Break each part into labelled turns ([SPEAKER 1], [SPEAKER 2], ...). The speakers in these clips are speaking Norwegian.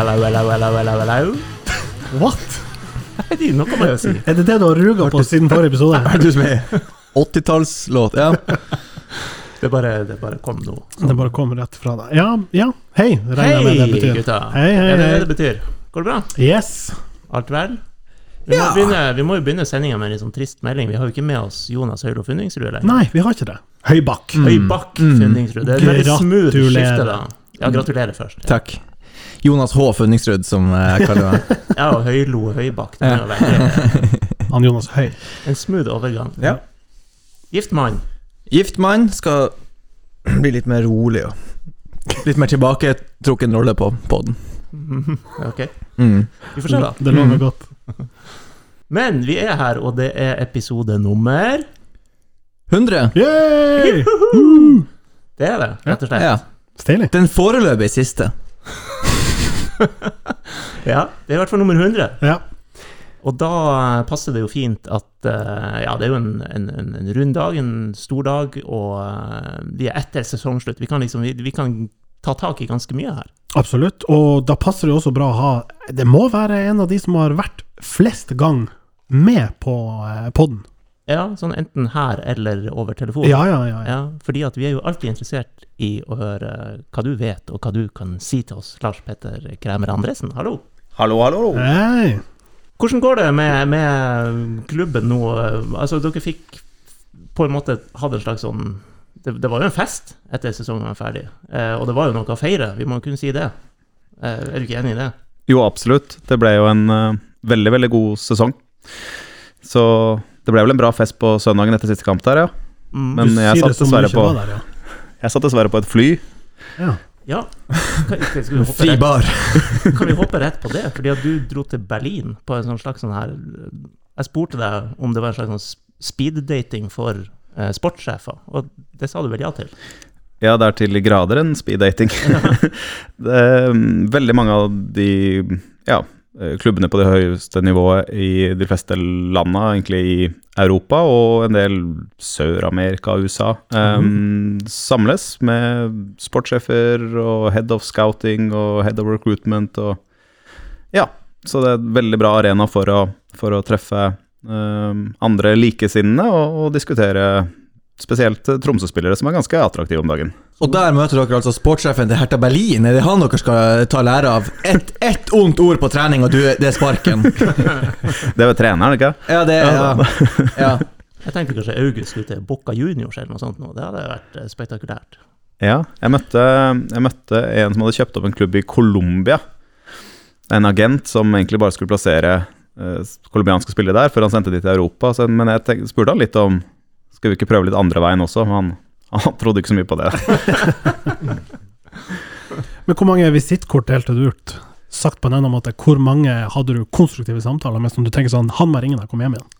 [SPEAKER 1] Hello, hello, hello, hello, hello.
[SPEAKER 2] What?
[SPEAKER 1] Er noe må jeg si.
[SPEAKER 2] Er det det du har ruga på siden forrige episode?
[SPEAKER 3] Er du som er 80-tallslåt? Ja.
[SPEAKER 1] Det bare, det bare kom nå.
[SPEAKER 2] Det bare kom rett fra deg. Ja, ja. Hei, regner jeg med det betyr.
[SPEAKER 1] gutta.
[SPEAKER 2] Hei, hei,
[SPEAKER 1] Er det
[SPEAKER 2] er
[SPEAKER 1] det det betyr? Går det bra?
[SPEAKER 2] Yes.
[SPEAKER 1] Alt vel? Vi må,
[SPEAKER 3] Ja.
[SPEAKER 1] begynne, vi må jo begynne sendinga med en litt sånn trist melding. Vi har jo ikke med oss Jonas Høylo Funningsrud lenger.
[SPEAKER 2] Nei, vi har ikke det. Høybakk.
[SPEAKER 1] Høybakk
[SPEAKER 3] Mm.
[SPEAKER 1] Funningsrud. Det er et veldig smooth skifte, da. Ja, gratulerer først.
[SPEAKER 3] Takk. Jonas H. Funningsrud, som jeg kaller meg.
[SPEAKER 1] Ja, og Høylo og Høybakk.
[SPEAKER 2] Han Jonas Høy.
[SPEAKER 1] en smooth overgang.
[SPEAKER 3] Ja.
[SPEAKER 1] Gift mann.
[SPEAKER 3] Gift mann skal bli litt mer rolig og litt mer tilbaketrukken rolle på podden.
[SPEAKER 1] Ok,
[SPEAKER 3] Mm.
[SPEAKER 1] vi får se, da.
[SPEAKER 2] Det lover
[SPEAKER 3] Mm.
[SPEAKER 2] godt.
[SPEAKER 1] Men vi er her, og det er episode nummer
[SPEAKER 3] 100.
[SPEAKER 2] Yay!
[SPEAKER 1] Det er det, rett og slett.
[SPEAKER 3] Ja. Den foreløpig siste.
[SPEAKER 1] Ja, det er i hvert fall nummer 100.
[SPEAKER 2] Ja.
[SPEAKER 1] Og da eh, passer det jo fint at eh, Ja, det er jo en, en, en, rund dag, en stor dag, og eh, vi er etter sesongslutt. Vi kan liksom vi, vi kan ta tak i ganske mye her.
[SPEAKER 2] Absolutt. Og da passer det også bra å ha Det må være en av de som har vært flest gang med på poden. podden.
[SPEAKER 1] Ja, sånn enten her eller over telefon.
[SPEAKER 2] Ja, ja, ja. ja.
[SPEAKER 1] Ja, fordi at vi er jo alltid interessert i å høre hva du vet, og hva du kan si til oss. Lars Petter Kremer Andresen, hallo.
[SPEAKER 4] Hallo, hallo.
[SPEAKER 2] Hei.
[SPEAKER 1] Hvordan går det med, med klubben nå? Altså, dere fikk på en måte hatt en slags sånn det, det var jo en fest etter sesongen var ferdig, eh, og det var jo noe å feire. Vi må kunne si det. Eh, er du ikke enig i det?
[SPEAKER 4] Jo, absolutt. Det ble jo en uh, veldig, veldig god sesong. Så det ble vel en bra fest på søndagen etter siste kamp der, ja.
[SPEAKER 1] Mm.
[SPEAKER 4] Men jeg satt dessverre på
[SPEAKER 2] der, ja.
[SPEAKER 4] Jeg satt dessverre på et fly.
[SPEAKER 2] ja.
[SPEAKER 1] Ja. Kan, vi
[SPEAKER 3] Fri bar.
[SPEAKER 1] kan vi hoppe rett på det? Fordi at du dro til Berlin på en sånn slags sånn her Jeg spurte deg om det var en slags sånn speeddating for eh, sportssjefer, og det sa du vel ja til?
[SPEAKER 4] Ja, det er til grader en speed-dating. er mm, veldig mange av de ja, klubbene på det høyeste nivået i de fleste landa, egentlig i Europa og en del Sør-Amerika og USA, eh, samles med sportssjefer og head of scouting og head of recruitment og Ja, så det er en veldig bra arena for å, for å treffe um, andre likesinnede og, og diskutere spesielt Tromsø-spillere som er ganske attraktive om dagen.
[SPEAKER 3] Og der møter dere altså sportssjefen til Hertha Berlin. Er det han dere skal ta lære av? Ett et ondt ord på trening, og du, det er sparken.
[SPEAKER 4] Det er vel treneren, ikke
[SPEAKER 3] Ja, det er ja. ja.
[SPEAKER 1] Jeg tenkte kanskje August skulle til Boca Juniors eller noe sånt nå. Det hadde vært eh, spektakulært.
[SPEAKER 4] Ja, jeg møtte, jeg møtte en som hadde kjøpt opp en klubb i Colombia. En agent som egentlig bare skulle plassere eh, colombianske spillere der før han sendte de til Europa. Så, men jeg tenkte, spurte han litt om Skal vi ikke prøve litt andre veien også? Men han, han trodde ikke så mye på det.
[SPEAKER 2] Men hvor mange visittkort delte du ut? Sagt på en annen måte, hvor mange hadde du konstruktive samtaler med som du tenker sånn Han må ringe deg, kom hjem igjen.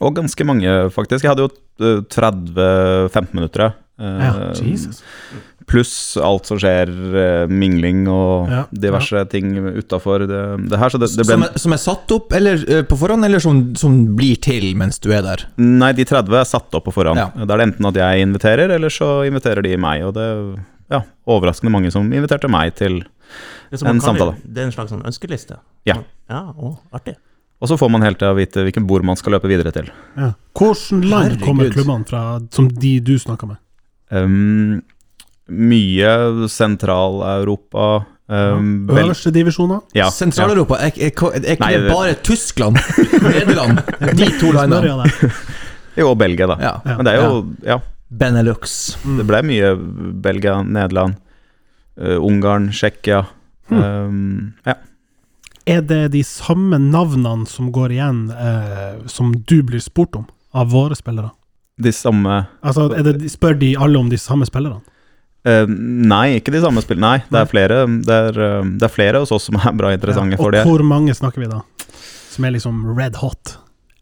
[SPEAKER 4] Og ganske mange, faktisk. Jeg hadde jo eh, 30-15 minutter. eh,
[SPEAKER 2] Ja, Jesus.
[SPEAKER 4] Pluss alt som skjer, eh, mingling og
[SPEAKER 2] Ja,
[SPEAKER 4] diverse ting utafor det, det her. Så det, det ble
[SPEAKER 3] Som, er, som er satt opp eller, eh, på forhånd, eller som, som blir til mens du er der?
[SPEAKER 4] Nei, de 30 er satt opp på forhånd.
[SPEAKER 3] Ja.
[SPEAKER 4] Da er det enten at jeg inviterer, eller så inviterer de meg. Og det er ja, overraskende mange som inviterte meg til En samtale.
[SPEAKER 1] det er en slags sånn ønskeliste?
[SPEAKER 4] Ja.
[SPEAKER 1] Ja, å, artig.
[SPEAKER 4] Og så får man helt til å vite hvilken bord man skal løpe videre til.
[SPEAKER 2] Ja. Hvordan land kommer klubbene fra, som de du snakker med?
[SPEAKER 4] Um, mye Sentral-Europa um, vel,
[SPEAKER 2] Øverste divisjoner?
[SPEAKER 4] ja, ja.
[SPEAKER 3] Sentraleuropa, er, er, er ikke
[SPEAKER 4] Nei,
[SPEAKER 3] det bare Tyskland? Nederland? De to landene?
[SPEAKER 4] Jo, og Belgia, da.
[SPEAKER 3] Ja.
[SPEAKER 4] Men det er jo Ja,
[SPEAKER 3] Benelux.
[SPEAKER 4] det ble mye Belgia, Nederland, uh, Ungarn, Tsjekkia. Um, ja.
[SPEAKER 2] Er det de samme navnene som går igjen, uh, som du blir spurt om, av våre spillere?
[SPEAKER 4] De samme
[SPEAKER 2] Altså, er det, spør de alle om de samme spillerne?
[SPEAKER 4] Uh, Nei, ikke de samme spillene. Nei, det er flere Det er, uh, det er flere hos oss som er bra interessante
[SPEAKER 2] Ja,
[SPEAKER 4] for
[SPEAKER 2] Og
[SPEAKER 4] det.
[SPEAKER 2] hvor mange snakker vi da? Som er liksom red hot?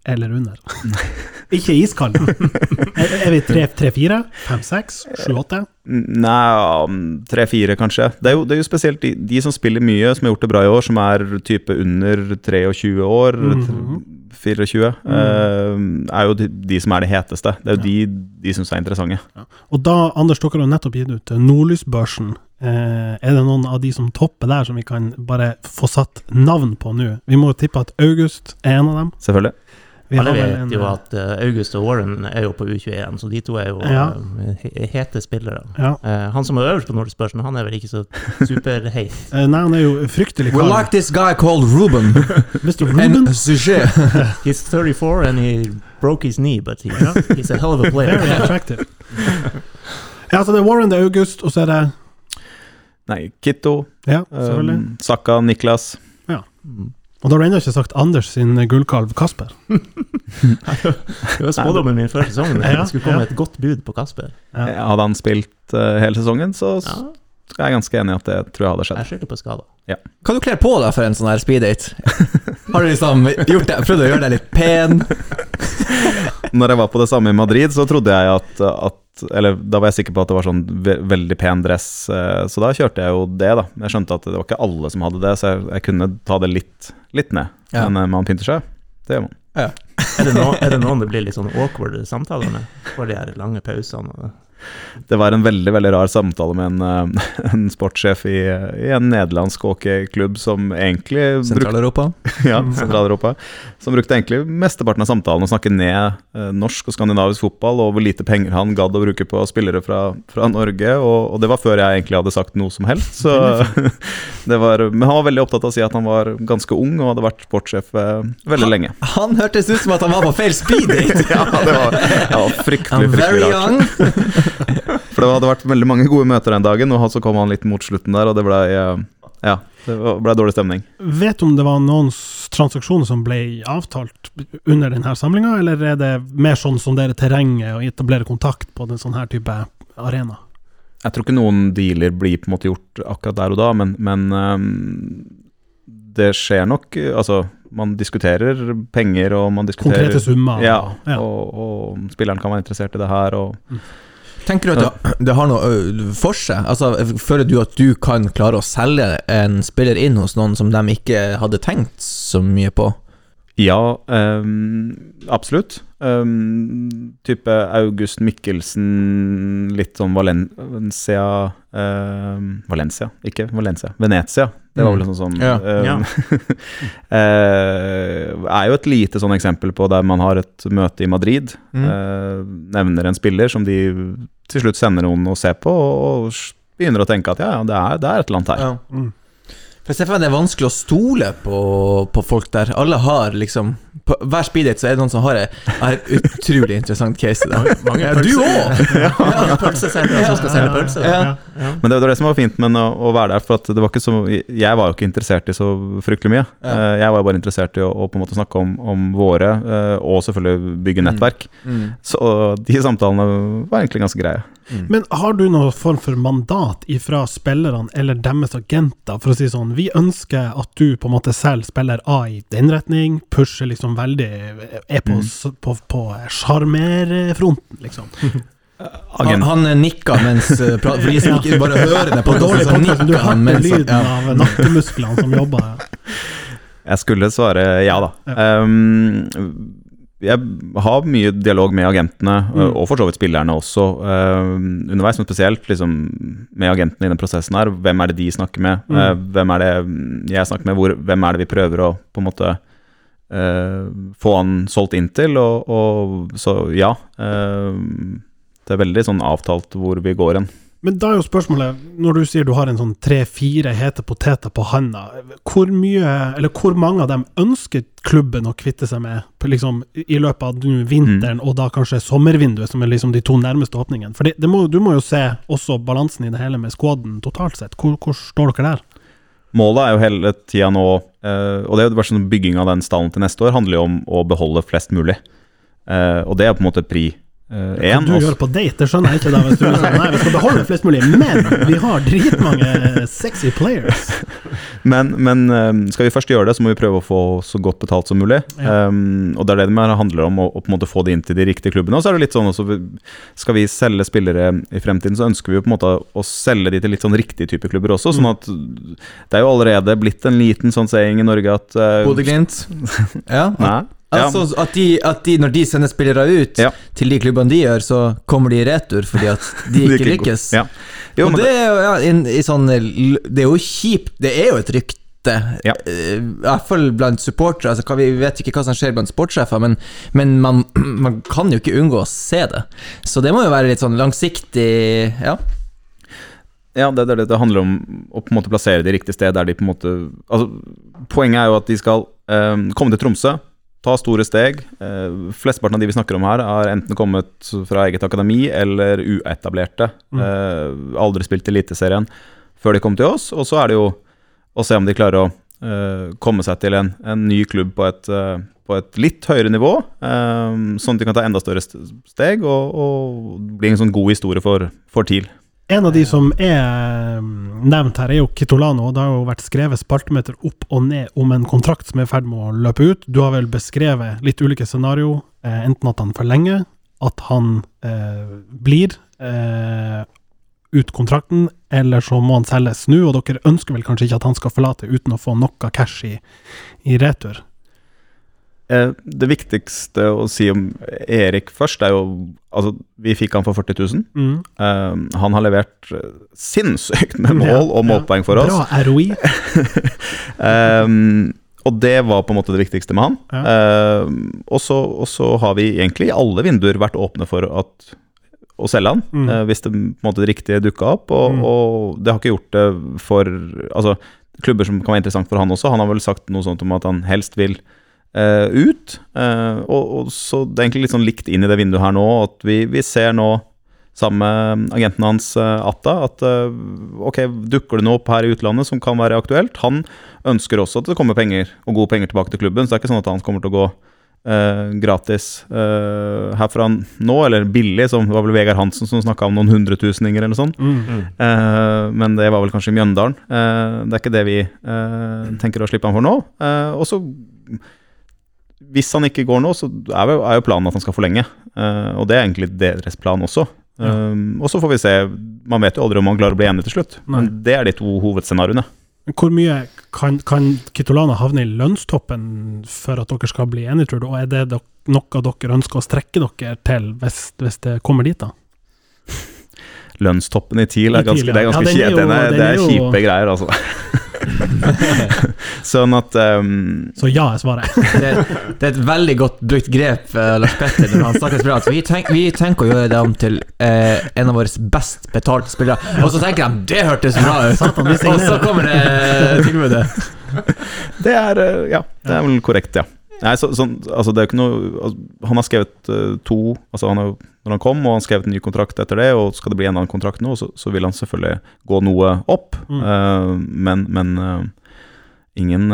[SPEAKER 2] Eller under? Ikke iskald. er, er vi tre- tre-fire? Fem-seks? Sju-åtte?
[SPEAKER 4] Nei, um, tre-fire kanskje. Det er, jo, det er jo spesielt de, de som spiller mye, som har gjort det bra i år, som er type under 23 år.
[SPEAKER 2] Mhm.
[SPEAKER 4] 24, eh, er jo de, de som er det heteste. Det er jo de de syns er interessante.
[SPEAKER 2] Og da, Anders, dere har nettopp gitt ut eh, Nordlysbørsen. Uh, er det noen av de som topper der, som vi kan bare få satt navn på nå? Vi må jo tippe at August er en av dem.
[SPEAKER 4] Selvfølgelig.
[SPEAKER 2] Vi
[SPEAKER 1] Alle vet
[SPEAKER 2] en,
[SPEAKER 1] jo at eh, August og Warren er jo på U21, så de to er jo
[SPEAKER 2] Ja.
[SPEAKER 1] eh, hete spillere.
[SPEAKER 2] ja.
[SPEAKER 1] Eh, han som er øverst på nordisk spørsmål, han er vel ikke så superheit.
[SPEAKER 2] Eh, Nei, han er jo fryktelig
[SPEAKER 3] We
[SPEAKER 2] kald.
[SPEAKER 3] like this guy called Ruben.
[SPEAKER 2] Mr.
[SPEAKER 3] En
[SPEAKER 2] Ruben.
[SPEAKER 3] sujet.
[SPEAKER 1] He's 34 and he broke his knee, but he,
[SPEAKER 2] Ja.
[SPEAKER 1] he's a hell of a player.
[SPEAKER 2] Very attractive. Ja, så det er Warren, det er August, og så er det
[SPEAKER 4] Nei, Kitto,
[SPEAKER 2] Ja,
[SPEAKER 4] um, Saka, Niklas.
[SPEAKER 1] Mm.
[SPEAKER 2] Og da har du ennå ikke sagt Anders sin gullkalv Kasper.
[SPEAKER 1] Det var spådommen min før sesongen. Det skulle komme et godt bud på Kasper.
[SPEAKER 2] Ja.
[SPEAKER 4] Hadde han spilt uh, hele sesongen, så
[SPEAKER 1] Ja,
[SPEAKER 4] er jeg ganske enig i at det tror jeg hadde skjedd.
[SPEAKER 1] jeg skylder på skada.
[SPEAKER 3] Kan du kle på deg for en sånn her speeddate? Har du liksom gjort det, prøvd å gjøre deg litt pen?
[SPEAKER 4] Når jeg var på det samme i Madrid, så trodde jeg at, at Eller da var jeg sikker på at det var sånn ve veldig pen dress, eh, så da kjørte jeg jo det, da. Jeg skjønte at det var ikke alle som hadde det, så jeg, jeg kunne ta det litt, litt ned.
[SPEAKER 3] Ja.
[SPEAKER 4] Men eh, man pynter seg. Det gjør man.
[SPEAKER 1] Er det, noen, er det noen det blir litt sånn awkward samtaler med? For de her lange pausene? og-
[SPEAKER 4] Det var en veldig veldig rar samtale med en, eh, en sportssjef i, i en nederlandsk hockeyklubb som egentlig
[SPEAKER 3] Sentral-Europa?
[SPEAKER 4] ja, Sentral-Europa. Som brukte egentlig mesteparten av samtalen å snakke ned eh, norsk og skandinavisk fotball, og hvor lite penger han gadd å bruke på spillere fra, fra Norge. Og, og det var før jeg egentlig hadde sagt noe som helst. Så det var, men han var veldig opptatt av å si at han var ganske ung og hadde vært sportssjef veldig veldig lenge.
[SPEAKER 3] Han hørtes ut som at han var på feil speeddate!
[SPEAKER 4] Ja, det var, det var fryktelig, fryktelig rart. For det hadde vært veldig mange gode møter den dagen, og så kom han litt mot slutten der, og det blei ja, det ble dårlig stemning.
[SPEAKER 2] Vet du om det var noen transaksjoner som ble avtalt under denne samlinga, eller er det mer sånn som dere terrenget og etablere kontakt på en sånn her type arena?
[SPEAKER 4] Jeg tror ikke noen dealer blir på en måte gjort akkurat der og da, men, men um, det skjer nok eh, Altså, man diskuterer penger, og man diskuterer
[SPEAKER 2] Konkrete summer?
[SPEAKER 4] Ja,
[SPEAKER 2] ja.
[SPEAKER 4] Og, og spilleren kan være interessert i det her, og
[SPEAKER 3] Tenker du at det, det har noe ø, for seg? Altså, Føler du at du kan klare å selge en spiller inn hos noen som de ikke hadde tenkt så mye på?
[SPEAKER 4] Ja, um, absolutt. Ehm, type August Mikkelsen, litt sånn Valencia uh, Valencia, ikke Valencia. Venezia. Det var vel sånn sånn
[SPEAKER 3] Ja.
[SPEAKER 4] ehm, eh, Er jo et lite sånn eksempel på der man har et møte i Madrid.
[SPEAKER 3] Mm.
[SPEAKER 4] Uh, nevner en spiller som de til slutt sender noen å se på, og, og begynner å tenke at ja, ja, det er, det er et eller annet her.
[SPEAKER 3] Ja.
[SPEAKER 2] Mm.
[SPEAKER 3] For jeg ser for meg det er vanskelig å stole på, på folk der. Alle har liksom På hver speeddate så er det noen som har et, utrolig interessant case Der.
[SPEAKER 1] Mange,
[SPEAKER 3] Mange du òg!
[SPEAKER 1] Ja. pølseselgere som skal selge pølser.
[SPEAKER 3] Ja.
[SPEAKER 1] Ja.
[SPEAKER 4] Men det var det som var fint med å, å være der. For at det var ikke så, jeg var jo ikke interessert i så fryktelig mye.
[SPEAKER 3] Ja.
[SPEAKER 4] Eh, Jeg var bare interessert i å, å på en måte snakke om, om våre, eh, og selvfølgelig bygge
[SPEAKER 3] Mm.
[SPEAKER 4] nettverk.
[SPEAKER 3] Mm.
[SPEAKER 4] Så de samtalene var egentlig ganske greie.
[SPEAKER 2] Men har du noen form for mandat ifra spillerne eller deres agenter for å si sånn Vi ønsker at du på en måte selv spiller A i den retning, pusher liksom veldig Er på
[SPEAKER 4] Mm.
[SPEAKER 2] på, på sjarmerfronten, liksom.
[SPEAKER 3] Han,
[SPEAKER 4] Agent,
[SPEAKER 3] han nikka mens uh, For de som ikke bare hører det på
[SPEAKER 2] Dårlig podkast, du hørte
[SPEAKER 3] mens
[SPEAKER 2] lyden av nakkemusklene som jobber.
[SPEAKER 4] Jeg skulle svare ja, da. Um, jeg har mye dialog med agentene,
[SPEAKER 2] Mm.
[SPEAKER 4] og for så vidt spillerne også, uh, underveis, men spesielt liksom, med agentene i den prosessen her. Hvem er det de snakker med?
[SPEAKER 2] Mm.
[SPEAKER 4] Uh, hvem er det jeg snakker med? Hvor, hvem er det vi prøver å på en måte uh, få han solgt inn til? Og, og så ja. eh, det er veldig sånn avtalt hvor vi går hen.
[SPEAKER 2] Men da er jo spørsmålet, når du sier du har en sånn tre-fire hete poteter på handa, hvor mye, eller hvor mange av dem ønsker klubben å kvitte seg med liksom, i løpet av vinteren, vinteren, og da kanskje sommervinduet, som er liksom de to nærmeste åpningene? For det, det må, du må jo se også balansen i det hele med squaden totalt sett. Hvor, hvor står dere der?
[SPEAKER 4] Målet er jo hele tida nå, eh, og det er jo bare sånn bygging av den stallen til neste år, handler jo om å beholde flest mulig. Eh, og det er på en måte pri
[SPEAKER 2] Hva
[SPEAKER 4] én.
[SPEAKER 2] du gjør på date, det skjønner jeg ikke da, hvis du er sånn, nei, vi skal beholde flest mulig, men vi har dritmange sexy players.
[SPEAKER 4] Men, men eh, skal vi først gjøre det, så må vi prøve å få så godt betalt som mulig.
[SPEAKER 2] Ja.
[SPEAKER 4] Um, og det er det det handler om, å, å på en måte få det inn til de riktige klubbene. Og så er det litt sånn også, Skal vi selge spillere i fremtiden, så ønsker vi jo på en måte å selge de til litt sånn riktige type klubber også. Sånn at det er jo allerede blitt en liten sånn saying i Norge at uh,
[SPEAKER 3] Bodø-Glimt. Ja.
[SPEAKER 4] Nei.
[SPEAKER 3] Altså at, de, at de, når de sender spillere ut
[SPEAKER 4] Ja.
[SPEAKER 3] til de klubbene de gjør, så kommer de i retur fordi at de ikke lykkes.
[SPEAKER 4] Ja. Jo,
[SPEAKER 3] det er jo ja, i, i sånn, Det er jo kjipt. Det er jo et rykte.
[SPEAKER 4] Ja.
[SPEAKER 3] eh, I hvert fall blant supportere. Altså, vi vet ikke hva som skjer blant sportssjefer, men, men man, man kan jo ikke unngå å se det. Så det må jo være litt sånn langsiktig Ja.
[SPEAKER 4] Ja, det, det, det handler om å på en måte plassere de riktige sted der de på en måte Altså, poenget er jo at de skal um, komme til Tromsø, ta store steg. Eh, flesteparten av de vi snakker om her, har enten kommet fra eget akademi eller uetablerte.
[SPEAKER 2] Mm.
[SPEAKER 4] Eh, aldri spilt Eliteserien før de kom til oss. Og så er det jo å se om de klarer å eh, komme seg til en, en ny klubb på et, eh, på et litt høyere nivå, eh, sånn at de kan ta enda større steg og, og bli en sånn god historie for, for TIL.
[SPEAKER 2] En av de som er mm, nevnt her, er jo Kitolano. og Det har jo vært skrevet spaltemeter opp og ned om en kontrakt som er i ferd med å løpe ut. Du har vel beskrevet litt ulike scenario. Eh, enten at han forlenger, at han eh, blir eh, ut kontrakten, eller så må han selges nå. Og dere ønsker vel kanskje ikke at han skal forlate uten å få noe cash i, i retur?
[SPEAKER 4] Eh, Det viktigste å si om Erik først, er jo Altså, vi fikk han for 40 000.
[SPEAKER 2] Mm.
[SPEAKER 4] Um, han har levert eh, sinnssykt med mål
[SPEAKER 2] Ja,
[SPEAKER 4] og målpoeng for oss.
[SPEAKER 2] Bra ROI.
[SPEAKER 4] Um, og det var på en måte det viktigste med han. Um, og, så, og så har vi egentlig i alle vinduer vært åpne for at, å selge han,
[SPEAKER 2] Mm.
[SPEAKER 4] uh, hvis det måte det riktige dukka opp. Og,
[SPEAKER 2] Mm.
[SPEAKER 4] og det har ikke gjort det for Altså, klubber som kan være interessant for han også. Han har vel sagt noe sånt om at han helst vil eh, ut. Uh, og, og Så det er egentlig litt sånn likt inn i det vinduet her nå, at vi, vi ser nå sammen med agenten hans, eh, Atta, at ok, dukker det noe opp her i utlandet som kan være aktuelt? Han ønsker også at det kommer penger, og gode penger tilbake til klubben, så det er ikke sånn at han kommer til å gå eh, gratis eh, herfra nå, eller billig, som det var vel Vegard Hansen som snakka om noen hundretuseninger eller sånn. Mm,
[SPEAKER 2] Mm.
[SPEAKER 4] Eh, men det var vel kanskje i Mjøndalen. Eh, det er ikke det vi eh, tenker å slippe han for nå. Eh, og så Hvis han ikke går nå, så er jo, er jo planen at han skal forlenge. Uh, og det er egentlig deres plan også.
[SPEAKER 2] Ja.
[SPEAKER 4] Eh, og så får vi se. Man vet jo aldri om man klarer å bli enig til slutt.
[SPEAKER 2] Nei.
[SPEAKER 4] Men det er de to hovedscenarioene.
[SPEAKER 2] Hvor mye kan, kan Kitolana havne i lønnstoppen for at dere skal bli enige, tror du? Og er det noe dere ønsker å strekke dere til hvis, hvis det kommer dit, da?
[SPEAKER 4] Lønnstoppen i TIL er ganske, det er ganske
[SPEAKER 2] Ja, er jo-
[SPEAKER 4] Den er, det
[SPEAKER 2] er
[SPEAKER 4] kjipe greier, altså. sånn at um,
[SPEAKER 2] Så ja er svaret.
[SPEAKER 3] Det, det er et veldig godt brukt grep, eh, Lars Petter, når han snakker bra. Vi, tenk, vi tenker å gjøre dem til eh, en av våre best betalte spillere. Og så tenker de det hørtes bra ut! Og så kommer det tilbudet.
[SPEAKER 4] Det er eh, Ja, det er vel korrekt, ja. Nei, så, så, altså det er jo ikke noe altså, Han har skrevet uh, to altså han har, Når han kom, og han skrevet en ny kontrakt etter det, og skal det bli en annen kontrakt nå, så, så vil han selvfølgelig gå noe opp.
[SPEAKER 2] Mm.
[SPEAKER 4] Uh, men men uh, ingen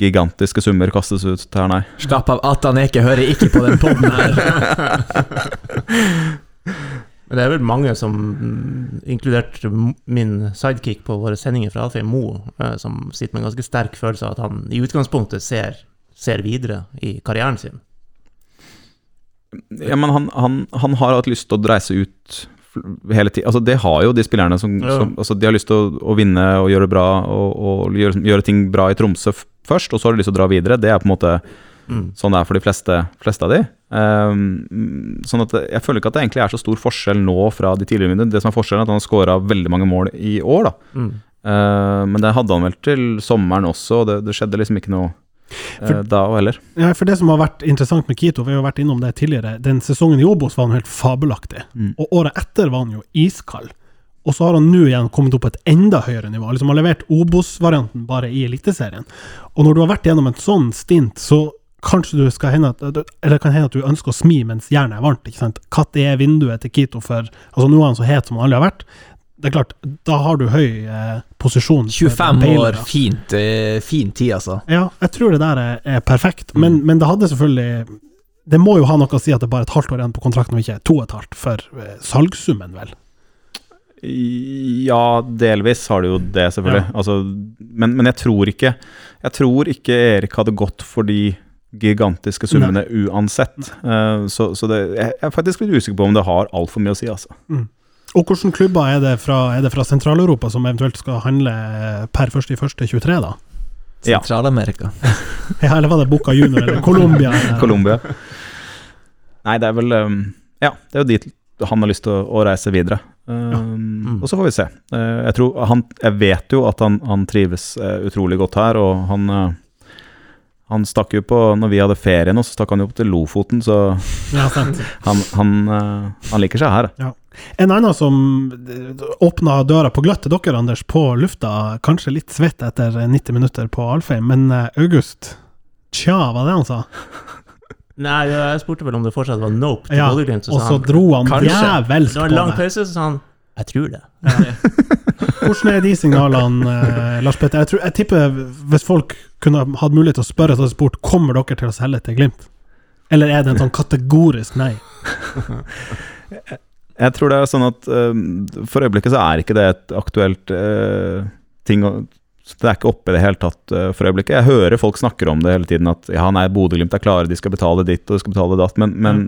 [SPEAKER 4] gigantiske summer kastes ut her, nei.
[SPEAKER 3] Slapp av, Atan Eke hører ikke på den poden her.
[SPEAKER 1] Men det er vel mange som, inkludert min sidekick på våre sendinger fra Alfheim Mo, som sitter med en ganske sterk følelse av at han i utgangspunktet ser, ser videre i karrieren sin.
[SPEAKER 4] Ja, men han, han, han har hatt lyst til å reise ut hele tiden. Altså, det har jo de spillerne som,
[SPEAKER 1] Ja.
[SPEAKER 4] som altså, De har lyst til å, å vinne og gjøre bra og, og gjøre, gjøre ting bra i Tromsø først, og så har de lyst til å dra videre. Det er på en måte
[SPEAKER 1] Mm.
[SPEAKER 4] sånn det er for de fleste, fleste av de. Um, sånn at jeg føler ikke at det egentlig er så stor forskjell nå fra de tidligere vinduene. Det som er forskjellen, er at han har skåra veldig mange mål i år, da.
[SPEAKER 1] Mm.
[SPEAKER 4] Uh, men det hadde han vel til sommeren også, og det, det skjedde liksom ikke noe
[SPEAKER 2] For-
[SPEAKER 4] da heller.
[SPEAKER 2] Ja, for det som har vært interessant med Kito, vi har jo vært innom det tidligere, den sesongen i Obos var han helt fabelaktig.
[SPEAKER 4] Mm.
[SPEAKER 2] Og året etter var han jo iskald. Og så har han nå igjen kommet opp på et enda høyere nivå. Liksom har levert Obos-varianten bare i Eliteserien. Og når du har vært gjennom en sånn stint, så kanskje du skal hende at Eller kan hende at du ønsker å smi mens jernet er varmt. ikke sant? Når er vinduet til Kito for Altså, nå er han så het som han aldri har vært. Det er klart, da har du høy eh, posisjon.
[SPEAKER 3] 25
[SPEAKER 2] bailere.
[SPEAKER 3] år, fint, eh, fin tid, altså.
[SPEAKER 2] Ja, jeg tror det der er, er perfekt.
[SPEAKER 3] Mm.
[SPEAKER 2] Men, men det hadde selvfølgelig Det må jo ha noe å si at det er bare et halvt år igjen på kontrakten, og ikke to og et halvt, for eh, salgssummen, vel.
[SPEAKER 4] Ja, delvis har det jo det, selvfølgelig. Altså, men, men jeg tror ikke Jeg tror ikke Erik hadde gått for de gigantiske summene uansett. Uh, så så det, jeg er faktisk litt usikker på om det har altfor mye å si, altså.
[SPEAKER 2] Og hvilke klubber er det fra, er det fra Sentral-Europa som eventuelt skal handle per 1.1.23, da?
[SPEAKER 4] Ja.
[SPEAKER 3] Sentral-Amerika.
[SPEAKER 2] Ja, eller var det Boca Junior eller Colombia?
[SPEAKER 4] Colombia. Nei, det er vel um, Ja, det er jo dit han har lyst til å, å reise videre. Um,
[SPEAKER 1] Mm.
[SPEAKER 4] Og så får vi se. Eh, jeg, tror han, jeg vet jo at han, han trives eh, utrolig godt her, og han eh, han stakk jo på Når vi hadde ferie nå, så stakk han jo opp til Lofoten, så
[SPEAKER 2] Ja,
[SPEAKER 4] han, han, eh, han liker seg her.
[SPEAKER 2] En annen som åpna døra på gløtt til dere, Anders, på lufta, kanskje litt svett etter 90 minutter på Alfheim, men eh, August Tja, var det han sa?
[SPEAKER 1] Nei, jeg spurte vel om det fortsatt var nope
[SPEAKER 2] Ja,
[SPEAKER 1] Bodø-Glimt,
[SPEAKER 2] og så dro han djevelsk på
[SPEAKER 1] Det Det
[SPEAKER 2] var
[SPEAKER 1] en lang pause, så sa han jeg tror det.
[SPEAKER 2] Hvordan er de signalene, eh, Lars Petter? Jeg, tror, jeg tipper hvis folk kunne hatt mulighet til å spørre, så hadde de spurt kommer dere til å selge til Glimt. Eller er det en sånn kategorisk nei?
[SPEAKER 4] Jeg tror det er sånn at uh, for øyeblikket så er ikke det et aktuelt uh, ting å Det er ikke oppe i det hele tatt eh, for øyeblikket. Jeg hører folk snakker om det hele tiden, at ja, nei, Bodø-Glimt er klare, de skal betale ditt og de skal betale datt, men, men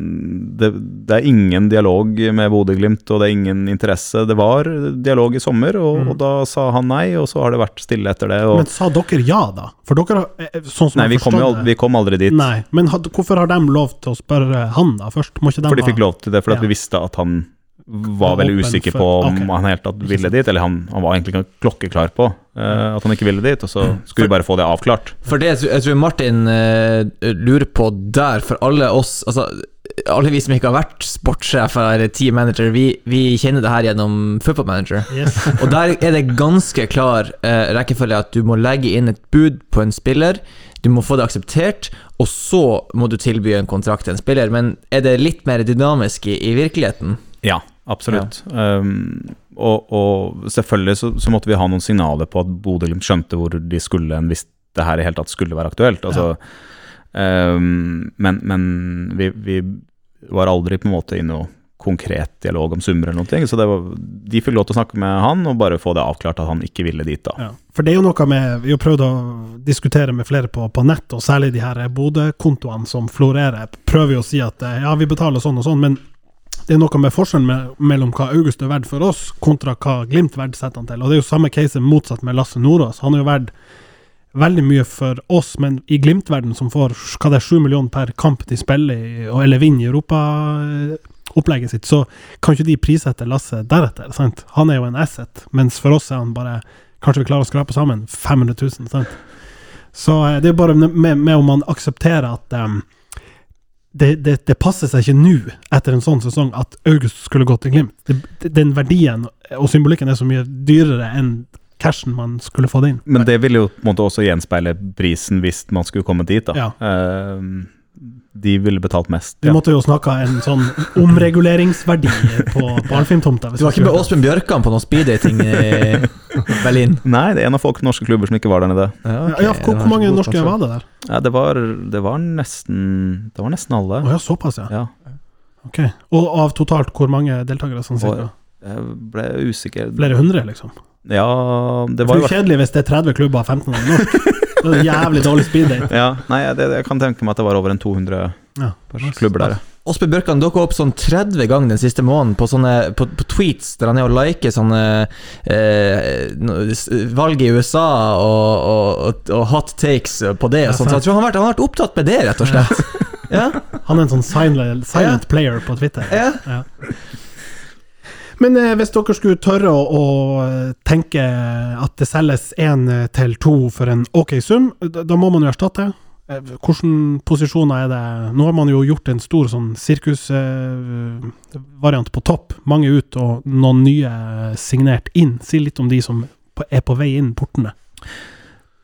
[SPEAKER 4] det, det er ingen dialog med Bodø-Glimt, og det er ingen interesse. Det var dialog i sommer, og,
[SPEAKER 2] Mm.
[SPEAKER 4] og da sa han nei, og så har det vært stille etter det. Og,
[SPEAKER 2] Men sa dere ja, da? For dere sånn som
[SPEAKER 4] nei, vi kom, jo, vi kom aldri dit.
[SPEAKER 2] Nei, men had, hvorfor har de lov til å spørre han da først? Må ikke de
[SPEAKER 4] For de fikk lov til det, fordi
[SPEAKER 2] Ja.
[SPEAKER 4] vi visste at han
[SPEAKER 2] Var
[SPEAKER 4] veldig usikker på om
[SPEAKER 2] okay.
[SPEAKER 4] han helt tatt ville dit, eller han, han var egentlig klokkeklar på uh, at han ikke ville dit, og så skulle vi bare få det avklart.
[SPEAKER 3] For det jeg tror- Martin uh, lurer på der, for alle oss Altså, alle vi som ikke har vært sportssjefer eller team manager, vi, vi kjenner det her gjennom football manager.
[SPEAKER 2] Yes.
[SPEAKER 3] Og der er det ganske klar uh, rekkefølge at du må legge inn et bud på en spiller, du må få det akseptert, og så må du tilby en kontrakt til en spiller. Men er det litt mer dynamisk i, i virkeligheten?
[SPEAKER 4] Ja, absolutt. Um, og, og selvfølgelig så, så måtte vi ha noen signaler på at Bodø-Glimt skjønte hvor de skulle en hvis det her i hele tatt skulle være aktuelt. Altså, um, men men vi, vi var aldri på en måte i noe konkret dialog om summer eller noe, så det var, de fikk lov til å snakke med han og bare få det avklart at han ikke ville dit da.
[SPEAKER 2] Ja. For det er jo noe med Vi har prøvd å diskutere med flere på, på nett, og særlig de her Bodø-kontoene som florerer, prøver jo å si at eh, ja, vi betaler sånn og sånn, men det er noe med forskjellen me- mellom hva August er verdt for oss, kontra hva Glimt verdsetter han til. Og det er jo samme case motsatt med Lasse Nordås. Han er jo verdt veldig mye for oss, men i Glimt-verden, som får hva det er, sju millioner per kamp de spiller i, eller vinner i Europaopplegget sitt, så kan ikke de prissette Lasse deretter. Sant? Han er jo en asset, mens for oss er han bare Kanskje vi klarer å skrape sammen 500 000. Sant? Så eh, det er bare med, med om man aksepterer at em, det, det, det passer seg ikke nå, etter en sånn sesong, at August skulle gått til Glimt. Det, den verdien og symbolikken er så mye dyrere enn cashen man skulle fått inn.
[SPEAKER 4] Men det ville jo på en måte også gjenspeile prisen hvis man skulle komme dit da.
[SPEAKER 2] Ja.
[SPEAKER 4] Um, de ville betalt mest.
[SPEAKER 2] Vi måtte jo snakka en sånn omreguleringsverdi på, barnefilmtomta.
[SPEAKER 3] Du var ikke med Åsmund Bjørkan på noen speeddating i Berlin?
[SPEAKER 4] Nei, det er en av folk norske klubber som ikke var der nede.
[SPEAKER 3] Ja, okay.
[SPEAKER 2] Ja, hvor, hvor mange norske var det der?
[SPEAKER 4] Ja, det var, det var nesten Det var nesten alle.
[SPEAKER 2] Å ja, såpass, ja.
[SPEAKER 4] Ja.
[SPEAKER 2] Ok. Og av totalt hvor mange deltakere? Sånn cirka?
[SPEAKER 4] Jeg ble usikker.
[SPEAKER 2] Flere hundre, liksom?
[SPEAKER 4] Ja, det var jo
[SPEAKER 2] kjedelig hvis det er 30 klubber og 15 av norsk. Det var en jævlig dårlig speeddate.
[SPEAKER 4] ja, Nei, det, jeg kan tenke meg at det var over en 200
[SPEAKER 2] Ja.
[SPEAKER 4] klubber der.
[SPEAKER 3] Åsbjørn Bjørkan dukka opp sånn 30 ganger den siste måneden på, sånne, på, på tweets der han er og liker sånne eh, valg i USA og, og, og, og hot takes på det. Og sånt. Så jeg tror han har, vært, han har vært opptatt med det, rett og slett. Ja,
[SPEAKER 2] Han er en sånn silent, silent player på Twitter.
[SPEAKER 3] ja.
[SPEAKER 2] Ja. Men eh, hvis dere skulle tørre å, å tenke at det selges én til to for en ok sum, da, må man jo erstatte. Eh, Hvilke posisjoner er det? Nå har man jo gjort en stor sånn sirkusvariant på topp. Mange ut og noen nye signert inn. Si litt om de som er på vei inn portene.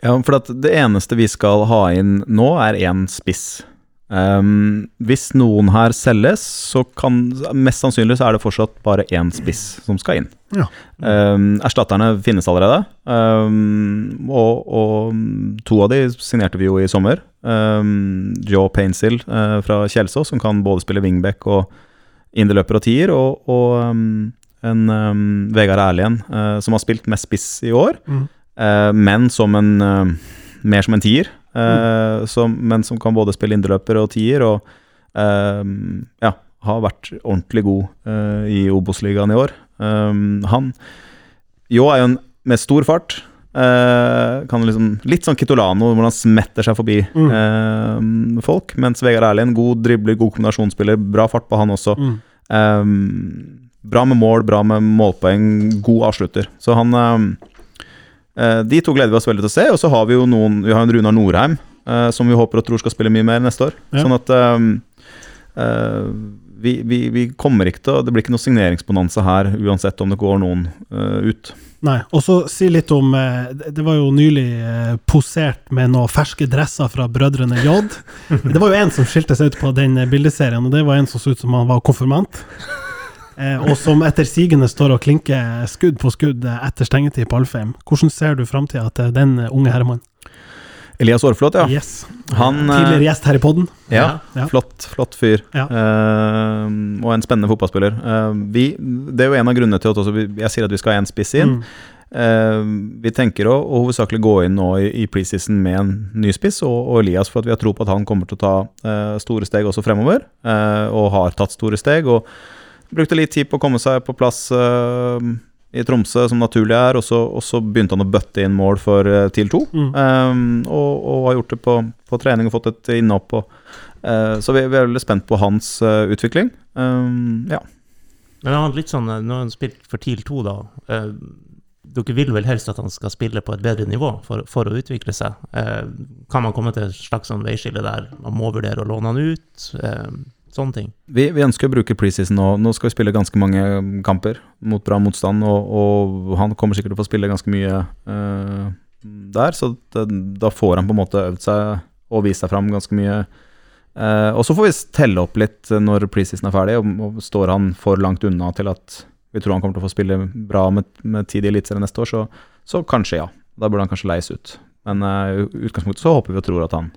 [SPEAKER 4] Ja, for det eneste vi skal ha inn nå, er én spiss. Um, hvis noen her selges, så kan Mest sannsynlig så er det fortsatt bare én spiss som skal inn.
[SPEAKER 2] Ja.
[SPEAKER 4] Um, erstatterne finnes allerede, um, og, og to av de signerte vi jo i sommer. Joe Painsill uh, fra Kjelsås, som kan både spille wingback og inderløper og tier, og, og en Vegard Erlien, uh, som har spilt mest spiss i år.
[SPEAKER 2] Mm.
[SPEAKER 4] uh, men som en eh, mer som en tier. Eh, som, men som kan både spille indreløper og tier, og eh, ja, har vært ordentlig god eh, i Obos-ligaen i år. Han Jo er jo en med stor fart, Eh, kan liksom, litt sånn Kitolano, hvor han smetter seg forbi
[SPEAKER 2] Mm.
[SPEAKER 4] eh, folk. Mens Vegard Erlien, god dribler, god kombinasjonsspiller. Bra fart på han også.
[SPEAKER 2] Mm.
[SPEAKER 4] Eh, bra med mål, bra med målpoeng, god avslutter. Så han eh, De to gleder vi oss veldig til å se. Og så har vi jo noen Vi har en Runar Norheim, eh, som vi håper og tror skal spille mye mer neste år.
[SPEAKER 2] Ja.
[SPEAKER 4] Sånn at um, uh, vi, vi, vi kommer ikke til Det blir ikke noe signeringsbonanza her, uansett om det går noen uh, ut.
[SPEAKER 2] Nei, og så si litt om eh, Det var jo nylig eh, posert med noen ferske dresser fra Brødrene J. Det var jo en som skilte seg ut på den eh, bildeserien, og det var en som så ut som han var konfirmant. Eh, og som etter sigende står og klinker skudd på skudd eh, etter stengetid på Alfheim. Hvordan ser du framtida til den eh, unge herremannen?
[SPEAKER 4] Elias Aarflot, ja.
[SPEAKER 2] Yes.
[SPEAKER 4] Han eh,
[SPEAKER 2] Tidligere gjest her i podden.
[SPEAKER 4] Ja,
[SPEAKER 2] Ja.
[SPEAKER 4] flott, flott fyr.
[SPEAKER 2] Ja.
[SPEAKER 4] Uh, og en spennende fotballspiller. Uh, vi, det er jo en av grunnene til at vi, jeg sier at vi skal ha en spiss inn.
[SPEAKER 2] Mm.
[SPEAKER 4] Uh, vi tenker å, å hovedsakelig gå inn nå i, i preseason med en ny spiss og, og Elias, for at vi har tro på at han kommer til å ta uh, store steg også fremover. uh, og har tatt store steg. Og brukte litt tid på å komme seg på plass uh, i Tromsø, som naturlig er. Og så, og så begynte han å bøtte inn mål for uh, TIL 2.
[SPEAKER 2] Mm.
[SPEAKER 4] Um, og, og har gjort det på, på trening og fått et innhopp. Eh, så vi, vi er veldig spent på hans uh, utvikling. Um, ja.
[SPEAKER 1] Men han har litt sånn, nå har han spilt for TIL 2, da. Dere vil vel helst at han skal spille på et bedre nivå for, for å utvikle seg. Kan man komme til et slags sånn veiskille der man må vurdere å låne han ut? Eh, sånne ting.
[SPEAKER 4] Vi, vi ønsker å bruke preseason nå. Nå skal vi spille ganske mange kamper mot bra motstand, og, og han kommer sikkert til å få spille ganske mye uh, der, så det, da får han på en måte øvd seg og vist seg fram ganske mye. Uh, og så får vi telle opp litt når preseason er ferdig, og, og står han for langt unna til at vi tror han kommer til å få spille bra med, med tid i Eliteserien neste år, så, så kanskje ja. Da burde han kanskje leies ut. Men i uh, utgangspunktet så håper vi og tror at han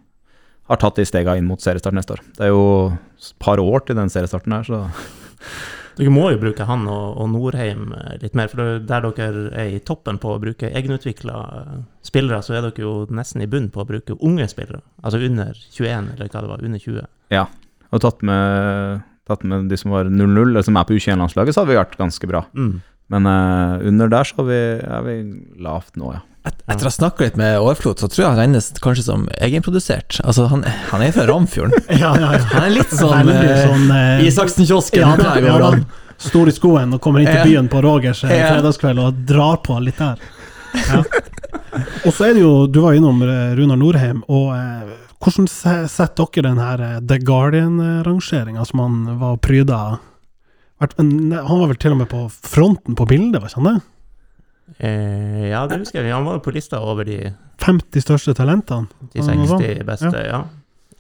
[SPEAKER 4] har tatt de stega inn mot seriestart neste år. Det er jo et par år til den seriestarten her, så
[SPEAKER 1] Dere må jo bruke han og, og Norheim eh, litt mer, for der dere er i toppen på å bruke egenutvikla spillere, så er dere jo nesten i bunn på å bruke unge spillere. Altså under 21, eller hva det var, under 20. Ja.
[SPEAKER 4] Og tatt med, tatt med de som var 0-0, eller som er på U21-landslaget, så hadde vi vært ganske bra.
[SPEAKER 1] Mm.
[SPEAKER 4] Men uh, under der så vi, er vi lavt nå, ja.
[SPEAKER 3] Et, etter å ha snakka litt med Overflod, så tror jeg han regnes kanskje som egenprodusert. Altså, han, han er fra Ramfjorden.
[SPEAKER 2] Ja, ja, ja.
[SPEAKER 3] Han er litt sånn
[SPEAKER 2] Veldig
[SPEAKER 3] eh,
[SPEAKER 2] sånn eh,
[SPEAKER 3] Isaksen-kiosken.
[SPEAKER 2] ja,
[SPEAKER 3] der
[SPEAKER 2] ja,
[SPEAKER 3] han.
[SPEAKER 2] står i skoen og kommer inn til byen på Rogers eh, fredagskveld og drar på litt der. Ja. Og så er det jo, du var innom eh, Runar Norheim, og eh, hvordan se- setter dere den her eh, The Guardian-rangeringa som han var pryda Han var vel til og med på fronten på bildet, var ikke han det?
[SPEAKER 1] Eh, ja, det husker jeg. Han var jo på lista over de,
[SPEAKER 2] 50 største talentene.
[SPEAKER 1] de
[SPEAKER 2] Ja,
[SPEAKER 1] 60 beste, ja. ja.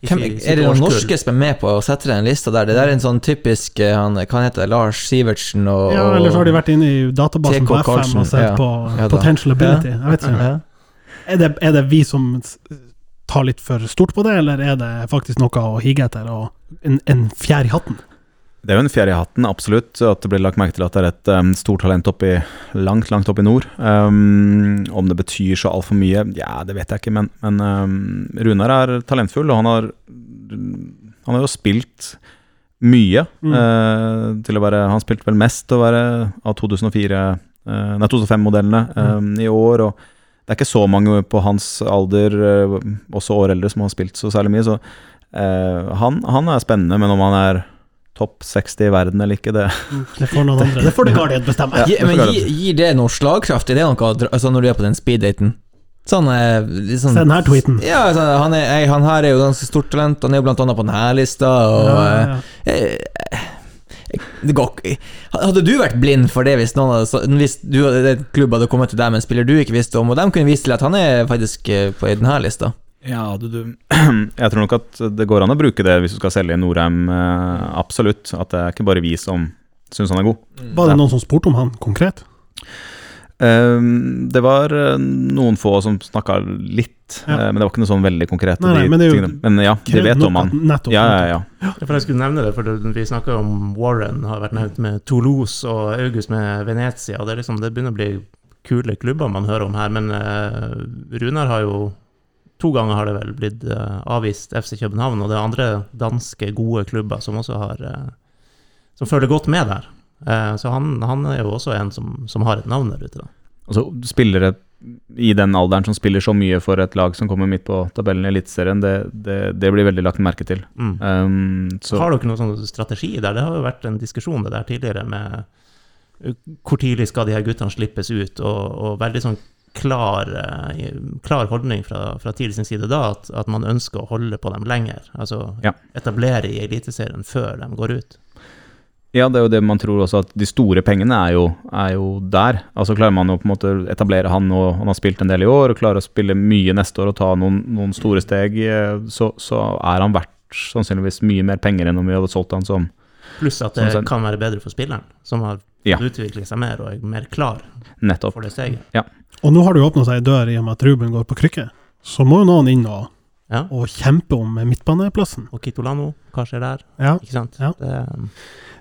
[SPEAKER 3] Hvem, er det noen norske som er med på å sette den lista der? Det der er en sånn typisk eh, han, Hva heter det? Lars Sivertsen og
[SPEAKER 2] Ja, eller så har de vært inne i databasen
[SPEAKER 3] TK
[SPEAKER 2] på FM og sett
[SPEAKER 3] ja.
[SPEAKER 2] på
[SPEAKER 3] Ja
[SPEAKER 2] potential ability. Jeg vet ikke.
[SPEAKER 3] Ja.
[SPEAKER 2] Er det, er det vi som tar litt for stort på det, eller er det faktisk noe å hige etter og en, en fjær i hatten?
[SPEAKER 4] Det er jo en fjerde i hatten, absolutt. At det blir lagt merke til at det er et um, stort talent oppi, langt, langt opp i nord. Um, om det betyr så altfor mye, ja, det vet jeg ikke. Men, men um, Runar er talentfull, og han har, han har jo spilt mye.
[SPEAKER 2] Mm.
[SPEAKER 4] Uh, til å være Han spilte vel mest å være av 2004 eh, Nei, 2005-modellene um, i år. Og det er ikke så mange på hans alder, også år eldre, som har spilt så særlig mye. Så han, han er spennende, men om han er topp 60 i verden eller ikke, det
[SPEAKER 2] Det får noen andre. Det får du Guardian bestemme.
[SPEAKER 4] Ja,
[SPEAKER 3] men gir, gi det noe slagkraft? i det noe altså når du er på den speeddaten? Sånn, eh, sånn
[SPEAKER 2] Se den her tweeten.
[SPEAKER 3] Ja, sånn, han, er, jeg, han her er jo ganske stort talent. Han er jo blant annet på denne lista. Og,
[SPEAKER 2] Ja, ja, ja.
[SPEAKER 3] eh, eh, det går ikke Hadde du vært blind for det hvis noen hadde Hvis du hadde, klubb hadde kommet til deg med en spiller du ikke visste om, og de kunne vise til at han er faktisk på denne lista?
[SPEAKER 4] Ja, du, du. Jeg tror nok at det går an å bruke det hvis du skal selge Norheim, eh, absolutt. At det er ikke bare vi som syns han er god.
[SPEAKER 2] Var det noen som spurte om han konkret?
[SPEAKER 4] Eh, det var eh, noen få som snakka litt,
[SPEAKER 2] Ja.
[SPEAKER 4] eh, men det var ikke noe sånn veldig konkret.
[SPEAKER 2] Nei, nei, men det er jo
[SPEAKER 4] men ja, de vet om han.
[SPEAKER 2] Nettopp.
[SPEAKER 4] Ja, ja, ja.
[SPEAKER 1] For jeg skulle nevne det, for vi snakka om Warren, har vært nevnt med Toulouse og August med Venezia. Det, er liksom, det begynner å bli kule klubber man hører om her, men Runar har jo To ganger har det vel blitt eh, avvist FC København, og det er andre danske gode klubber som også har eh, Som følger godt med der. Eh, så han, han er jo også en som, som har et navn der ute. da.
[SPEAKER 4] Altså, spillere i den alderen som spiller så mye for et lag som kommer midt på tabellen i Eliteserien, det, det, det blir veldig lagt merke til.
[SPEAKER 1] Mm.
[SPEAKER 4] Um, så
[SPEAKER 1] Har dere noen sånn strategi der? Det har jo vært en diskusjon det der tidligere med hvor tidlig skal de her guttene slippes ut, og, og veldig sånn klar, eh, klar holdning fra, fra TIL sin side da, at, at man ønsker å holde på dem lenger. Altså
[SPEAKER 4] Ja.
[SPEAKER 1] etablere i Eliteserien før de går ut.
[SPEAKER 4] Ja, det er jo det man tror også, at de store pengene er jo, er jo der. Altså Klarer man å på en måte etablere han, og han har spilt en del i år, og klarer å spille mye neste år og ta noen, noen store steg, eh, så, så er han verdt sannsynligvis mye mer penger enn om vi hadde solgt han som
[SPEAKER 1] Pluss at det kan være bedre for spilleren, som har
[SPEAKER 4] Ja.
[SPEAKER 1] utviklet seg mer og er mer klar
[SPEAKER 4] nettopp.
[SPEAKER 1] for det steget.
[SPEAKER 2] Og nå har det jo åpna seg ei dør i og med at Ruben går på krykke. Så må jo noen inn og,
[SPEAKER 1] Ja.
[SPEAKER 2] og kjempe om midtbaneplassen.
[SPEAKER 1] Og Kitolano, hva skjer der?
[SPEAKER 2] Ja.
[SPEAKER 1] Ikke sant?
[SPEAKER 2] Ja.
[SPEAKER 1] Det,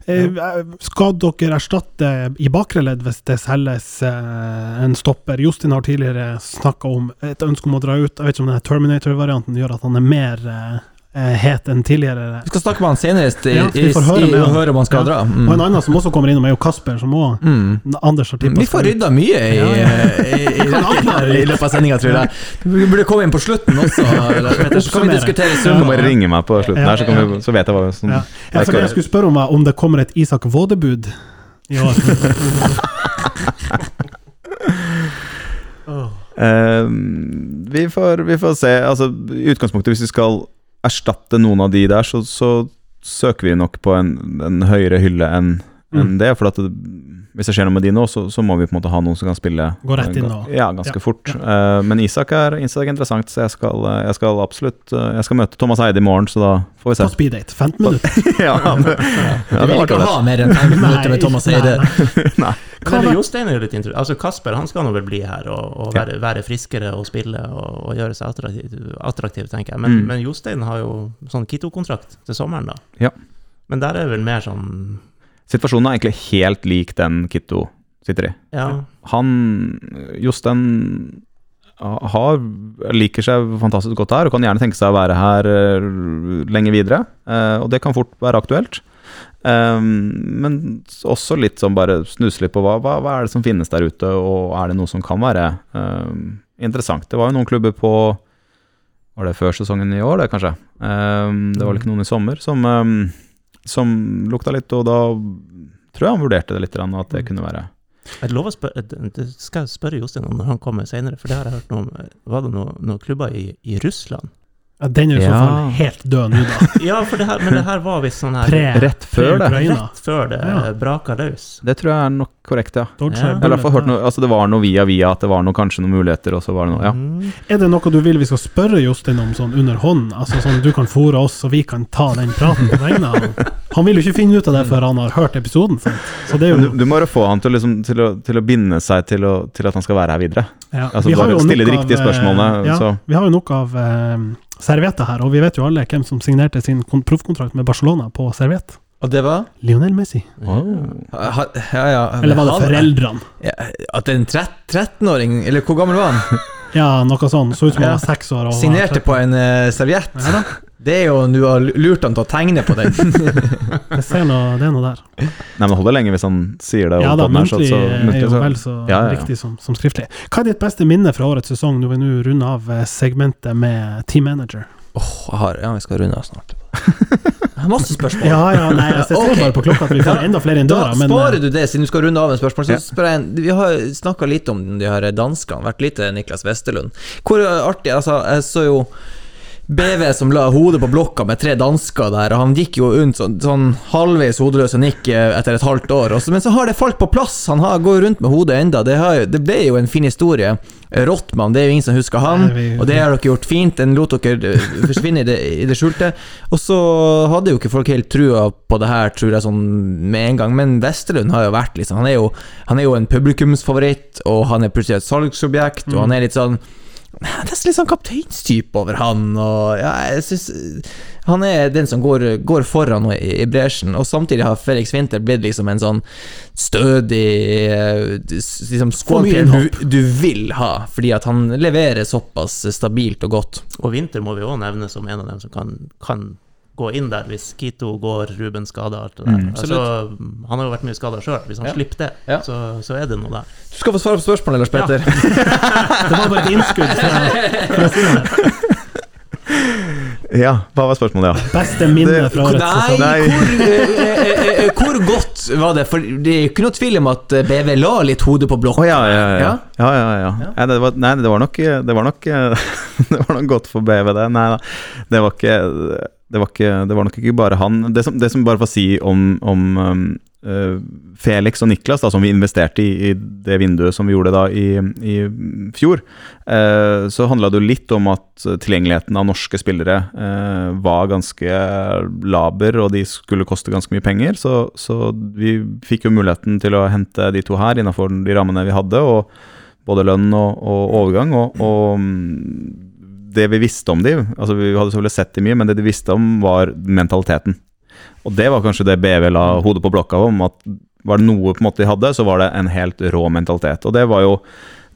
[SPEAKER 2] Eh, Skal dere erstatte i bakre ledd hvis det selges eh, en stopper? Justin har tidligere snakka om et ønske om å dra ut. Jeg vet ikke om denne Terminator-varianten gjør at han er mer eh, eh, het enn tidligere.
[SPEAKER 3] Vi skal snakke med han senere i,
[SPEAKER 2] Ja, vi får høre
[SPEAKER 3] i,
[SPEAKER 2] med
[SPEAKER 3] og høre om han skal
[SPEAKER 2] Ja.
[SPEAKER 3] dra.
[SPEAKER 2] Og en
[SPEAKER 3] Mm.
[SPEAKER 2] annen som også kommer innom, er jo Kasper, som òg
[SPEAKER 3] Mm.
[SPEAKER 2] Anders har tippa
[SPEAKER 3] Vi får rydda mye i,
[SPEAKER 2] Ja, ja.
[SPEAKER 3] i, i, i, i løpet av sendinga, tror jeg. Vi burde komme inn på slutten også, Lars Petter, så kan vi diskutere
[SPEAKER 4] Du kan bare ringe meg på slutten her, så, vi, så vet jeg hva som
[SPEAKER 2] Ja. Ja,
[SPEAKER 4] jeg
[SPEAKER 2] for det jeg skulle spørre om, var om det kommer et Isak Vådebud i år.
[SPEAKER 4] Uh, vi, får, vi får se. Altså, I utgangspunktet, hvis vi skal erstatte noen av de der, så, så søker vi nok på en, en høyere hylle enn enn
[SPEAKER 2] Mm.
[SPEAKER 4] det. For at det, hvis det skjer noe med de nå, så, så må vi på en måte ha noen som kan spille
[SPEAKER 2] Gå rett inn og-
[SPEAKER 4] Ja, ganske
[SPEAKER 2] Ja,
[SPEAKER 4] fort. Eh, men Isak er, Isak er interessant, så jeg skal, eh, jeg skal absolutt uh, Jeg skal møte Thomas Eide i morgen, så da får vi se.
[SPEAKER 2] På speeddate. 15 minutter.
[SPEAKER 4] ja, det, ja, det
[SPEAKER 3] vil ikke ha mer enn 15 minutter med Thomas Eide.
[SPEAKER 2] nei.
[SPEAKER 1] Jostein er jo litt interessant. Altså Kasper han skal nå vel bli her og, og
[SPEAKER 4] Ja.
[SPEAKER 1] være, være friskere og spille og, og gjøre seg attraktiv, attraktiv tenker jeg. Men,
[SPEAKER 4] Mm.
[SPEAKER 1] men Jostein har jo sånn Kito-kontrakt til sommeren, da.
[SPEAKER 4] Ja.
[SPEAKER 1] Men der er det vel mer sånn
[SPEAKER 4] Situasjonen er egentlig helt lik den Kitto sitter i.
[SPEAKER 1] Ja,
[SPEAKER 4] Han, Jostein, har, liker seg fantastisk godt her og kan gjerne tenke seg å være her eh, lenge videre. eh, og det kan fort være aktuelt. Um, men også litt sånn bare snuse litt på hva, hva, hva er det som finnes der ute, og er det noe som kan være um, interessant. Det var jo noen klubber på Var det før sesongen i år, det, kanskje? Um, det var vel ikke noen i sommer som, som lukta litt, og da tror jeg han vurderte det litt, at det kunne være
[SPEAKER 1] jeg lover å spørre skal jeg spørre Jostein om når han kommer senere, for det har jeg hørt noe om. Var det noen noe klubber i, i Russland?
[SPEAKER 2] Ja, den er i så
[SPEAKER 4] Ja.
[SPEAKER 2] fall helt død nå, da.
[SPEAKER 1] Ja, for det her, men det her var visst sånn her
[SPEAKER 2] Pre.
[SPEAKER 4] Rett før det.
[SPEAKER 1] Rett før det
[SPEAKER 2] Ja.
[SPEAKER 1] braka løs.
[SPEAKER 4] Det tror jeg nok korrekt, ja.
[SPEAKER 2] Dodge
[SPEAKER 1] Ja.
[SPEAKER 2] er
[SPEAKER 4] hørt noe, altså Det var noe via via, at det var noe, kanskje noen muligheter, og så var det noe Ja.
[SPEAKER 1] Mm.
[SPEAKER 2] Er det noe du vil vi skal spørre Jostein om sånn under hånd? Altså sånn du kan fòre oss, og vi kan ta den praten på vegne av han? Han vil jo ikke finne ut av det før han har hørt episoden. Så det er jo
[SPEAKER 4] du, du må bare få han til, liksom, til, å, til å binde seg til, å, til at han skal være her videre.
[SPEAKER 2] ja.
[SPEAKER 4] altså
[SPEAKER 2] Vi har
[SPEAKER 4] bare stille de riktige
[SPEAKER 2] av, eh,
[SPEAKER 4] spørsmålene,
[SPEAKER 2] Ja,
[SPEAKER 4] så-
[SPEAKER 2] vi har jo nok av eh, servietter her, og vi vet jo alle hvem som signerte sin proffkontrakt med Barcelona på serviett.
[SPEAKER 3] Og det var?
[SPEAKER 2] Lionel Messi.
[SPEAKER 3] Ha, ja, ja.
[SPEAKER 2] Eller var det
[SPEAKER 3] Han-
[SPEAKER 2] foreldrene?
[SPEAKER 3] Ja, at en 13-åring, eller hvor gammel var han?
[SPEAKER 2] Ja, noe sånt. Så ut som han var seks år. Og
[SPEAKER 3] Signerte på en uh, serviett.
[SPEAKER 2] Ja
[SPEAKER 3] Det er jo Du har lurt han til å tegne på den.
[SPEAKER 2] jeg ser noe, det er noe der.
[SPEAKER 4] Nei, men det holder lenge hvis han sier det.
[SPEAKER 2] Ja da,
[SPEAKER 4] så-
[SPEAKER 2] muntlig
[SPEAKER 4] så-
[SPEAKER 2] er jo
[SPEAKER 4] så-
[SPEAKER 2] vel så
[SPEAKER 4] Ja, ja, ja.
[SPEAKER 2] riktig som, som skriftlig. Hva er ditt beste minne fra årets sesong når vi nå runder av eh, segmentet med team manager?
[SPEAKER 3] Åh, jeg har Ja, vi skal runde av snart. Masse spørsmål.
[SPEAKER 2] Ja, ja, nei, jeg ser
[SPEAKER 3] okay.
[SPEAKER 2] bare på klokka at vi får enda flere enn
[SPEAKER 3] Da
[SPEAKER 2] døra, men
[SPEAKER 3] sparer
[SPEAKER 2] eh,
[SPEAKER 3] du det, siden du skal runde av med spørsmål. Så spør jeg en- Vi har snakka litt om de her danskene, vært litt Niklas Westerlund. Hvor artig Altså, jeg så jo BV som la hodet på blokka med tre dansker der, og han gikk jo rundt sånn, sånn halvveis hodeløs og nikk eh, etter et halvt år. Også, men så har det falt på plass, han har, går rundt med hodet enda. Det, har, det ble jo en fin historie. Rottmann, det er jo ingen som husker han, og det har dere gjort fint. Den lot dere eh, forsvinne i det, i det skjulte. Og så hadde jo ikke folk helt trua på det her, tror jeg, sånn med en gang. Men Vesterlund har jo vært liksom Han er jo, han er jo en publikumsfavoritt, og han er plutselig et salgsobjekt, og han er litt sånn Nesten litt sånn kapteinstype over han, og ja, jeg synes Han er den som går, går foran og i, i bresjen, og samtidig har Felix Winther blitt liksom en sånn stødig eh, liksom
[SPEAKER 2] mye
[SPEAKER 3] du, du vil ha, fordi at han leverer såpass stabilt og godt.
[SPEAKER 1] Og Vinter må vi òg nevne som en av dem som kan, kan gå inn der hvis Kito går, Ruben skada.
[SPEAKER 4] Mm,
[SPEAKER 1] altså, han har jo vært mye skada sjøl. Hvis han
[SPEAKER 3] Ja.
[SPEAKER 1] slipper det,
[SPEAKER 3] Ja.
[SPEAKER 1] så, så er det noe der.
[SPEAKER 3] Du skal få svare på spørsmålet, Lars Peter.
[SPEAKER 2] Det var bare et innskudd fra.
[SPEAKER 4] Ja, hva var spørsmålet, ja?
[SPEAKER 2] Beste minne fra årets sesong.
[SPEAKER 4] Nei.
[SPEAKER 3] Hvor, eh, eh, eh, hvor godt var det? For det er ikke noe tvil om at BV la litt hodet på blokka.
[SPEAKER 4] Oh, ja, ja, ja.
[SPEAKER 3] Ja?
[SPEAKER 4] ja, ja, ja. Nei, det var, nei, det var nok Det var nok, det var nok godt for BV, det. Nei da. Det var ikke det var, ikke, det var nok ikke bare han. Det som, det som bare får si om, om eh, Felix og Niklas, da, som vi investerte i, i det vinduet som vi gjorde da i, i fjor, uh, så handla det jo litt om at tilgjengeligheten av norske spillere uh, var ganske laber, og de skulle koste ganske mye penger. Så, så vi fikk jo muligheten til å hente de to her innafor de rammene vi hadde. og både lønn og, og overgang. Og, og mm, det vi visste om de, altså vi hadde selvfølgelig sett de mye, men det de visste om, var mentaliteten. Og det var kanskje det BV la hodet på blokka om, at var det noe på en måte de hadde, så var det en helt rå mentalitet. Og det var jo,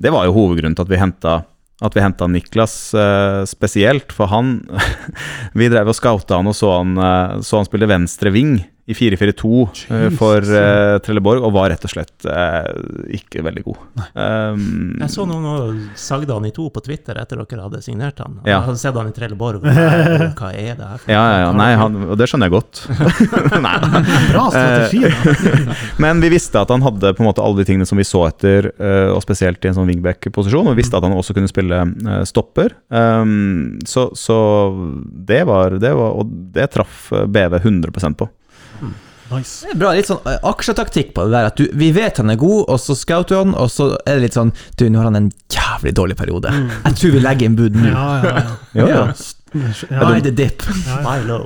[SPEAKER 4] det var jo hovedgrunnen til at vi henta at vi henta Niklas eh, spesielt, for han Vi drev og scouta han og så han, eh, så han spille venstre ving i 4-4-2 eh, for eh, Trelleborg, og var rett og slett uh, ikke veldig god. Um,
[SPEAKER 1] Jeg så noen og sagde han i to på Twitter etter dere hadde signert han.
[SPEAKER 4] Ja.
[SPEAKER 1] Jeg hadde sett han i Trelleborg. og Hva er det her for
[SPEAKER 4] ja, ja, ja. Nei, han, og det skjønner jeg godt. Nei.
[SPEAKER 2] Bra strategi, da.
[SPEAKER 4] Men vi visste at han hadde på en måte alle de tingene som vi så etter, eh, og spesielt i en sånn wingback-posisjon. Og vi visste at han også kunne spille stopper. Um, så, så det var det var, Og det traff BV 100% på.
[SPEAKER 2] Nice.
[SPEAKER 3] Det er bra, litt sånn eh, aksjetaktikk på det der. At du, vi vet han er god, og så scouter han, og så er det litt sånn Du, nå har han en jævlig dårlig periode. Jeg tror vi legger inn bud nå.
[SPEAKER 2] Ja, ja, ja.
[SPEAKER 4] Jo,
[SPEAKER 1] Ja.
[SPEAKER 4] ja.
[SPEAKER 2] ja.
[SPEAKER 3] Buy the dip.
[SPEAKER 2] ja, ja.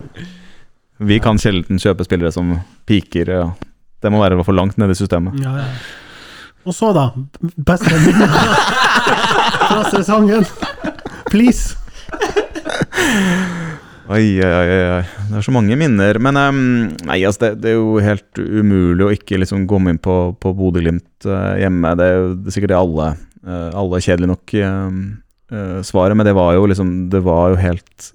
[SPEAKER 4] Vi kan sjelden kjøpe spillere som piker. Ja. Det må være for langt nede i systemet.
[SPEAKER 2] ja, ja. Og så, da. Beste minnet fra sesongen. Please.
[SPEAKER 4] Oi, oi, oi. Det er så mange minner. Men um, nei, altså, det, det er jo helt umulig å ikke liksom komme inn på, på Bodø-Glimt uh, hjemme. Det er jo det er sikkert det alle, uh, alle kjedelig nok uh, svaret, men det var jo liksom Det var jo helt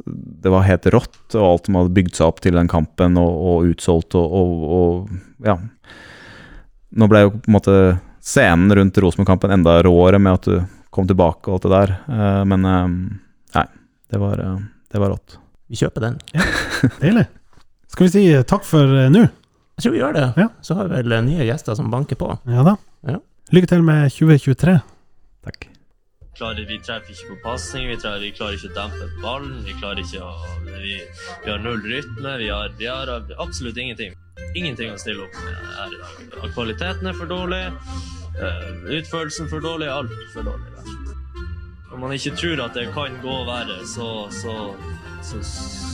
[SPEAKER 4] Det var helt rått, og alt som hadde bygd seg opp til den kampen, og, og utsolgt, og, og, og ja. Nå ble jo på en måte scenen rundt Rosenborg-kampen enda råere med at du kom tilbake og alt det der, men ehm, nei, det var, det var rått.
[SPEAKER 1] Vi kjøper den.
[SPEAKER 2] Deilig. Skal vi si eh, takk for eh, nå?
[SPEAKER 1] Jeg tror vi gjør det.
[SPEAKER 2] Ja.
[SPEAKER 1] Så har vi vel eh, nye gjester som banker på.
[SPEAKER 2] Ja da.
[SPEAKER 1] Ja.
[SPEAKER 2] Lykke til med 2023.
[SPEAKER 4] Takk.
[SPEAKER 5] klarer, vi treffer ikke på pasning, vi, trenger- vi klarer ikke å dempe ballen. Vi klarer ikke å Vi, vi har null rytme. Vi har, vi har absolutt ingenting. Ingenting å stille opp med her i dag. Kvaliteten er for dårlig. eh, Utførelsen for dårlig. Alt for dårlig. Om. Man ikke tror at det kan gå verre, så, så, så,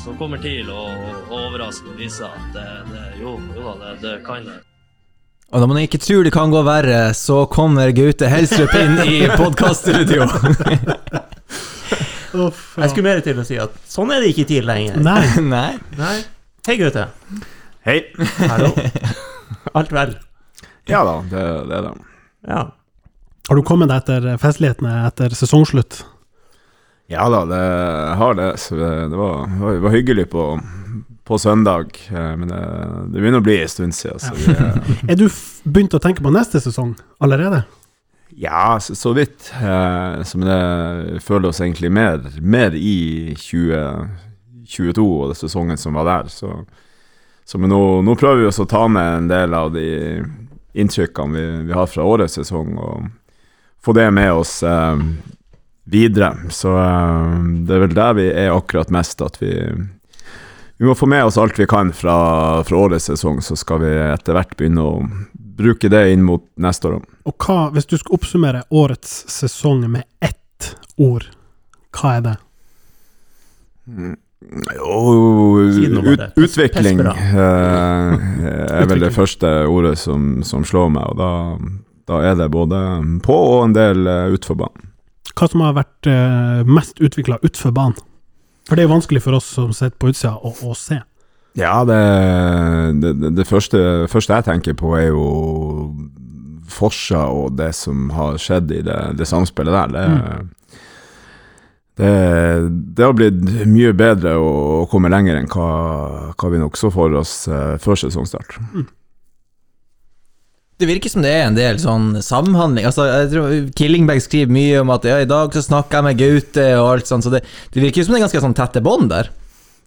[SPEAKER 5] så kommer TIL å å overraske og vise at det, det, jo, jo da, det, det kan det.
[SPEAKER 3] Og når man ikke tror det kan gå verre, så kommer Gaute Helstrup inn i podkaststudio.
[SPEAKER 2] Uff, ja.
[SPEAKER 1] Jeg skulle mer til å si at sånn er det ikke i tid lenger.
[SPEAKER 2] Nei.
[SPEAKER 3] Nei.
[SPEAKER 1] Nei. Hei, Gaute.
[SPEAKER 6] Hei.
[SPEAKER 1] Hallo. Alt vel?
[SPEAKER 6] Ja da, det, det er det.
[SPEAKER 1] Ja.
[SPEAKER 2] Har du kommet deg etter festlighetene etter sesongslutt?
[SPEAKER 6] Ja da, det har det. Så det, det, var, det var- hyggelig på, på søndag, eh, men det, det begynner å bli en stund siden. Så vi, eh,
[SPEAKER 2] Er du begynt å tenke på neste sesong allerede?
[SPEAKER 6] ja, så, så vidt. eh, men det, føler oss egentlig mer, mer i 2022 og den sesongen som var der. Så, så men nå, nå prøver vi oss å ta med en del av de inntrykkene vi, vi har fra årets sesong, og få det med oss eh, videre. Så eh, det er vel der vi er akkurat mest, at vi vi må få med oss alt vi kan fra, fra årets sesong, så skal vi etter hvert begynne å bruke det inn mot neste år.
[SPEAKER 2] Og hva, hvis du skal oppsummere årets sesong med ett ord, hva er det?
[SPEAKER 6] Jo, ut, utvikling eh, er vel det første ordet som, som slår meg, og da, da er det både på og en del eh, utfor banen.
[SPEAKER 2] Hva som har vært eh, mest utvikla utenfor banen? For det er jo vanskelig for oss som sitter på utsida, å, å se.
[SPEAKER 6] Ja, det, det, det, første, første jeg tenker på, er jo Forsa og det som har skjedd i det, det samspillet der. Det, Det, det har blitt mye bedre å, komme lenger enn hva, hva vi nok så for oss eh, før sesongstart.
[SPEAKER 3] Det virker som det er en del sånn samhandling. Altså, jeg tror Killingberg skriver mye om at ja, i dag så snakka jeg med Gaute og alt sånt, så det, det virker som det er ganske sånn tette bånd der.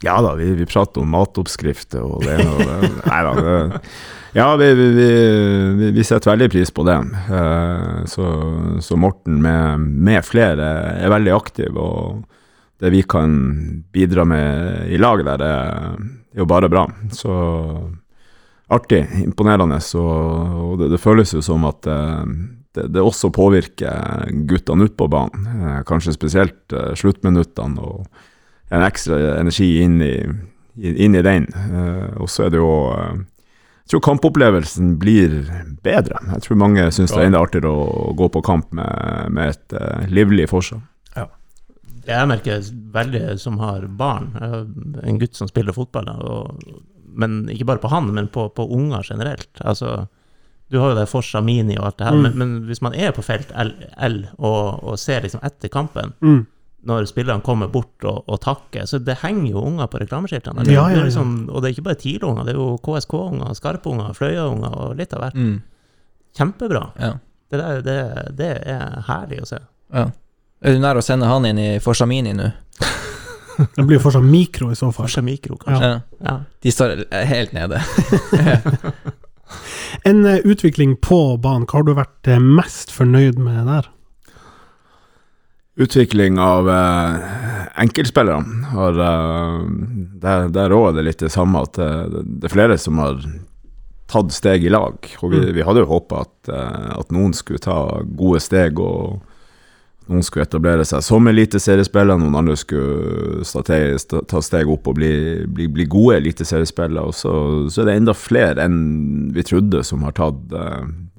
[SPEAKER 6] Ja da, vi, vi prater om matoppskrifter og det og det Nei da. Det, ja, vi, vi, vi, setter veldig pris på det. Eh, så, så Morten med, med flere er veldig aktiv, og det vi kan bidra med i lag der, er, er jo bare bra. Så artig, imponerende, og, det, det, føles jo som at eh, det, det, også påvirker guttene ute på banen. Eh, kanskje spesielt sluttminuttene. og en ekstra energi inn i, inn i den. og så er det jo jeg tror kampopplevelsen blir bedre. Jeg tror mange syns det er enda artigere å gå på kamp med, med et uh, livlig forsvar.
[SPEAKER 1] Ja. Jeg merker veldig som har barn, en gutt som spiller fotball, og, men ikke bare på han, men på, på unger generelt. Altså, du har jo det Forsa Mini og alt det her, mm. men, men, hvis man er på felt L, L og, og, ser liksom etter kampen, mm når spillerne kommer bort og, og, takker. Så det henger jo unger på reklameskiltene. Ja, ja, ja. liksom, og det er ikke bare TIL-unger, det er jo KSK-unger, Skarpe-unger, Fløya-unger og litt av hvert. Mm. Kjempebra. Det, der, det, det, er herlig å se.
[SPEAKER 3] Er du nær å sende han inn i Forsa Mini nå?
[SPEAKER 2] Det blir fortsatt mikro i så fall.
[SPEAKER 1] Fortsatt mikro, kanskje.
[SPEAKER 3] De står helt nede.
[SPEAKER 2] en uh, utvikling på banen, hva har du vært uh, mest fornøyd med der?
[SPEAKER 6] utvikling av eh, enkeltspillere. Har, uh, der òg er det litt det samme, at det, det er flere som har tatt steg i lag. Og vi, mm. vi hadde jo håpa at, at, noen skulle ta gode steg, og noen skulle etablere seg som eliteseriespillere, noen andre skulle ta steg opp og bli, bli, bli gode eliteseriespillere. Og så, så, er det enda flere enn vi trodde som har tatt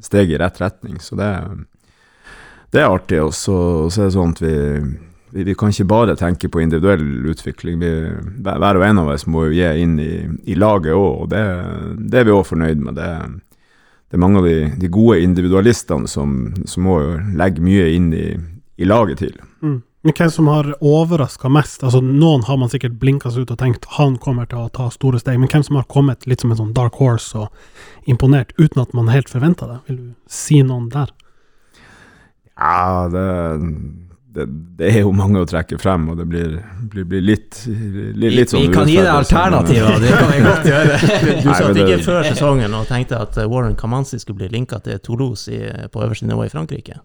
[SPEAKER 6] steg i rett retning. Så det det er artig. Og så, er det sånn at vi, vi, vi, kan ikke bare tenke på individuell utvikling. Vi, hver og en av oss må jo gi inn i, i laget òg, og det, det, er vi òg fornøyd med. Det, det, er mange av de, de gode individualistene som, som, må legge mye inn i, i laget til.
[SPEAKER 2] Mm. Men hvem som har overraska mest? Altså Noen har man sikkert blinka seg ut og tenkt han kommer til å ta store steg, men hvem som har kommet litt som en sånn dark horse og imponert uten at man helt forventa det? Vil du si noen der?
[SPEAKER 6] Ja, det, det, det, er jo mange å trekke frem, og det blir, blir, blir litt, litt, litt sånn
[SPEAKER 3] Vi kan gi deg alternativer, det kan vi godt gjøre.
[SPEAKER 1] Du satt ikke før sesongen og tenkte at Warren Kamanzi skulle bli linka til Toulouse i, på øverste nivå i Frankrike?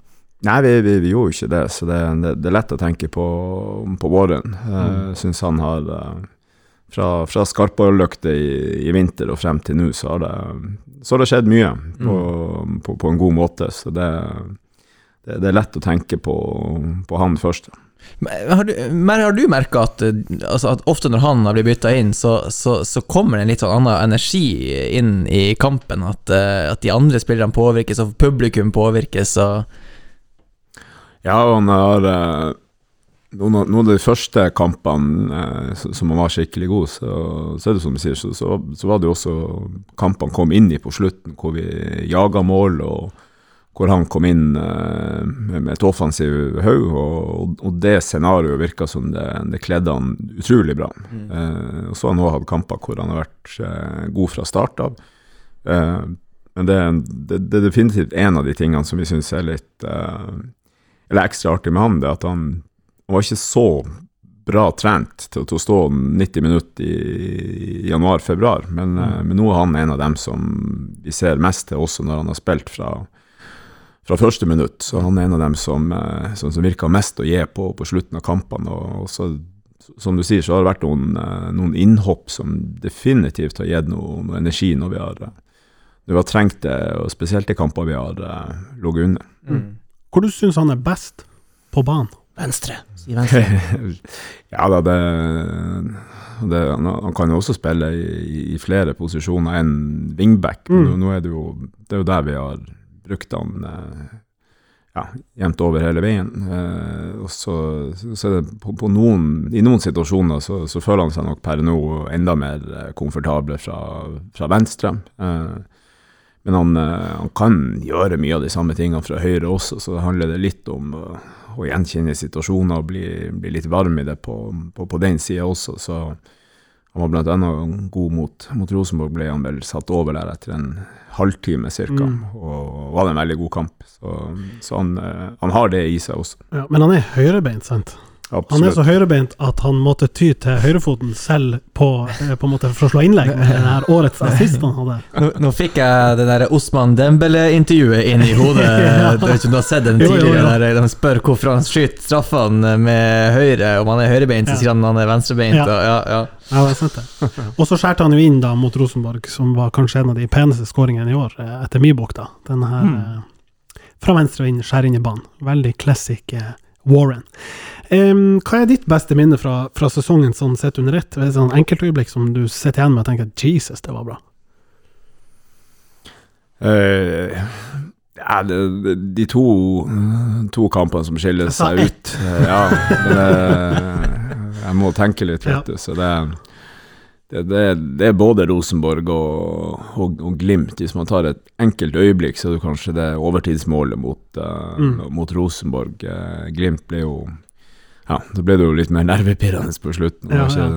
[SPEAKER 6] Nei, vi, vi, vi gjorde ikke det, så det, det, er lett å tenke på, på våren. Jeg mm. syns han har eh, Fra, fra Skarpåløkte i, i, vinter og frem til nå, så har det, så har det skjedd mye på, mm. på, på en god måte. Så det det, det, er lett å tenke på, på han først.
[SPEAKER 3] Men har du, har du merka at, altså at, ofte når han har blitt bytta inn, så, så, så, kommer det en litt sånn annen energi inn i kampen? At, eh, at de andre spillerne påvirkes, og publikum påvirkes? Og
[SPEAKER 6] ja, han har eh, noen, noen, av de første kampene eh, som han var skikkelig god, så, så er det som du sier, så, så, så var det jo også kampene kom inn i på slutten, hvor vi jaga mål. og hvor han kom inn uh, med et offensiv haug, og, og, det scenarioet virka som det, det kledde han utrolig bra. Mm. Uh, og så har han òg hatt kamper hvor han har vært uh, god fra start av. men det, det, det, er definitivt en av de tingene som vi syns er litt Eller ekstra artig med han, det at han, han var ikke så bra trent til, å stå 90 minutter i, januar-februar, men, mm. men nå er han en av dem som vi ser mest til, også når han har spilt fra fra første minutt. Så han er en av dem som, eh, som, som virker mest å gi på på slutten av kampene. Og, og så, som du sier, så har det vært noen, eh, noen innhopp som definitivt har gitt noe, noe, energi når vi har, når vi har trengt det, og spesielt i kamper vi har ligget under. Mm.
[SPEAKER 2] Hvor du syns han er best på banen?
[SPEAKER 1] Venstre. Si venstre.
[SPEAKER 6] ja da, det, det han, kan jo også spille i, i flere posisjoner enn wingback. Mm. Nå, nå, er det jo det er jo der vi har brukt han eh, ja, jevnt over hele veien. Eh, og så, så, er det på, på noen, I noen situasjoner så, så, føler han seg nok per nå enda mer komfortabel komfortable fra, fra venstre. Men han, han, kan gjøre mye av de samme tingene fra høyre også, så det handler det litt om å gjenkjenne situasjoner og bli, bli litt varm i det på, på, på den sida også. Så han var annet god mot, mot Rosenborg, ble han vel satt over der etter en halvtime ca.
[SPEAKER 2] Mm.
[SPEAKER 6] Og var det en veldig god kamp. Så, så han, eh, han har det i seg også.
[SPEAKER 2] Ja, men han er høyrebeint, sant? Han er så høyrebeint at han måtte ty til høyrefoten selv på, eh, på en måte for å slå innlegg med her årets assist han hadde.
[SPEAKER 3] Nå, nå fikk jeg det der Osman Dembele-intervjuet inn i hodet.
[SPEAKER 2] Ja.
[SPEAKER 3] Jeg om du har sett den
[SPEAKER 2] Jo, jo,
[SPEAKER 3] tidligere?
[SPEAKER 2] jo.
[SPEAKER 3] Der de spør hvorfor han skyter straffene med høyre, om han er høyrebeint, så sier han han er venstrebeint.
[SPEAKER 2] Ja.
[SPEAKER 3] og- Ja, ja.
[SPEAKER 2] Ja, det det. Og så skjærte han jo inn da mot Rosenborg, som var kanskje en av de peneste skåringene i år, eh, etter Mybok, bok, da. Den her
[SPEAKER 1] Mm.
[SPEAKER 2] eh, fra venstre og inn, skjær inn i banen. Veldig classic eh, Warren. Em, hva er ditt beste minne fra, fra sesongen sånn sett under ett? Et sånn enkeltøyeblikk som du sitter igjen med og tenker at Jesus, det var bra?
[SPEAKER 6] Uh, ja, det, de to, to kampene som skiller seg ut eh, Ja, det, jeg må tenke litt, vet du. Så det, det, det, det er både Rosenborg og, og, og Glimt. Hvis man tar et enkelt øyeblikk, så er det kanskje det overtidsmålet mot, uh,
[SPEAKER 2] Mm.
[SPEAKER 6] mot Rosenborg. Uh, Glimt ble jo Ja, da ble det jo litt mer nervepirrende på slutten.
[SPEAKER 2] Ja, ja.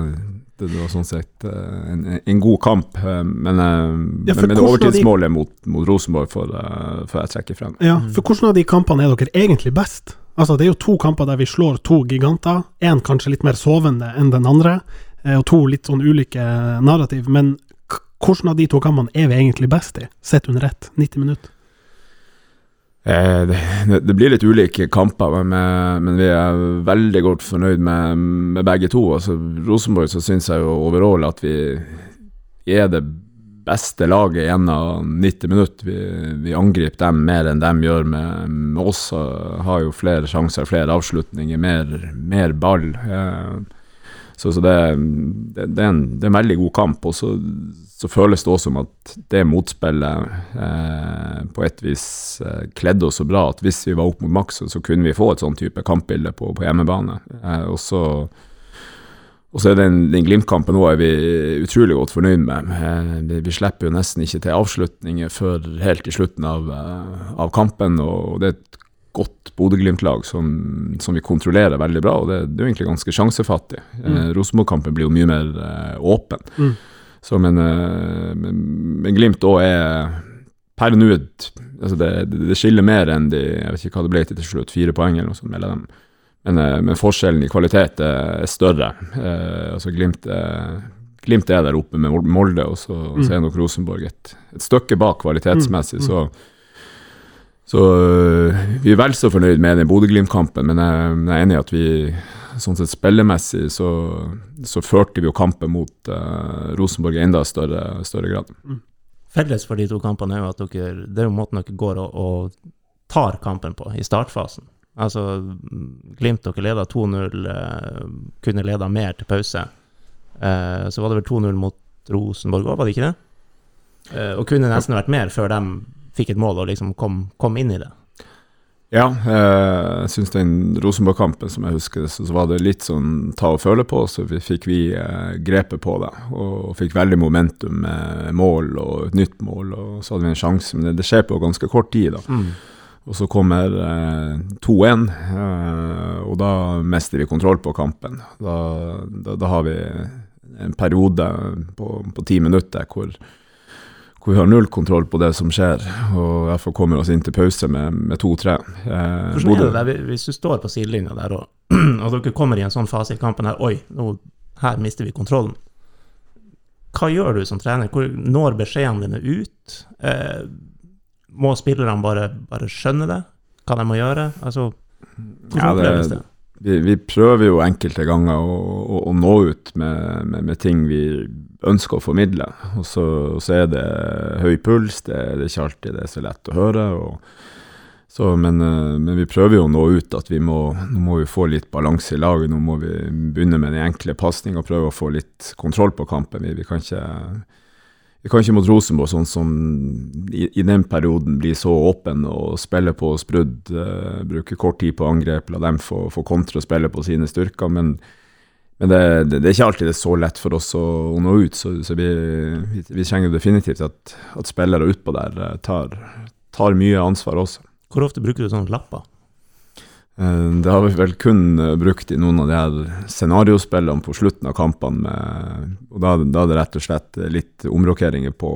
[SPEAKER 6] Det, det var sånn sett eh, en, en god kamp, eh, men, eh,
[SPEAKER 2] Ja,
[SPEAKER 6] men,
[SPEAKER 2] har de-
[SPEAKER 6] overtidsmålet mot, mot Rosenborg får, får jeg trekke frem.
[SPEAKER 2] Ja, for hvordan av de kampene er dere egentlig best? Altså, det er jo to kamper der vi slår to giganter. Én kanskje litt mer sovende enn den andre, og to litt sånn ulike narrativ. Men hvordan av de to kampene er vi egentlig best i, sett under ett? 90 minutter?
[SPEAKER 6] Eh, det, det, blir litt ulike kamper, men, men vi er veldig godt fornøyd med, med begge to. Altså, Rosenborg så syns jeg jo overall at vi er det beste laget gjennom 90 minutter. Vi, vi angriper dem mer enn de gjør med, med oss. Har jo flere sjanser, flere avslutninger, mer, mer ball. Eh, så, så det, det, det, er en, det er en veldig god kamp. Og så, så føles det også som at det motspillet eh, på et vis eh, kledde oss så bra at hvis vi var opp mot maks, så, kunne vi få et sånn type kampbilde på, på hjemmebane. Eh, og så og så er den, den Glimt-kampen er vi utrolig godt fornøyd med. Eh, Vi, vi slipper jo nesten ikke til avslutninger før helt i slutten av, eh, av kampen. Og det er et godt Bodø-Glimt-lag som, som vi kontrollerer veldig bra, og det, det er jo egentlig ganske sjansefattig. Eh, Rosenborg-kampen blir jo mye mer eh, åpen.
[SPEAKER 2] Mm.
[SPEAKER 6] Så, men, eh, men, men Glimt òg er per nå altså det, det, skiller mer enn de Jeg vet ikke hva det ble til slutt, fire poeng eller noe sånt mellom dem. Men, eh, men forskjellen i kvalitet er, er større. Eh, altså Glimt, er- Glimt er der oppe med Molde, og så,
[SPEAKER 2] Mm.
[SPEAKER 6] så er nok Rosenborg et, et stykke bak kvalitetsmessig.
[SPEAKER 2] Mm, mm.
[SPEAKER 6] Så, så øh, vi er vel så fornøyd med den Bodø-Glimt-kampen, men jeg, jeg er enig i at vi sånn sett spillemessig så, så førte vi jo kampen mot uh, Rosenborg i enda større, større grad.
[SPEAKER 1] Felles for de to kampene er jo at dere, det er jo måten dere går og, og tar kampen på i startfasen. Altså, Glimt dere leda 2-0, eh, kunne leda mer til pause. Eh, så var det vel 2-0 mot Rosenborg òg, var det ikke det? Eh, og kunne nesten vært mer før de fikk et mål og liksom kom, kom inn i det.
[SPEAKER 6] Ja, eh, jeg syns den Rosenborg-kampen, som jeg husker, så, var det litt sånn ta og føle på, så vi, fikk vi eh, grepet på det. Og fikk veldig momentum med mål og et nytt mål, og så hadde vi en sjanse. Men det, det skjer på ganske kort tid, da. Og så kommer eh, 2-1, eh, og da mister vi kontroll på kampen. Da, da, da har vi en periode på, på ti minutter hvor, hvor vi har null kontroll på det som skjer, og fall kommer oss inn til pause med, med 2-3. Eh,
[SPEAKER 1] Hvordan er det der, hvis du står på sidelinja der, og, og dere kommer i en sånn fase i kampen her Oi, nå, her mister vi kontrollen. Hva gjør du som trener? Hvor når beskjedene dine ut? Eh, må spillerne bare, bare skjønne det? Hva de må gjøre? Altså, hvordan
[SPEAKER 6] Ja, det-
[SPEAKER 1] oppleves det?
[SPEAKER 6] Vi, vi prøver jo enkelte ganger å, å, å nå ut med, med, med ting vi ønsker å formidle. Og så, så er det høy puls, det, det er ikke alltid det er så lett å høre. Og, så, men, eh, men vi prøver jo å nå ut at vi må, nå må vi få litt balanse i laget. Nå må vi begynne med den enkle pasninga og prøve å få litt kontroll på kampen. Vi, vi kan ikke vi kan ikke mot Rosenborg, sånn som i, i den perioden blir så åpen og spille på sprudd, uh, bruke kort tid på angrep, la dem få, få kontre og spille på sine styrker. Men, men det, det, det er ikke alltid det er så lett for oss å, å nå ut, så, så vi, vi, vi trenger definitivt at, at spillere utpå der eh, tar, tar mye ansvar også.
[SPEAKER 1] Hvor ofte bruker du sånne lapper?
[SPEAKER 6] Eh, Det har vi vel kun eh, brukt i noen av de her scenariospillene på slutten av kampene. Med, og da, da er det rett og slett litt omrokeringer på,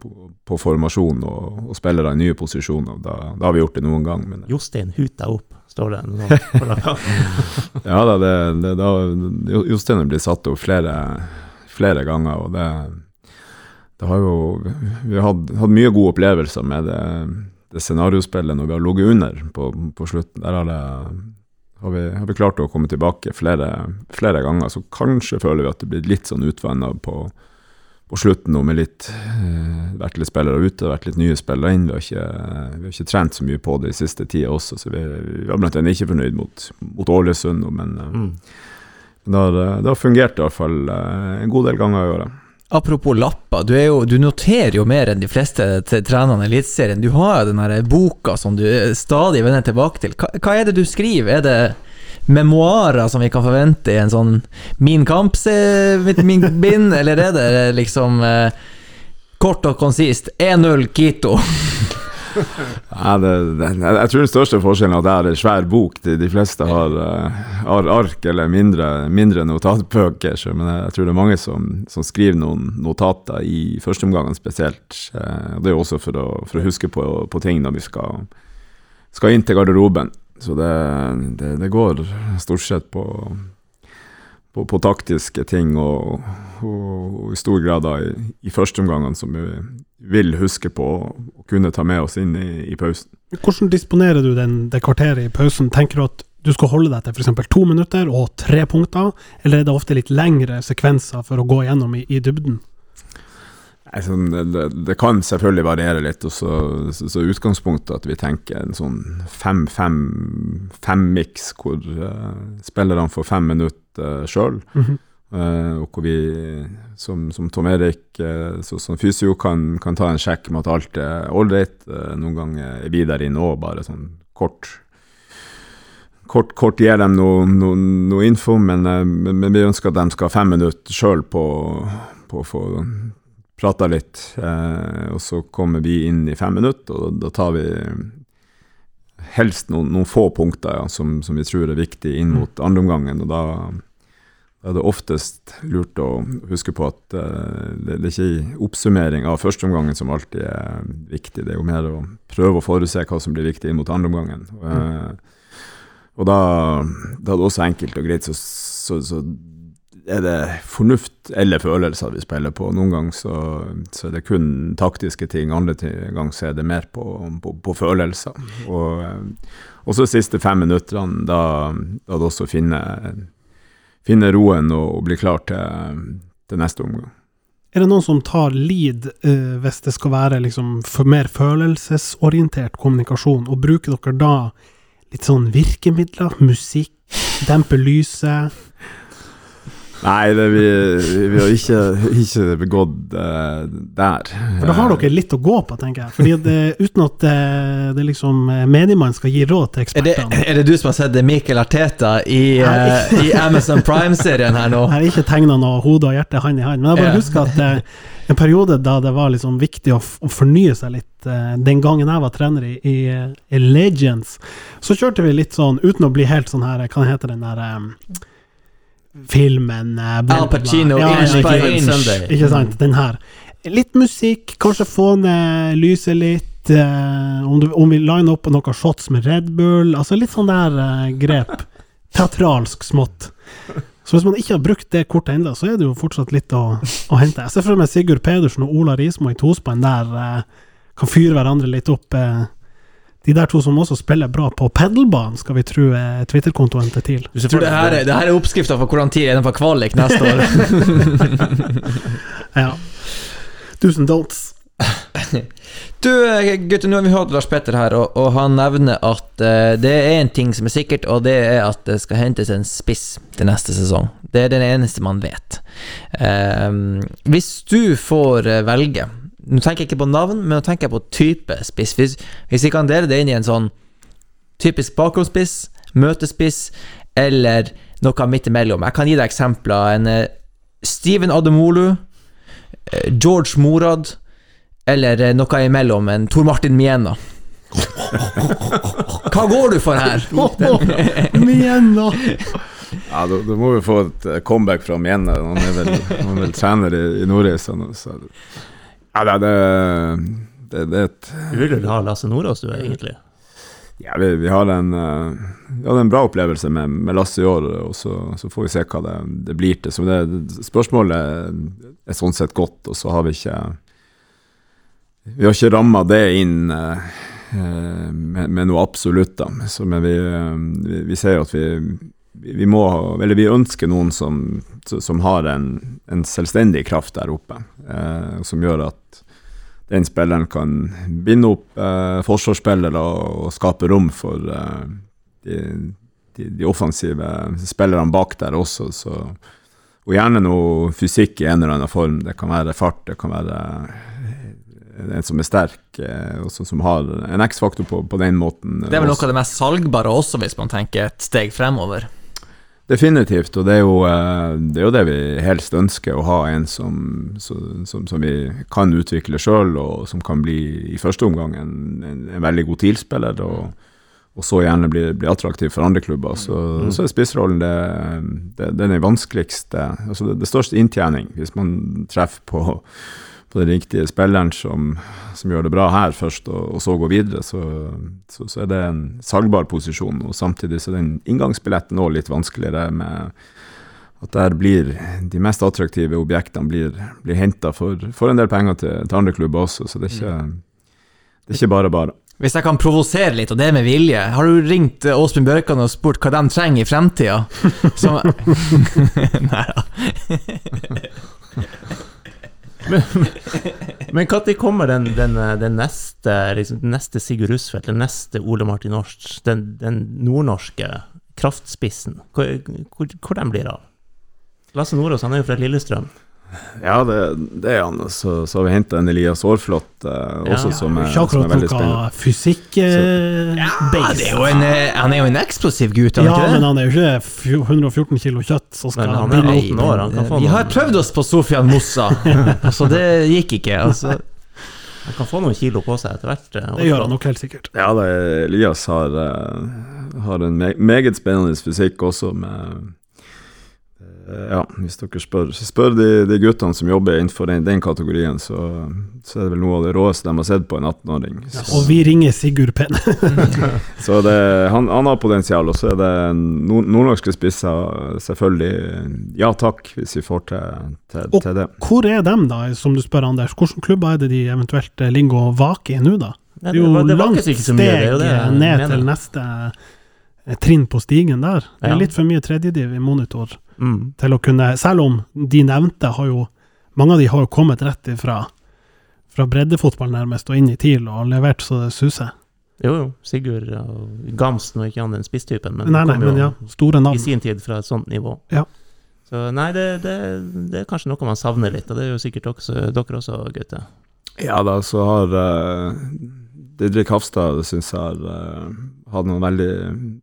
[SPEAKER 6] på, på formasjon og, og spillere i nye posisjoner. Da, da har vi gjort det noen gang. Men
[SPEAKER 1] Jostein huta opp, står det.
[SPEAKER 6] Ja da, det, det, da Jostein blitt satt opp flere, flere ganger, og det, det har jo Vi har hatt, hatt mye gode opplevelser med det, det scenariospillet når vi har ligget under på, på slutten. Der har, det, har, vi, har vi klart å komme tilbake flere, flere ganger. Så kanskje føler vi at det blir litt sånn utvanna på, på slutten nå, med litt eh, vært litt spillere ute, vært litt nye spillere inn. Vi har ikke, vi har ikke trent så mye på det i siste tida også, så vi, vi var blant annet ikke fornøyd mot, mot Ålesund. Men eh,
[SPEAKER 1] Mm.
[SPEAKER 6] det har, det har fungert i hvert fall eh, en god del ganger i året.
[SPEAKER 3] Apropos lapper, du, du noterer jo mer enn de fleste trenerne i Eliteserien. Du har jo den boka som du stadig vender tilbake til. Hva, hva er det du skriver? Er det memoarer som vi kan forvente i en sånn Min kamp-bind, eller er det liksom eh, kort og konsist 1-0 Quito?
[SPEAKER 6] Ja, det, det, jeg tror den største forskjellen er at det er en svær bok. De, de fleste har, eh, har ark eller mindre, mindre notatbøker. Men jeg tror det er mange som, som skriver noen notater i førsteomgangen spesielt. Eh, Det er jo også for å, for å huske på, på ting når vi skal, skal inn til garderoben. Så det, det, det går stort sett på, på, på taktiske ting, og, og, og i stor grad da i, i førsteomgangene som vi vil huske på å kunne ta med oss inn i, i pausen.
[SPEAKER 2] Hvordan disponerer du den, det kvarteret i pausen? Tenker du at du skal holde deg til f.eks. to minutter og tre punkter, eller er det ofte litt lengre sekvenser for å gå gjennom i, i dybden?
[SPEAKER 6] Sånn, det, det, kan selvfølgelig variere litt, og så, så, så utgangspunktet at vi tenker en sånn fem-fem-fem-miks, hvor uh, spillerne får fem minutter uh, sjøl.
[SPEAKER 2] Mhm.
[SPEAKER 6] Eh, og hvor vi, som, som Tom Erik, uh, så, som fysio, kan, kan ta en sjekk med at alt er ålreit. Uh, noen ganger er vi der inne òg, bare sånn kort Kort, kort gir dem noe, no, no info, eh, men, men vi ønsker at de skal ha fem minutter sjøl på, på å få prata litt. Eh, og så kommer vi inn i fem minutter, og da tar vi helst noen, noen få punkter ja, som, som vi tror er viktige inn mot andreomgangen. Og da, da er det oftest lurt å huske på at eh, det, det er ikke oppsummering av førsteomgangen som alltid er viktig. Det er jo mer å prøve å forutse hva som blir viktig inn mot andreomgangen. Mm. og da, da er det også enkelt og greit, så, så, så er det fornuft eller følelser vi spiller på. Noen ganger så, så er det kun taktiske ting, andre ganger så er det mer på, på, på følelser. Og, eh, og så de siste fem minuttene, da, da det også å finne, roen og, bli klar til, til neste omgang.
[SPEAKER 2] Er det noen som tar lead eh, hvis det skal være liksom mer følelsesorientert kommunikasjon, og bruker dere da litt sånn virkemidler, musikk, dempe lyset?
[SPEAKER 6] Nei, det, vi, vi har ikke, ikke begått uh, der.
[SPEAKER 2] For da har dere litt å gå på, tenker jeg. Fordi det, uten at det, det liksom eh, menigmann skal gi råd til
[SPEAKER 3] Er det,
[SPEAKER 2] ekspertene.
[SPEAKER 3] er det du som har sett Mikkel Arteta i, uh, i Amazon Prime-serien her nå?
[SPEAKER 2] Jeg har ikke tegna noe hode og hjerte hand i hand, men jeg bare husker at uh, en periode da det var liksom viktig å, f å fornye seg litt, eh, den gangen jeg var trener i, i, i Legends, så kjørte vi litt sånn, uten å bli helt sånn her, hva heter den der eh, filmen eh, bla,
[SPEAKER 3] Al
[SPEAKER 2] bla.
[SPEAKER 3] Pacino,
[SPEAKER 2] ja,
[SPEAKER 3] Inch by? Inch.
[SPEAKER 1] Sunday.
[SPEAKER 2] ikke sant, den her. Litt musikk, kanskje få ned lyset litt, Uh, om, du, om vi liner opp noen shots med Red Bull, altså litt sånn der uh, grep. Teatralsk smått. Så hvis man ikke har brukt det kortet ennå, så er det jo fortsatt litt å, å hente. Jeg ser for meg Sigurd Pedersen og Ola Rismo i tospann der uh, kan fyre hverandre litt opp. Eh, de der to som også spiller bra på pedalbanen skal vi tro er Twitter-kontoen til TIL.
[SPEAKER 1] Du
[SPEAKER 3] tror det her, er- det her er oppskrifta for hvordan tid er på kvalik neste år.
[SPEAKER 2] Ja. Tusen and don'ts.
[SPEAKER 3] Du eh, gutter, nå har vi hørt Lars Petter her, og, og han nevner at uh, det er en ting som er sikkert, og det er at det skal hentes en spiss til neste sesong. Det er den eneste man vet. Uh, hvis du får eh, velge Nå tenker jeg ikke på navn, men nå tenker jeg på type spiss. Hvis, hvis vi kan dele det inn i en sånn typisk bakgrunnsspiss, møtespiss, eller noe midt imellom. Jeg kan gi deg eksempler. En eh, Steven Ademolu, eh, George Morad, eller eh, noe imellom. En Tor Martin Miena. Hva går du for her?
[SPEAKER 2] Mjena!
[SPEAKER 6] Ja, da, da må vi få et comeback fra Miena. Han er vel, han er vel trener i, i Nordreisa nå, så Ja, det, det, det, det et
[SPEAKER 1] Du vil vel ha Lasse Nordås, du, egentlig?
[SPEAKER 6] Ja, vi, vi, har en, uh, vi hadde en bra opplevelse med, med Lasse i år, og så, så, får vi se hva det, det blir til. Så det, spørsmålet er sånn sett godt, og så har vi ikke Vi har ikke ramma det inn uh, med, med, noe absolutt, da. Så, men vi, vi, vi ser at vi vi må, eller vi ønsker noen som, som har en, en, selvstendig kraft der oppe, eh, som gjør at den spilleren kan binde opp eh, forsvarsspillere og, og, skape rom for eh, de, de, de, offensive spillerne bak der også. Så, og gjerne noe fysikk i en eller annen form. Det kan være fart, det kan være eh, en som er sterk, eh, og som har en X-faktor på, på, den måten.
[SPEAKER 3] Det er vel noe av det mest salgbare også, hvis man tenker et steg fremover?
[SPEAKER 6] Definitivt, og det er, jo, eh, det er, jo, det vi helst ønsker, å ha en som, som, som vi kan utvikle sjøl, og som kan bli i første omgang en, en, en veldig god TIL-spiller, og, og, så gjerne bli, bli, attraktiv for andre klubber. Så, mm. så er spissrollen det, det, den vanskeligste, altså det, det største inntjening, hvis man treffer på på den riktige spilleren som, som, gjør det bra her først, og, og så går videre, så, så, så, er det en salgbar posisjon. og Samtidig så er den inngangsbilletten òg litt vanskeligere, med at der blir de mest attraktive objektene blir, blir henta for, for, en del penger til, til, andre klubber også, så det er ikke, det er ikke bare bare.
[SPEAKER 3] Hvis jeg kan provosere litt, og det med vilje, har du ringt Åsmund Bjørkan og spurt hva de trenger i fremtida? Nei da.
[SPEAKER 1] Men når kommer den, den, den, neste liksom, neste Sigurd Rusfeldt, den neste Ole Martin den, den nordnorske kraftspissen? Hvor, hvor, hvor den blir av? Lasse Nordås han er jo fra Lillestrøm.
[SPEAKER 6] Ja, det, det, er han. Så, så har vi henta en Elias Aarflot eh, også, ja, som, er, som, er, veldig spennende.
[SPEAKER 2] Fysikk eh,
[SPEAKER 3] ja, er jo en, eh, Han er jo en eksplosiv gutt,
[SPEAKER 2] ja, men han er jo ikke 114 kilo kjøtt. Så skal
[SPEAKER 1] men han er 18 år, han kan få
[SPEAKER 3] Vi har prøvd oss på Sofian Mossa, så det gikk ikke. altså
[SPEAKER 1] han kan få noen kilo på seg etter hvert.
[SPEAKER 2] Eh, det gjør han nok helt sikkert.
[SPEAKER 6] Ja, det, Elias har, har en meget spennende fysikk også, med Eh, ja, hvis dere spør, spør de, de, guttene som jobber innenfor den, den kategorien, så, så, er det vel noe av det råeste de har sett på en 18-åring.
[SPEAKER 2] Ja, og vi ringer Sigurd Penn.
[SPEAKER 6] så det, han, han, har potensial, og så er det nord nordnorske spisser selvfølgelig ja takk, hvis vi får til, til, og til det.
[SPEAKER 2] Hvor er dem, da, som du spør Anders? Hvilke klubber er det de eventuelt ligger og vaker i nå, da? Det er jo det, det langt steg ned til neste eh, trinn på stigen der. Det er litt for mye tredjediv i monitor. Mm. Til å kunne Selv om de nevnte har jo Mange av de har jo kommet rett ifra fra breddefotball nærmest og inn i TIL og levert så det suser.
[SPEAKER 1] Jo, jo. Sigurd og Gamsten og ikke han den spisstypen, men,
[SPEAKER 2] nei, nei, men ja, store navn.
[SPEAKER 1] i sin tid fra et sånt nivå.
[SPEAKER 2] Ja.
[SPEAKER 1] Så nei, det, det, det, er kanskje noe man savner litt, og det er jo sikkert også, dere også, gutter.
[SPEAKER 6] Ja da, så har uh, Didrik Hafstad syns jeg har uh, hatt noen veldig,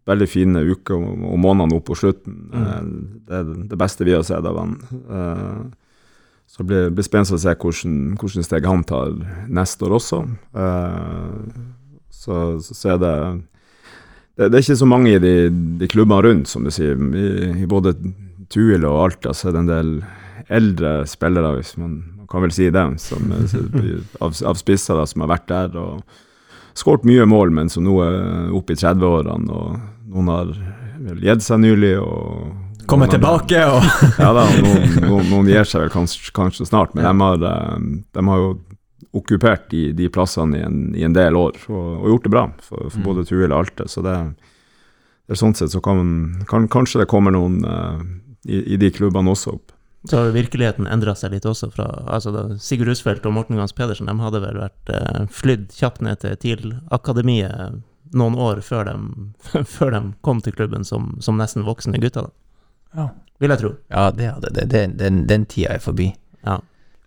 [SPEAKER 6] veldig fine uker og, og måneder nå på slutten. Mm. Uh, det er det beste vi har sett av han. Uh, så det blir, blir spennende å se hvordan, hvordan steg han tar neste år også. så, så, så er det, det, det er ikke så mange i de, de klubbene rundt, som du sier. I, i både Tuil og Alta så er det en del eldre spillere, hvis man, man kan vel si det, som, av, av spisser da, som har vært der. og skåret mye mål, men som nå er oppe i 30-årene. Og noen har vel gitt seg nylig. og
[SPEAKER 3] Kommet tilbake og
[SPEAKER 6] Ja da, noen, noen, noen, gir seg vel kanskje, kanskje snart, men ja. de, har, eh, de, har, jo okkupert de, de plassene i en, i en, del år og, og, gjort det bra for, for mm. både Tuil og Alte. Så det, det er sånn sett så kan, kan kanskje det kommer noen uh, i, i de klubbene også opp.
[SPEAKER 1] Så har virkeligheten endra seg litt også. Fra, altså da, Sigurd Rusfeldt og Morten Gans Pedersen de hadde vel vært eh, flydd kjapt ned til TIL-akademiet noen år før de, før de, kom til klubben som, som nesten voksne gutter. Da. Ja. Vil jeg tro.
[SPEAKER 3] Ja, det, det, det, den, den tida er forbi.
[SPEAKER 1] Ja.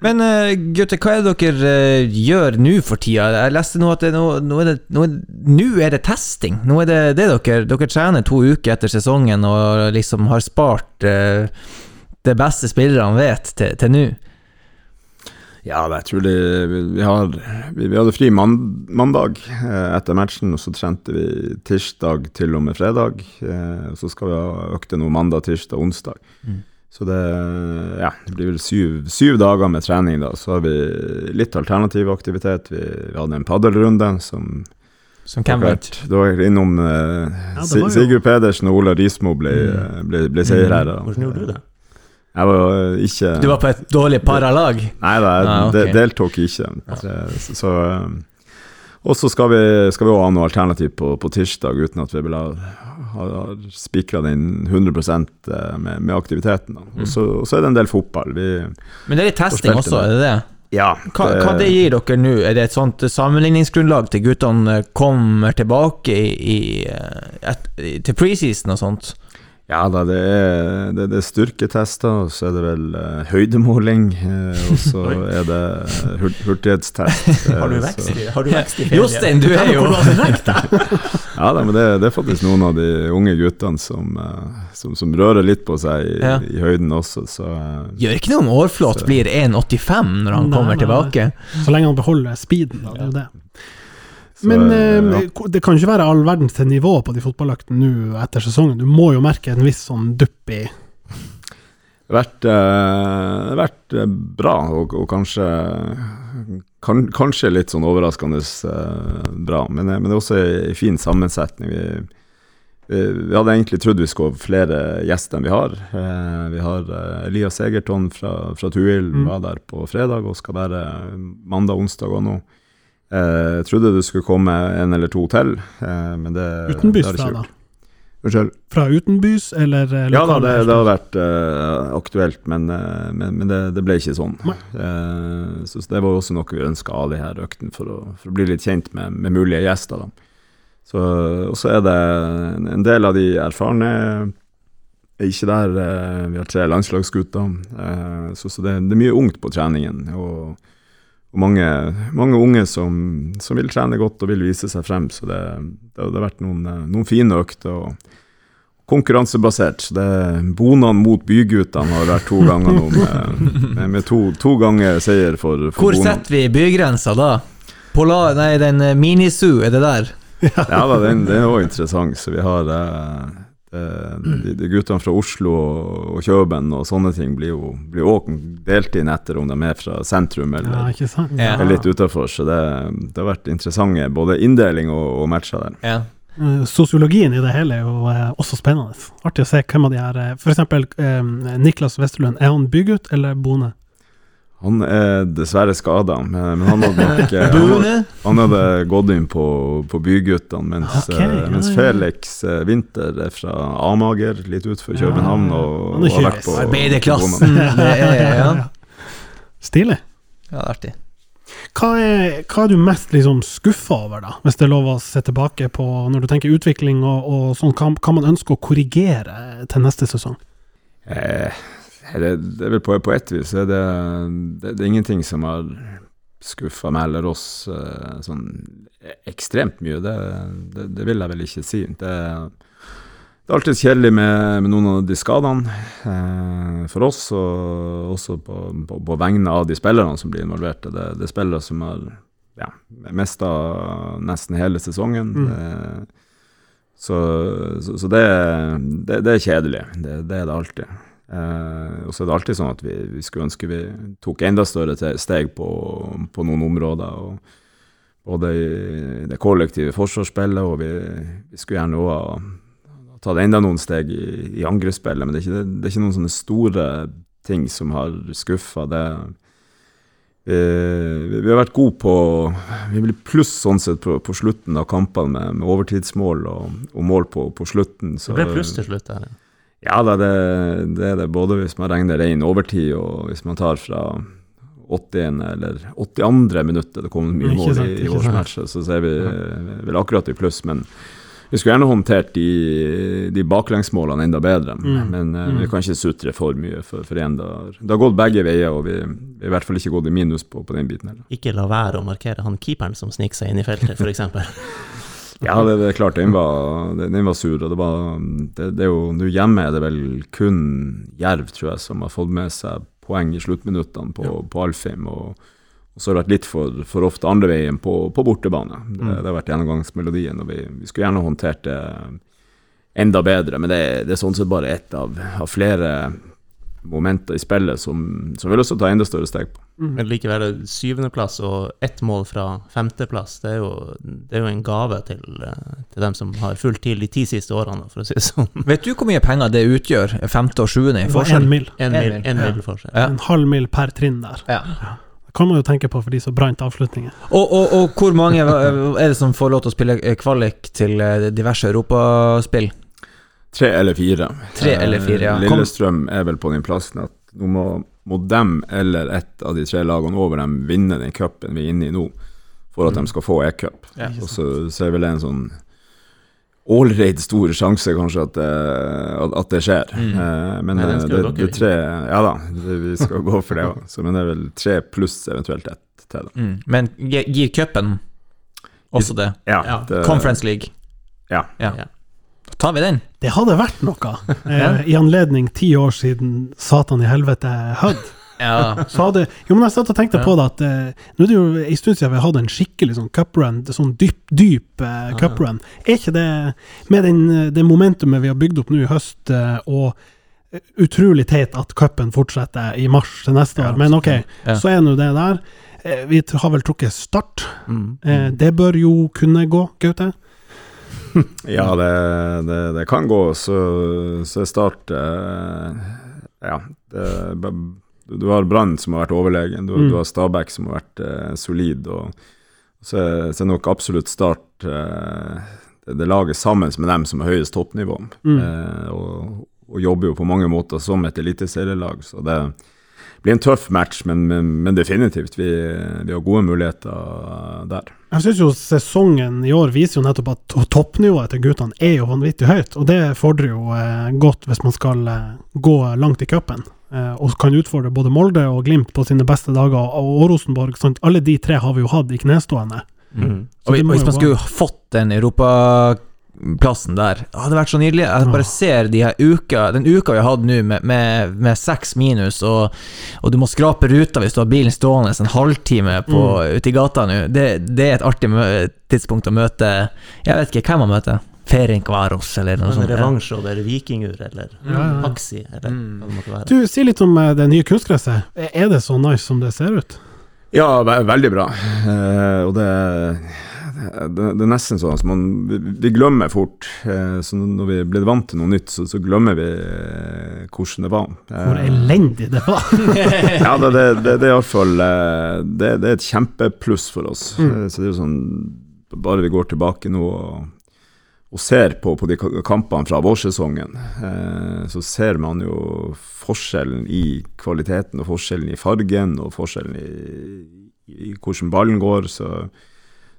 [SPEAKER 3] Men uh, gutter, hva er det dere uh, gjør nå for tida? Jeg leste nå at nå, nå, er det, nå, nå, er det testing. Nå er det det dere Dere trener to uker etter sesongen og liksom har spart uh, det beste spillerne vet til, til nå?
[SPEAKER 6] Ja, jeg tror det, vi, har, vi, vi hadde fri mand, mandag eh, etter matchen, og så trente vi tirsdag til og med fredag. Eh, og så skal vi ha økte nå mandag, tirsdag, onsdag.
[SPEAKER 3] Mm.
[SPEAKER 6] Så det, ja, det blir vel syv, syv dager med trening, da. Så har vi litt alternativ aktivitet. Vi, vi hadde en paddelrunde som
[SPEAKER 3] Som hvem vet?
[SPEAKER 6] Da var jeg innom eh, ja,
[SPEAKER 2] var
[SPEAKER 6] Sigurd Pedersen og Ola Rismo ble,
[SPEAKER 3] Mm.
[SPEAKER 6] ble, ble seierherrer.
[SPEAKER 1] Hvordan gjorde du det?
[SPEAKER 6] Jeg var jo ikke
[SPEAKER 3] Du var på et dårlig paralag?
[SPEAKER 6] Nei da, jeg
[SPEAKER 3] Ah, okay.
[SPEAKER 6] de, deltok ikke. Så, så, um, og så skal vi, skal vi også ha noe alternativ på, på tirsdag, uten at vi vil ha, ha, ha spikra den 100% med, med aktiviteten. Og så, og så er det en del fotball. Vi,
[SPEAKER 3] Men det er litt testing også, er det det?
[SPEAKER 6] ja,
[SPEAKER 3] Hva, hva det gir dere nå? Er det et sånt sammenligningsgrunnlag til guttene eh, kommer tilbake i, i, eh, et, til preseason og sånt?
[SPEAKER 6] Ja da, det er, det, det er styrketester, og så er det vel uh, høydemåling, Uh, og så er det hurt, hurtighetstest. eh,
[SPEAKER 1] Har du vekst i, har du vekst i?
[SPEAKER 3] Jostein, du er jo
[SPEAKER 6] Ja, da, men det, det er faktisk noen av de unge guttene som, eh, som, som rører litt på seg i,
[SPEAKER 3] Ja.
[SPEAKER 6] i høyden også, så eh,
[SPEAKER 3] Gjør ikke noe om Aarflot blir 1,85 når han
[SPEAKER 2] Nei,
[SPEAKER 3] kommer
[SPEAKER 2] nei,
[SPEAKER 3] tilbake.
[SPEAKER 2] Så lenge han beholder speeden, da. Det er jo det.
[SPEAKER 6] Så,
[SPEAKER 2] Men
[SPEAKER 6] eh, ja.
[SPEAKER 2] det kan ikke være all verdens til nivå på de fotballøktene nå etter sesongen. Du må jo merke en viss sånn dupp i
[SPEAKER 6] Det har vært, eh, vært eh, bra, og, og kanskje kan, Kanskje litt sånn overraskende eh, bra, men, men det er også en fin sammensetning. Vi, vi, vi hadde egentlig trodd vi skulle ha flere gjester enn vi har. Eh, vi har Elias Egerton fra, fra Tuil,
[SPEAKER 2] Mm.
[SPEAKER 6] var der på fredag og skal være mandag, onsdag og nå. Eh, jeg trodde det skulle komme en eller to til, eh, men det
[SPEAKER 2] utenbys
[SPEAKER 6] det har ikke gjort. Unnskyld?
[SPEAKER 2] Fra utenbys, eller eh,
[SPEAKER 6] Ja da, det, det har vært uh, aktuelt, men, uh, men, men det, det ble ikke sånn. Eh, så det var også noe vi ønska av de her øktene, for for å bli litt kjent med, med mulige gjester. Da. Så, og så er det en- del av de erfarne er ikke der. vi har tre landslagsgutter, så, så det, det er mye ungt på treningen. og og mange, mange unge som, som vil trene godt og vil vise seg frem. Så det, det, det har vært noen, eh, noen fine økter. og konkurransebasert. Det Bonene mot byguttene har vært to ganger nå, med, med, med to, to ganger seier for, for
[SPEAKER 3] Hvor
[SPEAKER 6] Bonene.
[SPEAKER 3] setter vi bygrensa da? Polar, nei, den eh, Minisu, er det der?
[SPEAKER 6] Ja da, den, den er òg interessant. Så vi har eh, de, de guttene fra Oslo og, Kjøben og sånne ting blir jo blir også delt inn etter om de er fra sentrum eller,
[SPEAKER 2] Ja, ikke sant?
[SPEAKER 3] Ja.
[SPEAKER 6] eller litt utafor. Så det, det har vært interessante både inndeling og, og matcher der.
[SPEAKER 3] Ja.
[SPEAKER 2] Eh, Sosiologien i det hele er jo eh, også spennende. Artig å se hvem av de her F.eks. Eh, Niklas Westerlund, er han bygutt eller bone?
[SPEAKER 6] Han er dessverre skada, men, men han hadde nok han, Han hadde gått inn på, på byguttene, mens,
[SPEAKER 2] okay,
[SPEAKER 6] eh,
[SPEAKER 2] ja,
[SPEAKER 6] mens
[SPEAKER 2] ja.
[SPEAKER 6] Felix eh, Winther er fra Amager, litt utenfor
[SPEAKER 2] Ja,
[SPEAKER 6] København. Og,
[SPEAKER 2] Han
[SPEAKER 6] og har vært på
[SPEAKER 3] Arbeiderklassen. Er.
[SPEAKER 2] Stilig.
[SPEAKER 3] ja, det er artig.
[SPEAKER 2] Hva er, hva er du mest liksom skuffa over, da? Hvis det er lov å se tilbake på når du tenker utvikling og, og sånn, hva, hva man ønsker å korrigere til neste sesong?
[SPEAKER 6] Eh, det, det er vel på, på ett vis er det, det, det er ingenting som har skuffa meg eller oss eh, sånn ekstremt mye. Det, det, det vil jeg vel ikke si. Det, det er alltid kjedelig med, med noen av de skadene eh, for oss, og også på, på, på vegne av de spillerne som blir involvert. Det, det er spillere som har ja, mista nesten hele sesongen.
[SPEAKER 2] Mm.
[SPEAKER 6] Eh, så, så, så det, er kjedelig. Det, det er det alltid. Eh, og så er det alltid sånn at vi, vi skulle ønske vi tok enda større steg på, på noen områder. og Både i det kollektive forsvarsspillet, og vi, vi skulle gjerne òg ha tatt enda noen steg i, i angrepsspillet. Men det er, ikke, det er ikke noen sånne store ting som har skuffa. Det vi, vi, vi har vært gode på Vi blir pluss sånn sett på, på slutten av kampene med, med overtidsmål og, og mål på, på slutten.
[SPEAKER 1] Det ble pluss til slutt der. ja.
[SPEAKER 6] Ja, da, det, det er det. Både hvis man regner rein overtid, og hvis man tar fra 81. eller 82. minuttet det kommer mye mål i, i
[SPEAKER 2] ikke
[SPEAKER 6] års
[SPEAKER 2] sant.
[SPEAKER 6] matcher, så ser vi vel akkurat i pluss. Men vi skulle gjerne håndtert de, de baklengsmålene enda bedre.
[SPEAKER 2] Mm.
[SPEAKER 6] Men
[SPEAKER 2] uh,
[SPEAKER 6] vi kan ikke sutre for mye, for, for en, det har, det har gått begge veier, og vi, vi har i hvert fall ikke gått i minus på, på den biten heller.
[SPEAKER 1] Ikke la være å markere han keeperen som sniker seg inn i feltet, f.eks.
[SPEAKER 6] Ja, det, det er klart, den var, den, var sur. og det var, det, det er jo, Nå hjemme er det vel kun Jerv, tror jeg, som har fått med seg poeng i sluttminuttene på, på Alfheim. Og, og så har det vært litt for, for ofte andre veien på, på bortebane. Det,
[SPEAKER 1] Mm.
[SPEAKER 6] det har vært gjennomgangsmelodien, og vi, vi skulle gjerne håndtert det enda bedre. Men det, det er sånn sett bare ett av, av flere momenter i spillet som, som vi har lyst til å ta enda større steg på.
[SPEAKER 2] Mm.
[SPEAKER 1] Men likevel, syvendeplass og ett mål fra femteplass, det er jo, det er jo en gave til, eh, til dem som har fulgt til de ti siste årene, for å si det sånn.
[SPEAKER 3] Vet du hvor mye penger det utgjør, femte og sjuende i forskjell?
[SPEAKER 2] en mil.
[SPEAKER 1] En
[SPEAKER 3] En
[SPEAKER 1] mil, en mil forskjell.
[SPEAKER 3] Ja.
[SPEAKER 2] En halv mil per trinn der.
[SPEAKER 3] Ja.
[SPEAKER 2] Det kan man jo tenke på for de som brant avslutninger.
[SPEAKER 3] Og, og, og hvor mange er det som får lov til å spille eh, kvalik til eh, diverse europaspill?
[SPEAKER 6] Tre eller fire.
[SPEAKER 3] Tre eller fire, ja.
[SPEAKER 6] Eh, Lillestrøm er vel på den plassen at nå må, må dem eller ett av de tre lagene over dem vinne den cupen vi er inne i nå, for at
[SPEAKER 1] Mm.
[SPEAKER 6] de skal få e-cup.
[SPEAKER 3] Ja.
[SPEAKER 6] Og så, ser er vel det en sånn ålreit stor sjanse kanskje at det, at, at det skjer.
[SPEAKER 3] Mm.
[SPEAKER 6] Eh, men
[SPEAKER 1] Nei,
[SPEAKER 6] eh, det, det tre Ja da, det, vi skal gå for det òg. Men det er vel tre pluss eventuelt ett til. Da.
[SPEAKER 3] Mm. Men gir cupen også det?
[SPEAKER 6] Ja,
[SPEAKER 1] Ja.
[SPEAKER 6] det,
[SPEAKER 3] Conference League.
[SPEAKER 6] Ja.
[SPEAKER 3] Ja. Tar vi den.
[SPEAKER 2] Det hadde vært noe, eh, i anledning ti år siden Satan i helvete Hødd.
[SPEAKER 3] Ja.
[SPEAKER 2] Så hadde, jo, men jeg satt og tenkte
[SPEAKER 1] Ja.
[SPEAKER 2] på det at eh, Nå er det jo en stund siden vi har hatt en skikkelig sånn cuprun, sånn dyp, dyp eh, cuprun. Er ikke det Med den, eh, det momentumet vi har bygd opp nå i høst, eh, og eh, utrolig teit at cupen fortsetter i mars til neste år, men ok, så er nå det der. Eh, vi har vel trukket start.
[SPEAKER 1] Mm.
[SPEAKER 2] Mm. det bør jo kunne gå, Gaute?
[SPEAKER 6] Ja, det, det, det kan gå. Så, så Start eh, Ja. Det, du har Brann som har vært overlegen. Du,
[SPEAKER 2] Mm.
[SPEAKER 6] du har Stabæk som har vært eh, solid. Og så så er nok absolutt Start eh, det, det laget sammen med dem som har høyest toppnivå.
[SPEAKER 2] Mm.
[SPEAKER 6] Eh, og, og jobber jo på mange måter som et eliteserielag. Så det blir en tøff match, men, men, men definitivt. Vi, vi har gode muligheter der.
[SPEAKER 2] Jeg syns jo sesongen i år viser jo nettopp at toppnivået til guttene er jo vanvittig høyt, og det fordrer jo eh, godt hvis man skal eh, gå langt i cupen. Eh, og kan utfordre både Molde og Glimt på sine beste dager, og, Rosenborg. Sant? Alle de tre har vi jo hatt i knestående.
[SPEAKER 1] Mm.
[SPEAKER 3] Og,
[SPEAKER 2] Og
[SPEAKER 3] hvis man skulle fått den europaplassen der, det hadde vært så nydelig. Jeg bare ser de her uka, den uka vi har hatt nå med, med, med seks minus, og, og du må skrape ruta hvis du har bilen stående en halvtime på,
[SPEAKER 2] Mm.
[SPEAKER 3] ute i gata nå. Det, det er et artig mø tidspunkt å møte Jeg vet ikke hvem man møter. Ferencvaros, eller noe sånt.
[SPEAKER 1] revansj over Vikingur, eller
[SPEAKER 2] mm. ja.
[SPEAKER 1] Eller
[SPEAKER 3] Mm.
[SPEAKER 1] hva det måtte være.
[SPEAKER 2] Du, Si litt om eh, det nye kunstgresset. Er er det så nice som det ser ut?
[SPEAKER 6] Ja, ve veldig bra. Uh, og det, det, det er nesten sånn at man, vi, vi glemmer fort. Eh, så når vi blir vant til noe nytt, så, så glemmer vi eh, hvordan det var.
[SPEAKER 2] Hvor
[SPEAKER 6] Eh,
[SPEAKER 2] elendig det var!
[SPEAKER 6] ja, det, det, det, det er iallfall eh, det, det er et kjempepluss for oss.
[SPEAKER 2] Mm.
[SPEAKER 6] Eh, Så det er jo sånn Bare vi går tilbake nå og, og ser på, på de kampene fra vårsesongen, eh, så ser man jo forskjellen i kvaliteten og forskjellen i fargen og forskjellen i, i hvordan ballen går. Så,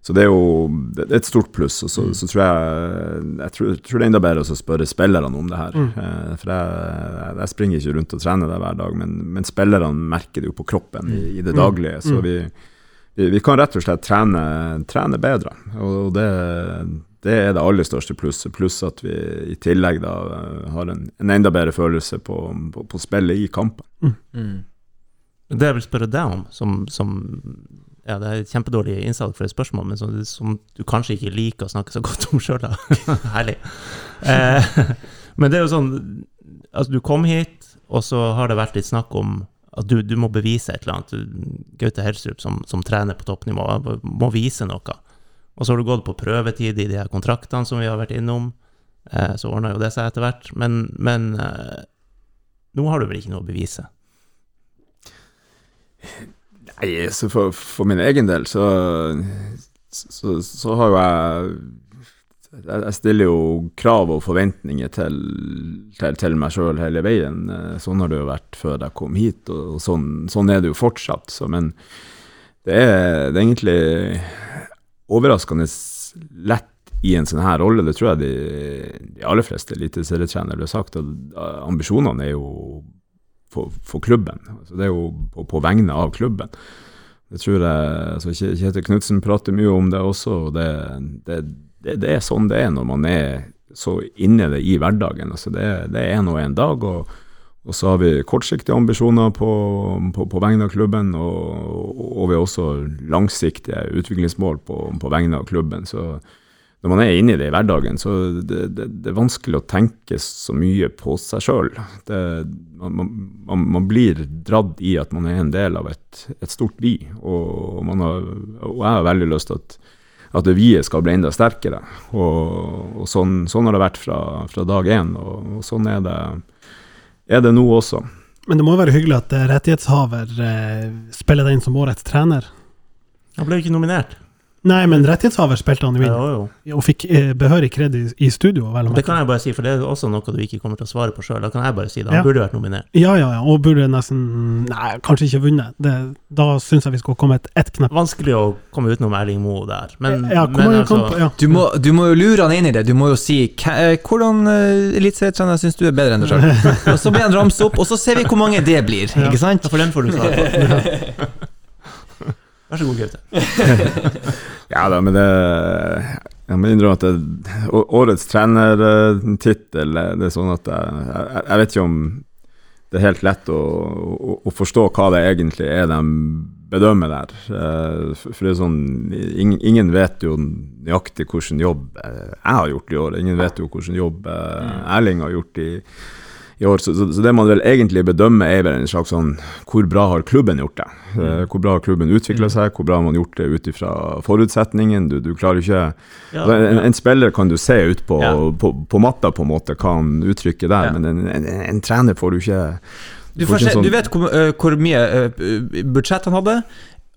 [SPEAKER 6] så det er jo det er et stort pluss. Og så, så tror jeg jeg tror, tror det er enda bedre å spørre spillerne om det her.
[SPEAKER 2] Mm.
[SPEAKER 6] Eh, for jeg, jeg springer ikke rundt og trener der hver dag, men, men spillerne merker det jo på kroppen i, i det
[SPEAKER 2] Mm.
[SPEAKER 6] daglige. Så
[SPEAKER 2] Mm.
[SPEAKER 6] vi, vi, vi kan rett og slett trene, trene bedre. Og det, det er det aller største plusset. Pluss at vi i tillegg da eh, har en, en enda bedre følelse på, på, på spillet i kampen.
[SPEAKER 3] Mm.
[SPEAKER 1] Det jeg vil spørre deg om, som, som ja, Det er et kjempedårlig innsalg for et spørsmål, men som, som du kanskje ikke liker å snakke så godt om sjøl, da. Herlig. Eh, men det er jo sånn Altså, du kom hit, og så har det vært litt snakk om at du, du må bevise et eller annet. Gaute Helstrup, som, som trener på toppnivå, må vise noe. Og så har du gått på prøvetid i de her kontraktene som vi har vært innom. Eh, så ordna jo det seg etter hvert. Men, men eh, nå har du vel ikke noe å bevise?
[SPEAKER 6] Nei, for, for min egen del så, så, så har jo jeg jeg stiller jo krav og forventninger til, til, til meg sjøl hele veien. Eh, Sånn har det jo vært før jeg kom hit, og, sånn, sånn er det jo fortsatt. Så, men det er, det er egentlig overraskende lett i en sånn her rolle. Det tror jeg de, de aller fleste eliteserietrenere ville sagt. at Ambisjonene er jo for, for klubben. Altså, det er jo på, på vegne av klubben. Det tror jeg altså Kjetil Knutsen prater mye om det også. og det, det, det, det er sånn det er når man er så inne det i hverdagen. Altså det, det er nå en dag, og, Og så har vi kortsiktige ambisjoner på, på, på vegne av klubben, og, og vi har også langsiktige utviklingsmål på, på vegne av klubben. Så når man er inne i det i hverdagen, så det, det, det er vanskelig å tenke så mye på seg sjøl. Man, man, man, blir dratt i at man er en del av et, et stort vi, og, man har, og jeg har veldig lyst til at at det vi-et skal bli enda sterkere. Og, og sånn, sånn, har det vært fra, fra dag én, og, og, sånn er det, er det nå også.
[SPEAKER 2] Men det må være hyggelig at eh, rettighetshaver eh, spiller deg inn som årets trener?
[SPEAKER 1] Han ble jo ikke nominert.
[SPEAKER 2] Nei, men rettighetshaver spilte han jo inn,
[SPEAKER 1] Jo, jo.
[SPEAKER 2] og fikk eh, behørig kred i, i studio. Vel,
[SPEAKER 1] Det kan jeg bare si, for det er også noe du ikke kommer til å svare på sjøl. Da kan jeg bare si det. Han
[SPEAKER 2] Ja.
[SPEAKER 1] burde vært nominert.
[SPEAKER 2] Ja, ja, ja, og burde nesten Nei, kanskje ikke vunnet. Det, da syns jeg vi skulle kommet ett knepp
[SPEAKER 1] Vanskelig å komme utenom Erling Moe der, men,
[SPEAKER 2] ja,
[SPEAKER 1] men
[SPEAKER 2] kom,
[SPEAKER 1] altså
[SPEAKER 2] ja.
[SPEAKER 3] Du må, du må jo lure han inn i det. Du må jo si "Hva- eh, hvordan uh, eliteserietrener syns du er bedre enn deg sjøl? og så blir han ramset opp, og så ser vi hvor mange det blir.
[SPEAKER 2] Ja.
[SPEAKER 3] Ikke sant?
[SPEAKER 1] Ja, for den får du svare på. Vær så god, Gaute.
[SPEAKER 6] Ja da, men det Jeg må innrømme at det, årets trenertittel eh, Det er sånn at jeg, jeg, jeg vet ikke om det er helt lett å, å, å forstå hva det egentlig er de bedømmer der. Eh, For det er sånn ingen, ingen vet jo nøyaktig hvilken jobb eh, jeg har gjort i år. Ingen vet jo hvilken jobb eh, Erling har gjort i, i år. Så, så, så det man vel egentlig bedømmer, er vel en slags sånn Hvor bra har klubben gjort det? Eh, Hvor bra har klubben utvikla seg? Hvor bra har man gjort det ut ifra forutsetningen? Du, du klarer ikke
[SPEAKER 1] Ja,
[SPEAKER 6] Altså, en, en spiller kan du se ut på,
[SPEAKER 1] Ja.
[SPEAKER 6] på, på matta, på en måte, hva han uttrykker der,
[SPEAKER 3] Ja.
[SPEAKER 6] men en, en, en trener får du ikke
[SPEAKER 3] Du, se,
[SPEAKER 6] sånn-
[SPEAKER 3] du vet hvor, uh, hvor mye uh, budsjett han hadde,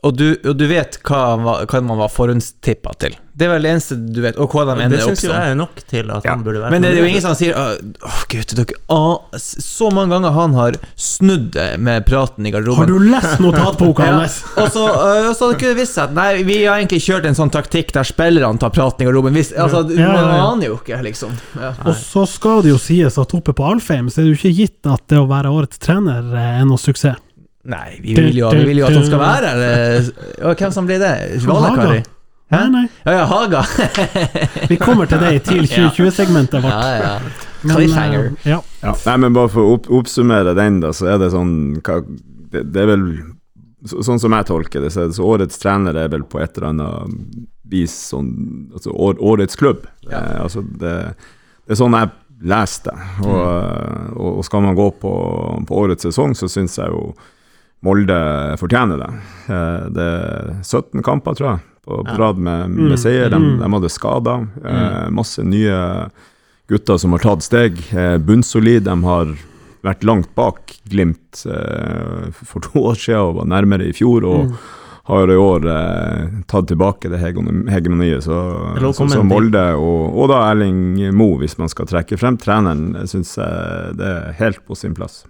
[SPEAKER 3] og du, og du vet hva, hva man var forhåndstippa til. Det er vel det eneste du vet, og hva de
[SPEAKER 1] det
[SPEAKER 3] ender opp
[SPEAKER 1] syns jo
[SPEAKER 3] som.
[SPEAKER 1] jeg er nok til at
[SPEAKER 6] Ja.
[SPEAKER 1] han burde være
[SPEAKER 3] Men det er jo ingen som sier Åh, oh, gutter, dere ah, Så mange ganger han har snudd det med praten i garderoben.
[SPEAKER 2] Har du lest notatboka
[SPEAKER 3] Ja.
[SPEAKER 2] hans?
[SPEAKER 3] Og så, øh, og så hadde det ikke visst seg at Nei, vi har egentlig kjørt en sånn taktikk der spillerne tar praten i garderoben. Hvis, altså,
[SPEAKER 2] Ja, ja,
[SPEAKER 3] Man aner jo ikke, liksom. Ja.
[SPEAKER 2] Og så skal det jo sies at oppe på Alfheim så er det jo ikke gitt at det å være årets trener er noe suksess.
[SPEAKER 3] Nei, vi vil jo, vi vil jo at han skal være her. Og hvem som blir det? Valekari? Hæ?
[SPEAKER 2] Nei, nei.
[SPEAKER 3] Ja, ja, Haga.
[SPEAKER 2] Vi kommer til det i TIL 2020-segmentet vårt.
[SPEAKER 3] Ja, ja.
[SPEAKER 2] Men,
[SPEAKER 3] Cliffhanger.
[SPEAKER 2] eh, ja.
[SPEAKER 6] ja. Nei, men bare for å opp, oppsummere den, da, så er det sånn hva, det, det er vel så, Sånn som jeg tolker det, så, er det- så årets trener er vel på et eller annet vis sånn altså år, årets klubb.
[SPEAKER 3] Ja.
[SPEAKER 6] Eh, altså det, det er sånn jeg leser det. Og, og, og skal man gå på, på årets sesong, så syns jeg jo Molde fortjener det. Eh, Det er 17 kamper, tror jeg, på rad med, med
[SPEAKER 2] Mm.
[SPEAKER 6] seier. De,
[SPEAKER 2] Mm.
[SPEAKER 6] de hadde skader. Eh, masse nye gutter som har tatt steg. Eh, Bunnsolid. De har vært langt bak Glimt for to år siden og var nærmere i fjor. Og
[SPEAKER 2] Mm.
[SPEAKER 6] har i år eh, tatt tilbake det hegemoniet. Så, så, så Molde og, og da Erling Moe, hvis man skal trekke frem treneren, syns jeg det er helt på sin plass.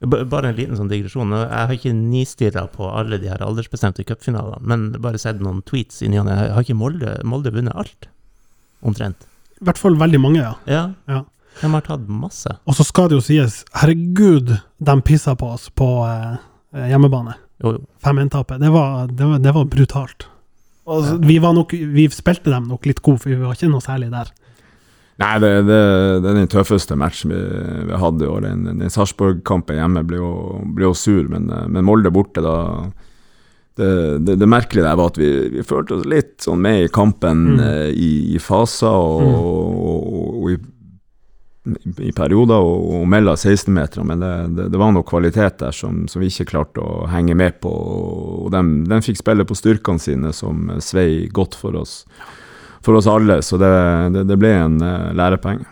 [SPEAKER 1] Bare en liten sånn digresjon. Jeg har ikke nistirra på alle de her aldersbestemte cupfinalene, men bare sett noen tweets han. Jeg har ikke Molde, Molde vunnet alt? Omtrent.
[SPEAKER 2] I hvert fall veldig mange, ja.
[SPEAKER 1] Ja.
[SPEAKER 2] Ja.
[SPEAKER 1] De har tatt masse.
[SPEAKER 2] Og så skal det jo sies, herregud, de pissa på oss på eh, hjemmebane.
[SPEAKER 1] Jo, jo.
[SPEAKER 2] 5-1-tapet. Det, var- det, det var brutalt. Altså, så- vi, var nok, vi spilte dem nok litt gode, for vi var ikke noe særlig der.
[SPEAKER 6] Nei, det, det, det er den tøffeste matchen vi, vi hadde i år. Den, den Sarpsborg-kampen hjemme ble jo, ble jo sur, men, eh, men Molde borte, da det, det, det merkelige der var at vi, vi følte oss litt sånn med i kampen
[SPEAKER 2] Mm.
[SPEAKER 6] eh, i, i faser og, og, og i, i perioder og, og mellom 16-meterne, men det, var noe kvalitet der som, som vi ikke klarte å henge med på. Og de, fikk spille på styrkene sine, som svei godt for oss, for oss alle. Så det, det, det ble en eh, lærepenge.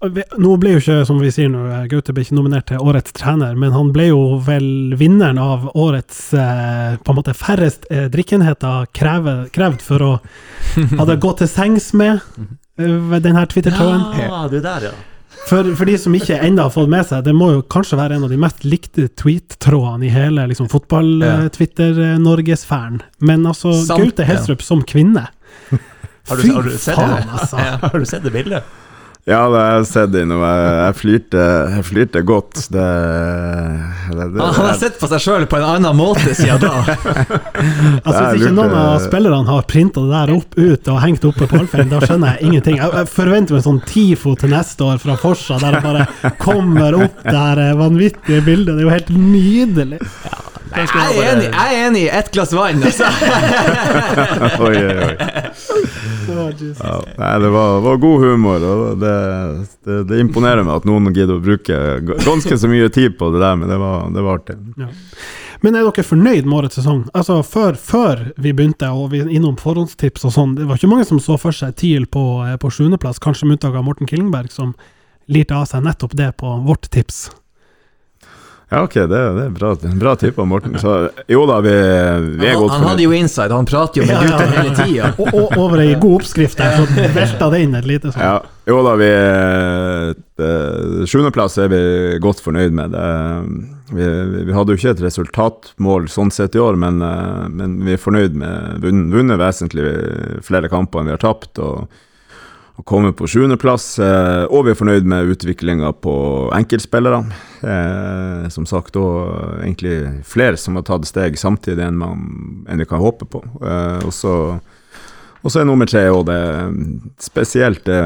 [SPEAKER 2] Nå ble jo ikke, som vi sier nå, Gaute ble ikke nominert til årets trener, men han ble jo vel vinneren av årets eh, på en måte færrest eh, drikkenheter krevd for å hadde gått til sengs med eh, ved denne Twitter-tråden.
[SPEAKER 1] Ja, du er der, ja.
[SPEAKER 2] For, for de som ikke ennå har fått med seg, det må jo kanskje være en av de mest likte tweet-trådene i hele liksom, fotball-Twitter-Norgesfæren. Men altså,
[SPEAKER 3] Sant,
[SPEAKER 2] Gaute Helstrup som kvinne
[SPEAKER 1] Har du, har du sett
[SPEAKER 2] faen,
[SPEAKER 1] det?
[SPEAKER 2] altså!
[SPEAKER 1] Har du sett det bildet?
[SPEAKER 6] Ja, det har jeg sett det og jeg, flirte, jeg flirte godt. Det, Det, det,
[SPEAKER 3] Han, har sett på seg sjøl på en annen måte siden da.
[SPEAKER 2] Altså, hvis ikke noen av spillerne har printa det der opp ut og hengt oppe på Alfheim, da skjønner jeg ingenting. Jeg, forventer meg en sånn TIFO til neste år fra Forsa, der det bare kommer opp det her vanvittige bildet. Det er jo helt nydelig.
[SPEAKER 3] Jeg er enig, jeg er enig i ett glass vann, altså.
[SPEAKER 6] oi, oi, oi. Ja, nei, det var, var god humor, og det, det, det imponerer meg at noen gidder å bruke ganske så mye tid på det der, men det var, det var artig.
[SPEAKER 2] Men er dere fornøyd med årets sesong? Altså, før, før vi begynte, og vi innom forhåndstips og sånn, det var ikke mange som så for seg TIL på, eh, på sjuendeplass, kanskje med unntak av Morten Killingberg, som lirte av seg nettopp det på vårt tips.
[SPEAKER 6] Ja, ok, det, det er bra, bra tippa, Morten. Så, jo da, vi, vi er godt fornøyd.
[SPEAKER 3] han hadde jo inside, han prater jo med
[SPEAKER 2] Ja, ja, ja.
[SPEAKER 3] hele tida.
[SPEAKER 2] Og, og over ei god oppskrift der, så velta det inn et lite sånn.
[SPEAKER 6] Ja, jo da, vi det- Sjuendeplass er vi godt fornøyd med. Det, vi, vi hadde jo ikke et resultatmål sånn sett i år, men, eh, men vi er fornøyd med vunn- vunnet vesentlig flere kamper enn vi har tapt. og og komme på sjuendeplass, eh, og vi er fornøyd med utviklinga på enkeltspillere. Eh, som sagt og egentlig flere som har tatt steg samtidig enn, man, enn vi kan håpe på. Eh, og så er nummer tre òg det Spesielt det,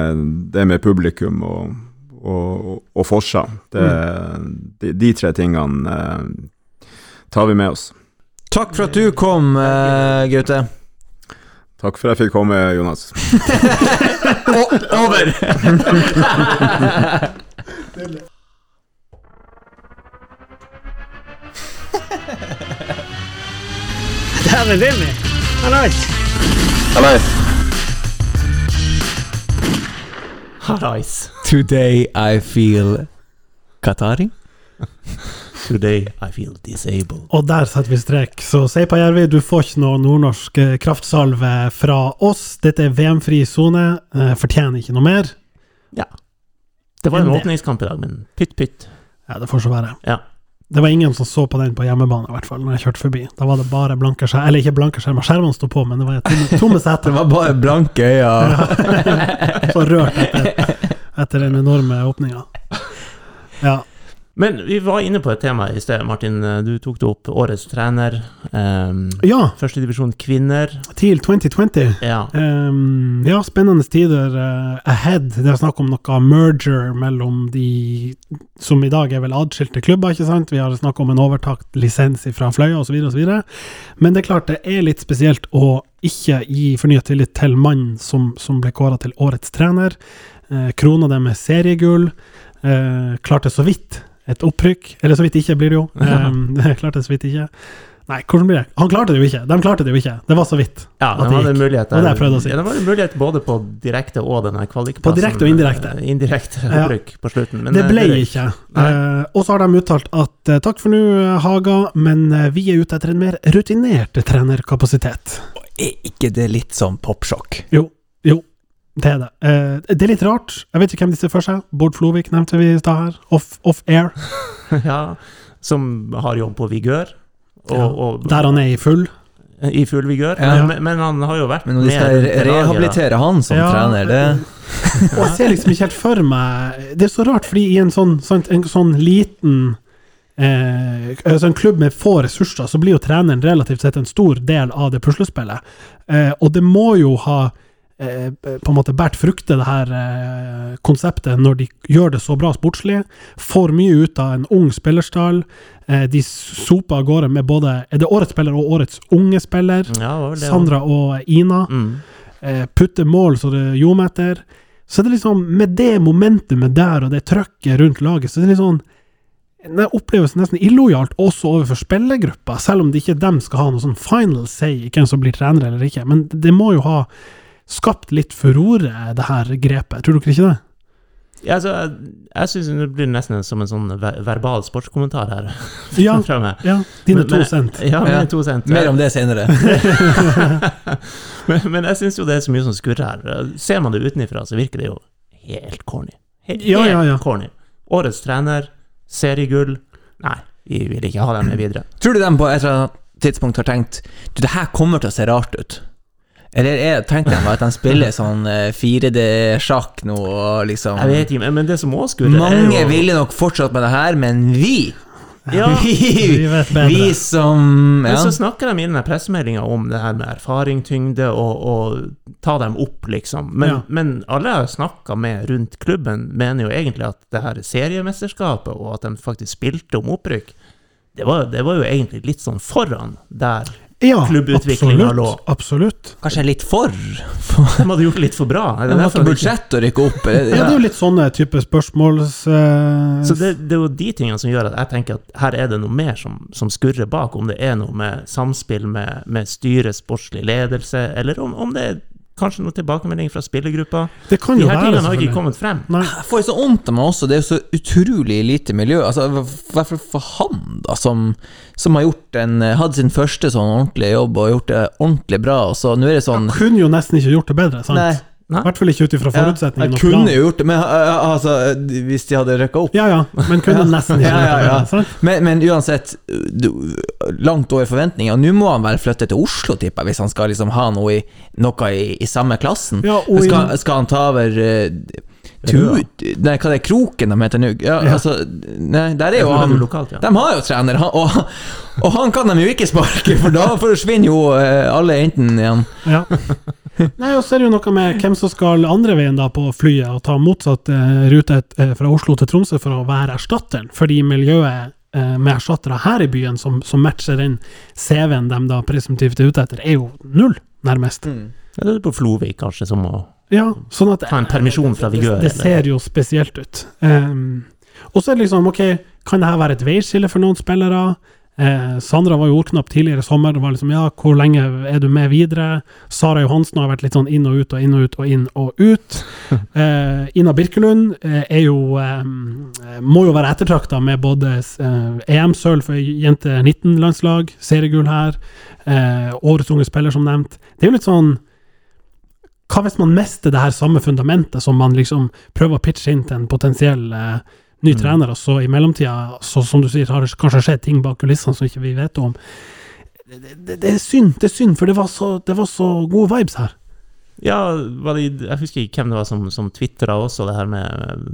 [SPEAKER 6] det med publikum og, og, og Forsa. Det, de, de tre tingene eh, tar vi med oss.
[SPEAKER 3] Takk for at du kom, eh, Gaute.
[SPEAKER 6] Takk for at jeg fikk komme, Jonas.
[SPEAKER 3] Over!
[SPEAKER 2] Dæven Willy! Hallais!
[SPEAKER 1] Harais.
[SPEAKER 3] Today I feel Qatari.
[SPEAKER 1] Today I feel disabled.
[SPEAKER 2] Og der setter vi strek. Så Seipa Jervi, du får ikke noe nordnorsk eh, kraftsalve fra oss. Dette er VM-fri sone. Eh, fortjener ikke noe mer.
[SPEAKER 1] Ja. Det var en
[SPEAKER 2] det.
[SPEAKER 1] åpningskamp i dag, men pytt pytt.
[SPEAKER 2] Ja, det får så være.
[SPEAKER 1] Ja.
[SPEAKER 2] Det var ingen som så på den på hjemmebane, i hvert fall, når jeg kjørte forbi. Da var det bare blanke skjermer. Eller ikke blanke skjermer, skjermene sto på, men det var tomme, tomme
[SPEAKER 3] Det var bare blanke øyne.
[SPEAKER 2] Så rørt etter, etter den enorme åpninga. Ja.
[SPEAKER 1] Men vi var inne på et tema i sted, Martin. Du tok det opp. Årets trener. Um,
[SPEAKER 2] ja,
[SPEAKER 1] Førstedivisjon kvinner.
[SPEAKER 2] TIL 2020.
[SPEAKER 1] Ja.
[SPEAKER 2] Um, ja, spennende tider uh, ahead. Det er snakk om noe merger mellom de som i dag er vel adskilte klubber, ikke sant? Vi har snakk om en overtakt lisens fra Fløya osv. osv. Men det er klart det er litt spesielt å ikke gi fornyet tillit til mannen som, som ble kåra til årets trener. Uh, krona det med seriegull. Uh, klarte så vidt et opprykk. Eller så vidt ikke, blir det jo. Um, det klarte så vidt ikke. Nei, hvordan blir det? Han klarte det jo ikke. De klarte det jo ikke. Det var så vidt.
[SPEAKER 1] Ja,
[SPEAKER 2] At
[SPEAKER 1] de
[SPEAKER 2] det
[SPEAKER 1] hadde
[SPEAKER 2] gikk.
[SPEAKER 1] mulighet
[SPEAKER 2] Det var det jeg prøvde å si.
[SPEAKER 1] Ja, det var en mulighet både på direkte og denne kvalikplassen.
[SPEAKER 2] På direkte og indirekte.
[SPEAKER 1] Indirekte Indirekte
[SPEAKER 2] Ja.
[SPEAKER 1] opprykk på slutten. Men
[SPEAKER 2] det
[SPEAKER 1] eh,
[SPEAKER 2] ble
[SPEAKER 1] røyk.
[SPEAKER 2] ikke. Eh, og så har de uttalt at eh, takk for nå, Haga, men eh, vi er ute etter en mer rutinert trenerkapasitet.
[SPEAKER 3] Er ikke det litt som popsjokk?
[SPEAKER 2] Jo, jo, det er det. Eh, det er litt rart. Jeg vet ikke hvem de ser for seg. Bård Flovik nevnte vi i stad her. Off, off air.
[SPEAKER 1] ja, som har jobb på vigør. Og,
[SPEAKER 2] Ja,
[SPEAKER 1] og
[SPEAKER 2] Der han er i full.
[SPEAKER 1] i full vigør.
[SPEAKER 3] Ja.
[SPEAKER 1] Men, men han har jo vært
[SPEAKER 3] Men når de skal rehabilitere han som
[SPEAKER 2] Ja,
[SPEAKER 3] trener, det
[SPEAKER 2] Og jeg ser liksom ikke helt for meg Det er så rart, fordi i en sånn, sant, en sånn liten eh, altså En klubb med få ressurser, så blir jo treneren relativt sett en stor del av det puslespillet. Eh, og det må jo ha på en måte båret frukter, det her eh, konseptet, når de gjør det så bra sportslig. Får mye ut av en ung spillerstall. Eh, de soper av gårde med både Er det årets spiller og årets unge spiller?
[SPEAKER 1] Ja, det det.
[SPEAKER 2] Sandra og Ina
[SPEAKER 1] Mm.
[SPEAKER 2] eh, putter mål så det ljomer etter. Så det er liksom, med det momentumet der og det trøkket rundt laget, så det er litt sånn Det oppleves nesten illojalt også overfor spillergruppa, selv om det ikke dem skal ha noe sånn final say i hvem som blir trener eller ikke. Men det må jo ha skapt litt furore, det her grepet. Tror dere ikke det?
[SPEAKER 1] Ja, altså, jeg, syns det blir nesten som en sånn ver verbal sportskommentar her.
[SPEAKER 2] Ja, ja dine
[SPEAKER 1] Men-
[SPEAKER 2] to cent.
[SPEAKER 1] Ja,
[SPEAKER 3] Ja.
[SPEAKER 1] mine to cent.
[SPEAKER 3] Mer om det senere.
[SPEAKER 1] men, men jeg syns jo det er så mye som skurrer her. Ser man det utenfra, så virker det jo helt corny. Helt,
[SPEAKER 2] Ja, ja, ja.
[SPEAKER 1] corny. Årets trener, seriegull Nei, vi vil ikke ha dem med videre.
[SPEAKER 3] Tror du de på et eller annet tidspunkt har tenkt Du, det her kommer til å se rart ut? Eller er, tenker de at de spiller sånn eh, 4D-sjakk nå, og liksom
[SPEAKER 1] Jeg vet ikke, men- det som også skurre, er
[SPEAKER 3] Mange
[SPEAKER 1] jo
[SPEAKER 3] ville nok fortsatt med det her, men vi
[SPEAKER 1] Ja,
[SPEAKER 2] Vi vet bedre.
[SPEAKER 3] Vi som
[SPEAKER 1] Men så snakker de i den pressemeldinga om det her med erfaring, tyngde, og, og ta dem opp, liksom. Men,
[SPEAKER 2] Ja.
[SPEAKER 1] men alle jeg har snakka med rundt klubben, mener jo egentlig at det her seriemesterskapet, og at de faktisk spilte om opprykk, det var, det var jo egentlig litt sånn foran der
[SPEAKER 2] Ja,
[SPEAKER 1] Klubbutviklinga lå.
[SPEAKER 2] Absolutt.
[SPEAKER 3] Kanskje litt for
[SPEAKER 1] De hadde gjort litt for bra. Er det derfor
[SPEAKER 3] budsjett å rykke opp.
[SPEAKER 2] Ja, det er jo litt sånne type spørsmål eh,
[SPEAKER 1] Så det, det er jo de tingene som gjør at jeg tenker at her er det noe mer som, som skurrer bak. Om det er noe med samspill med, med styret, sportslig ledelse, eller om, om det er kanskje noe tilbakemelding fra spillergruppa.
[SPEAKER 2] det kan
[SPEAKER 1] De her
[SPEAKER 2] være,
[SPEAKER 1] tingene har ikke kommet frem.
[SPEAKER 2] Nei.
[SPEAKER 3] Jeg får jo så vondt av meg også, det er jo så utrolig lite miljø. Altså, I hvert fall for han, da, som, som har gjort en, hatt sin første sånn ordentlige jobb og gjort det ordentlig bra, og så nå er det sånn
[SPEAKER 2] Kunne jo nesten ikke gjort det bedre, sant?
[SPEAKER 3] Nei.
[SPEAKER 2] I hvert fall ikke ut ifra
[SPEAKER 3] Ja, jeg kunne jo gjort det, men uh, altså, hvis de hadde rykka opp
[SPEAKER 2] Ja ja, men kunne nesten ikke
[SPEAKER 3] Ja, ja, ja. Men, men uansett, du, langt over forventninger. Nå må han vel flytte til Oslo, tipper jeg, hvis han skal liksom ha noe i, noe i, i samme klassen.
[SPEAKER 2] Ja, og i-
[SPEAKER 3] skal, skal han ta over uh, tu, Nei, hva det er Kroken de heter nå? Ja,
[SPEAKER 2] Ja.
[SPEAKER 3] altså Nei, der er jo han
[SPEAKER 1] er lokalt, ja.
[SPEAKER 3] De har jo trener, han, og, og han kan de jo ikke sparke, for da forsvinner jo eh, alle enten igjen.
[SPEAKER 2] Ja. Nei, og så er det jo noe med hvem som skal andre veien da på flyet og ta motsatt eh, rute eh, fra Oslo til Tromsø for å være erstatteren, fordi miljøet eh, med erstattere her i byen som, som matcher den CV-en de da presumptivt er ute etter, er jo null, nærmest.
[SPEAKER 1] Mm. Det er på Flovik, kanskje, som må
[SPEAKER 2] Ja, sånn at
[SPEAKER 1] ta en permisjon fra
[SPEAKER 2] det,
[SPEAKER 1] Vigør.
[SPEAKER 2] det
[SPEAKER 1] eller-
[SPEAKER 2] ser jo spesielt ut. Um, og så er det liksom, ok, kan det her være et veiskille for noen spillere? Eh, Sandra var jo ordknapp tidligere i sommer. Det var liksom, ja, hvor lenge er du med videre? Sara Johansen har vært litt sånn inn og ut og inn og ut og inn og ut. Eh, Ina Birkelund eh, er jo eh, må jo være ettertrakta med både eh, EM-sølv for jente 19-landslag, seriegull her, eh, årets unge spiller, som nevnt. Det er jo litt sånn hva hvis man mister det her samme fundamentet som man liksom prøver å pitche inn til en potensiell eh, ny
[SPEAKER 1] Mm.
[SPEAKER 2] trener, og så i mellomtida, så som du sier, har det kanskje skjedd ting bak kulissene som ikke vi vet om. Det, det, det er synd, det er synd, for det var så, det var så gode vibes her.
[SPEAKER 1] Ja, det, jeg husker ikke hvem det var som, som tvitra også det her med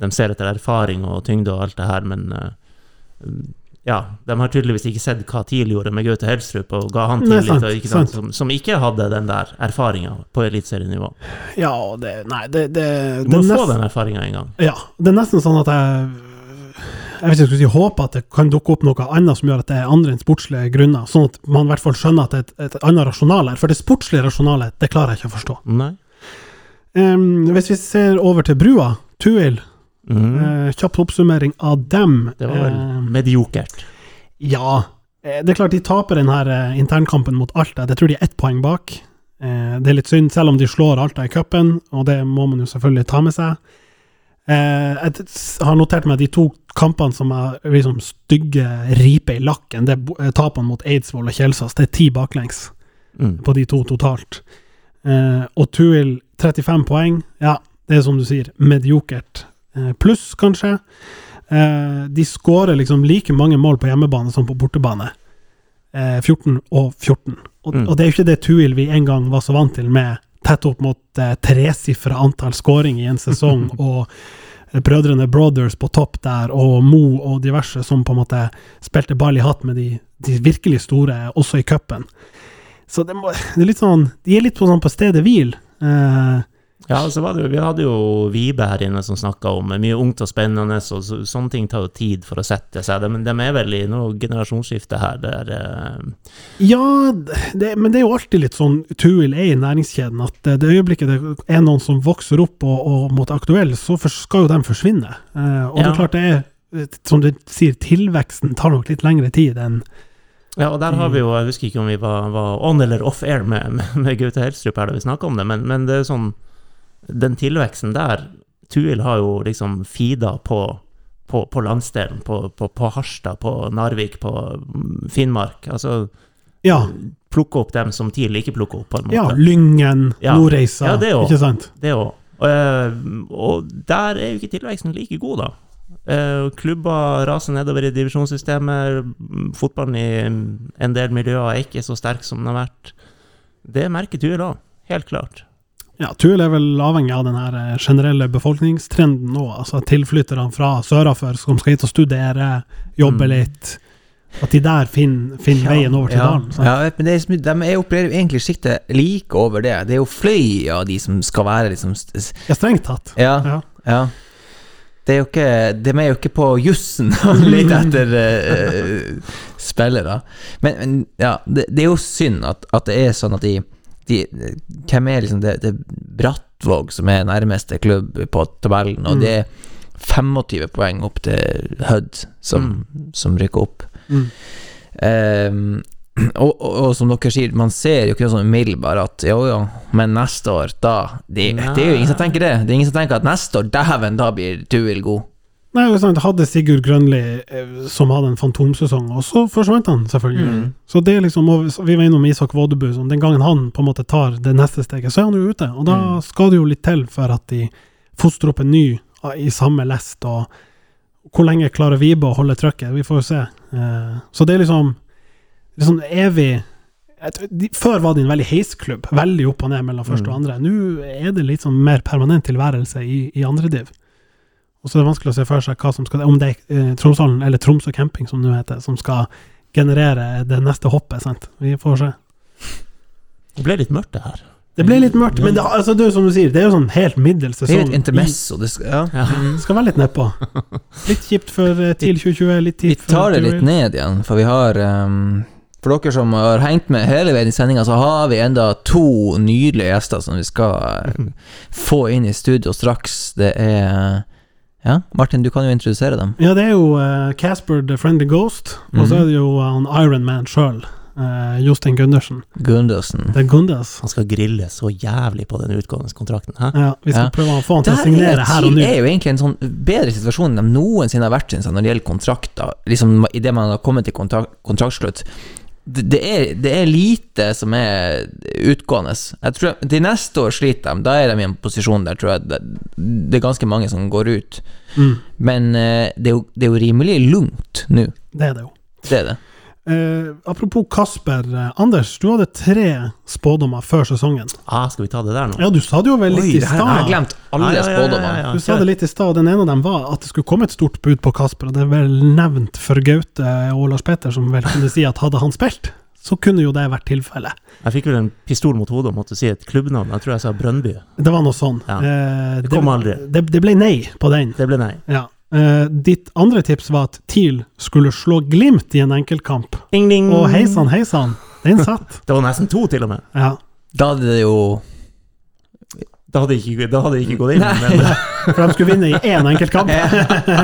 [SPEAKER 1] De ser etter erfaring og tyngde og alt det her, men eh, ja, de har tydeligvis ikke sett hva TIL gjorde med Gaute Helstrup, og ga han
[SPEAKER 2] til
[SPEAKER 1] tillit,
[SPEAKER 2] sant,
[SPEAKER 1] og ikke sant,
[SPEAKER 2] sant.
[SPEAKER 1] som, som ikke hadde den der erfaringa på eliteserienivå.
[SPEAKER 2] Ja, det Nei, det, det,
[SPEAKER 1] Du
[SPEAKER 2] det
[SPEAKER 1] må
[SPEAKER 2] er
[SPEAKER 1] få
[SPEAKER 2] nest-
[SPEAKER 1] den erfaringa en gang.
[SPEAKER 2] Ja, det er nesten sånn at jeg jeg vet ikke, jeg skulle si håper at det kan dukke opp noe annet som gjør at det er andre enn sportslige grunner, sånn at man i hvert fall skjønner at det er et, et annet rasjonal her. For det sportslige rasjonalet, det klarer jeg ikke å forstå.
[SPEAKER 1] Nei.
[SPEAKER 2] Um, hvis vi ser over til Brua, Tuil,
[SPEAKER 1] Mhm.
[SPEAKER 2] eh, kjapp oppsummering av dem.
[SPEAKER 1] Det var vel
[SPEAKER 2] Eh,
[SPEAKER 1] mediokert.
[SPEAKER 2] Ja. Eh, Det er klart de taper denne internkampen mot Alta. Jeg tror de er ett poeng bak. Eh, Det er litt synd, selv om de slår Alta i cupen, og det må man jo selvfølgelig ta med seg. Eh, Jeg har notert meg de to kampene som er liksom stygge riper i lakken. Det er tapene mot Eidsvoll og Kjelsås. Det er ti baklengs
[SPEAKER 1] Mm.
[SPEAKER 2] på de to totalt. Eh, og Tuil 35 poeng. Ja, det er som du sier, mediokert. Eh, Pluss, kanskje. Eh, de skårer liksom like mange mål på hjemmebane som på bortebane. Eh, 14 og 14. Og,
[SPEAKER 1] Mm.
[SPEAKER 2] og det er jo ikke det Tuil vi en gang var så vant til, med tett opp mot eh, tresifra antall skåring i en sesong, og eh, brødrene Brothers på topp der, og Mo og diverse som på en måte spilte ball i hatt med de, de virkelig store, også i cupen. Så det, må, det er litt sånn De er litt på, sånn på stedet hvil. Eh,
[SPEAKER 1] Ja, så var det jo, vi hadde jo Vibe her inne som snakka om mye ungt og spennende, og så, sånne ting tar jo tid for å sette seg. De, de er vel i noe generasjonsskifte her, der eh,
[SPEAKER 2] ja, det, men det er jo alltid litt sånn Tuil er i næringskjeden, at det, øyeblikket det er noen som vokser opp og, og måtte aktuell, så for, skal jo de forsvinne. Eh, og det er klart det er, som du sier, tilveksten tar nok litt lengre tid enn
[SPEAKER 1] Ja, og der har vi jo, jeg husker ikke om vi var, var on eller off air med, med, med Gaute Helstrup her da vi snakka om det, men, men det er sånn Den tilveksten der Tuil har jo liksom feeda på, på, på landsdelen, på, på, på Harstad, på Narvik, på mm, Finnmark. Altså
[SPEAKER 2] Ja,
[SPEAKER 1] plukke opp dem som TIL ikke plukker opp, på en måte.
[SPEAKER 2] ja Lyngen,
[SPEAKER 1] Ja.
[SPEAKER 2] Nordreisa,
[SPEAKER 1] Ja, det også.
[SPEAKER 2] ikke sant?
[SPEAKER 1] Det òg. Og, eh, og der er jo ikke tilveksten like god, da. Eh, Klubber raser nedover i divisjonssystemet. Mm, Fotballen i en del miljøer er ikke så sterk som den har vært. Det merker Tuil òg, helt klart.
[SPEAKER 2] Ja, Tuel er vel avhengig av den her eh, generelle befolkningstrenden nå. Altså tilflytterne fra sørafor som skal hit og studere, jobbe
[SPEAKER 1] Mm.
[SPEAKER 2] litt. At de der finner, finner veien over til
[SPEAKER 3] ja,
[SPEAKER 2] dalen. sant?
[SPEAKER 3] Ja, men det er, de er opererer egentlig siktet like over det. Det er jo fløy av de som skal være liksom
[SPEAKER 2] Ja, strengt tatt.
[SPEAKER 3] Ja.
[SPEAKER 2] Ja.
[SPEAKER 3] ja. Det er jo ikke De er jo ikke på jussen og leter etter uh, spillere. Men, men ja, det, det er jo synd at, at det er sånn at de, de Hvem er liksom det, det Brattvåg som er nærmeste klubb på tabellen, og
[SPEAKER 2] Mm.
[SPEAKER 3] det er 25 poeng opp til Hødd som, som rykker opp.
[SPEAKER 2] Mm.
[SPEAKER 3] Um, og, og, og som dere sier, man ser jo ikke noe sånn umiddelbart at jo, jo, men neste år, da det, det er jo ingen som tenker det. Det er ingen som tenker at neste år, dæven, da blir Tuil god.
[SPEAKER 2] Nei, sant, hadde Sigurd Grønli, eh, som hadde en fantomsesong, og så forsvant han, selvfølgelig.
[SPEAKER 3] Mm.
[SPEAKER 2] Så det er liksom, og Vi var innom Isak Vådebu, Sånn, den gangen han på en måte tar det neste steget, så er han jo ute. Og da
[SPEAKER 3] Mm.
[SPEAKER 2] skal det jo litt til for at de fostrer opp en ny ah, i samme lest, og hvor lenge klarer Vibe å holde trøkket? Vi får jo se. Eh, så det er liksom liksom evig Før var det en veldig heisklubb, veldig opp og ned mellom første og
[SPEAKER 1] Mm.
[SPEAKER 2] andre. Nå er det litt sånn mer permanent tilværelse i, i andre div. Og så er det vanskelig å se for seg hva som skal, om det er eh, Tromshallen, eller Tromsø camping som det nå heter, som skal generere det neste hoppet. sant? Vi får se.
[SPEAKER 1] Det ble litt mørkt, det her.
[SPEAKER 2] Det ble litt mørkt, men det, altså, det er jo som du sier, det er jo sånn helt middels
[SPEAKER 3] Det er
[SPEAKER 2] sesong.
[SPEAKER 3] et intermesso. Det skal, ja.
[SPEAKER 1] Ja.
[SPEAKER 3] Mm.
[SPEAKER 2] Det skal være litt nedpå. Litt kjipt for eh, TIL 2020, litt
[SPEAKER 3] Vi
[SPEAKER 2] kjipt for
[SPEAKER 3] tar det litt ned igjen, for vi har ehm, For dere som har hengt med hele veien i sendinga, så har vi enda to nydelige gjester som vi skal eh, få inn i studio straks. Det er Ja, Martin, du kan jo introdusere dem.
[SPEAKER 2] Ja, det er jo eh, Casper the Friendly Ghost, og så
[SPEAKER 3] Mhm.
[SPEAKER 2] er det jo han Iron Man sjøl, Jostein Gundersen.
[SPEAKER 3] Gundersen.
[SPEAKER 2] Det er Gundes.
[SPEAKER 1] Han skal grille så jævlig på den utgående kontrakten. Hæ?
[SPEAKER 2] Ja, vi skal
[SPEAKER 3] Ja.
[SPEAKER 2] prøve å få han til å signere
[SPEAKER 3] er,
[SPEAKER 2] her og nå.
[SPEAKER 3] Det er jo egentlig en sånn bedre situasjon enn de noensinne har vært synes jeg, når det gjelder kontrakter. Liksom Idet man har kommet til kontrakt, kontraktslutt. Det, er, det er lite som er utgående. Jeg tror De neste år sliter de. Da er de i en posisjon der tror jeg det, det er ganske mange som går ut.
[SPEAKER 2] Mm,
[SPEAKER 3] Men eh, det, er jo, det er jo rimelig lungt nå.
[SPEAKER 2] det er det jo.
[SPEAKER 3] Det er det.
[SPEAKER 2] Eh, apropos Kasper. eh, Anders, du hadde tre spådommer før sesongen.
[SPEAKER 1] Ah, skal vi ta det der nå?
[SPEAKER 2] Ja, du sa det jo vel litt i
[SPEAKER 3] stad. Jeg har glemt alle
[SPEAKER 1] Ja, ja, ja, ja.
[SPEAKER 2] Du sa det litt i stad, og den ene av dem var at det skulle komme et stort bud på Kasper, og det er vel nevnt for Gaute og Lars Petter, som vel kunne si at hadde han spilt, så kunne jo det vært tilfellet.
[SPEAKER 1] Jeg fikk vel en pistol mot hodet og måtte si et klubbnavn. Jeg tror jeg sa Brøndby.
[SPEAKER 2] Det var noe sånn.
[SPEAKER 1] Ja.
[SPEAKER 2] Eh,
[SPEAKER 1] Det kom aldri.
[SPEAKER 2] Det, det ble nei på den.
[SPEAKER 1] Det ble nei.
[SPEAKER 2] Ja. Eh, ditt andre tips var at TIL skulle slå Glimt i en enkeltkamp.
[SPEAKER 1] Ding, ding.
[SPEAKER 2] Og hei sann, hei sann, den satt.
[SPEAKER 1] Det var nesten to, til og med.
[SPEAKER 2] Ja.
[SPEAKER 3] Da hadde det jo
[SPEAKER 1] Da hadde det ikke, da hadde ikke gått inn. Men,
[SPEAKER 2] For de skulle vinne i én enkeltkamp.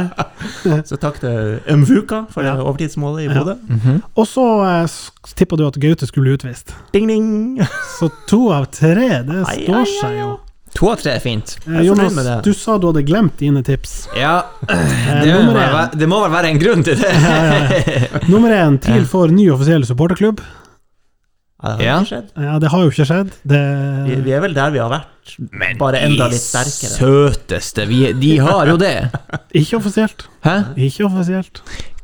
[SPEAKER 1] så takk til Mvuka for
[SPEAKER 2] Ja.
[SPEAKER 1] det overtidsmålet i
[SPEAKER 2] Ja.
[SPEAKER 1] Mm
[SPEAKER 3] -hmm.
[SPEAKER 2] Og så uh, tippa du at Gaute skulle bli utvist.
[SPEAKER 1] Ding, ding.
[SPEAKER 2] Så to av tre, det
[SPEAKER 1] Ai,
[SPEAKER 2] står
[SPEAKER 1] ai,
[SPEAKER 2] seg jo.
[SPEAKER 3] To av tre er fint.
[SPEAKER 2] Eh,
[SPEAKER 1] er
[SPEAKER 2] Jonas, du sa du hadde glemt dine tips.
[SPEAKER 3] Ja,
[SPEAKER 2] Eh,
[SPEAKER 3] det må, vel være- det må vel være en grunn til det.
[SPEAKER 2] Nummer én, TIL får ny offisiell supporterklubb.
[SPEAKER 1] Ja, det har
[SPEAKER 3] Ja.
[SPEAKER 1] ikke skjedd.
[SPEAKER 2] Ja, det har jo ikke skjedd.
[SPEAKER 1] Vi,
[SPEAKER 2] Det,
[SPEAKER 1] vi er vel der vi har vært, bare enda litt sterkere.
[SPEAKER 3] De søteste vi, De har jo det.
[SPEAKER 2] ikke offisielt.
[SPEAKER 3] Hæ?
[SPEAKER 2] Ikke offisielt.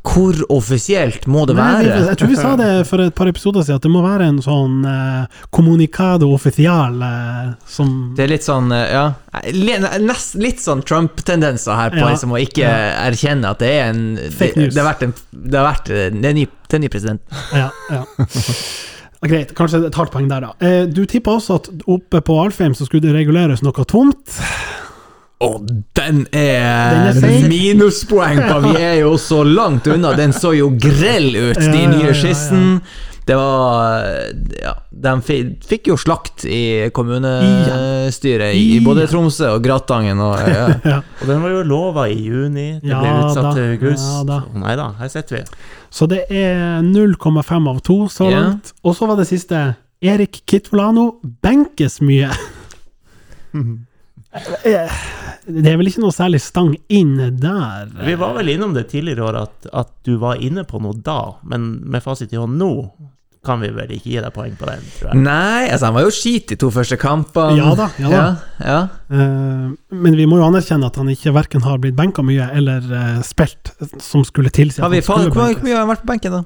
[SPEAKER 3] Hvor offisielt må det
[SPEAKER 2] Nei,
[SPEAKER 3] være?
[SPEAKER 2] jeg tror vi sa det for et par episoder siden, at det må være en sånn eh, communicado official eh, som
[SPEAKER 3] Det er litt sånn, eh, ja nest, Litt sånn Trump-tendenser her på
[SPEAKER 2] Ja.
[SPEAKER 3] liksom å ikke erkjenne at det er en
[SPEAKER 2] Fake
[SPEAKER 3] det,
[SPEAKER 2] news.
[SPEAKER 3] det har vært en Det har vært eh, Det er ny, det er ny president.
[SPEAKER 2] Ja, ja. Ja, Greit, kanskje et halvt poeng der, da. Eh, du tippa også at oppe på Alfheim så skulle det reguleres noe tomt.
[SPEAKER 3] Og den er,
[SPEAKER 2] Den er
[SPEAKER 3] minuspoeng på! Vi er jo så langt unna. Den så jo grell ut,
[SPEAKER 2] Ja,
[SPEAKER 3] de
[SPEAKER 2] ja,
[SPEAKER 3] nye
[SPEAKER 2] ja,
[SPEAKER 3] skissen. Det var Ja, de fikk jo slakt i kommunestyret i, både Tromsø og Gratangen og ja.
[SPEAKER 1] Og den var jo lova i juni. Det ble utsatt
[SPEAKER 2] da,
[SPEAKER 1] til august.
[SPEAKER 2] ja da.
[SPEAKER 1] Nei da, her sitter vi.
[SPEAKER 2] Så det er 0,5 av 2 så
[SPEAKER 3] langt.
[SPEAKER 2] langt. Og så var det siste. Erik Kitvolano benkes mye. Eh, Det er vel ikke noe særlig stang inn der.
[SPEAKER 1] Vi var vel innom det tidligere i år at, at du var inne på noe da, men med fasit i hånd nå kan vi vel ikke gi deg poeng på den, tror jeg.
[SPEAKER 3] Nei, altså han var jo skit de to første kampene.
[SPEAKER 2] Ja da, ja da.
[SPEAKER 3] Ja, ja.
[SPEAKER 2] Eh, men vi må jo anerkjenne at han ikke verken har blitt benka mye eller eh, spilt som skulle tilsi at
[SPEAKER 3] vi,
[SPEAKER 2] han skulle
[SPEAKER 3] hvor hvor mye har han vært på benken, da?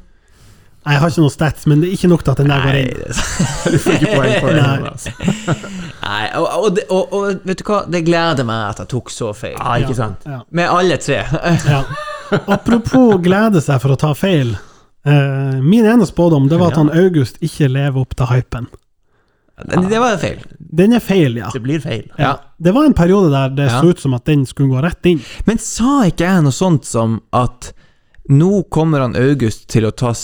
[SPEAKER 2] Nei, Jeg har ikke noe stats, men det er ikke nok til at den der går inn.
[SPEAKER 3] Nei,
[SPEAKER 1] Du får ikke poeng på den.
[SPEAKER 2] Nei.
[SPEAKER 3] Og, og, og, og vet du hva, det gleder meg at jeg tok så feil.
[SPEAKER 1] Ja, ikke sant?
[SPEAKER 2] Ja.
[SPEAKER 3] Med alle tre.
[SPEAKER 2] Ja. Apropos glede seg for å ta feil. Eh, min ene spådom det var at han August ikke lever opp til hypen.
[SPEAKER 3] Det, det var feil.
[SPEAKER 2] Den er feil, ja.
[SPEAKER 1] Det blir feil.
[SPEAKER 3] Ja.
[SPEAKER 2] Det var en periode der det så ut som at den skulle gå rett inn.
[SPEAKER 3] Men sa ikke jeg noe sånt som at nå kommer han August til å ta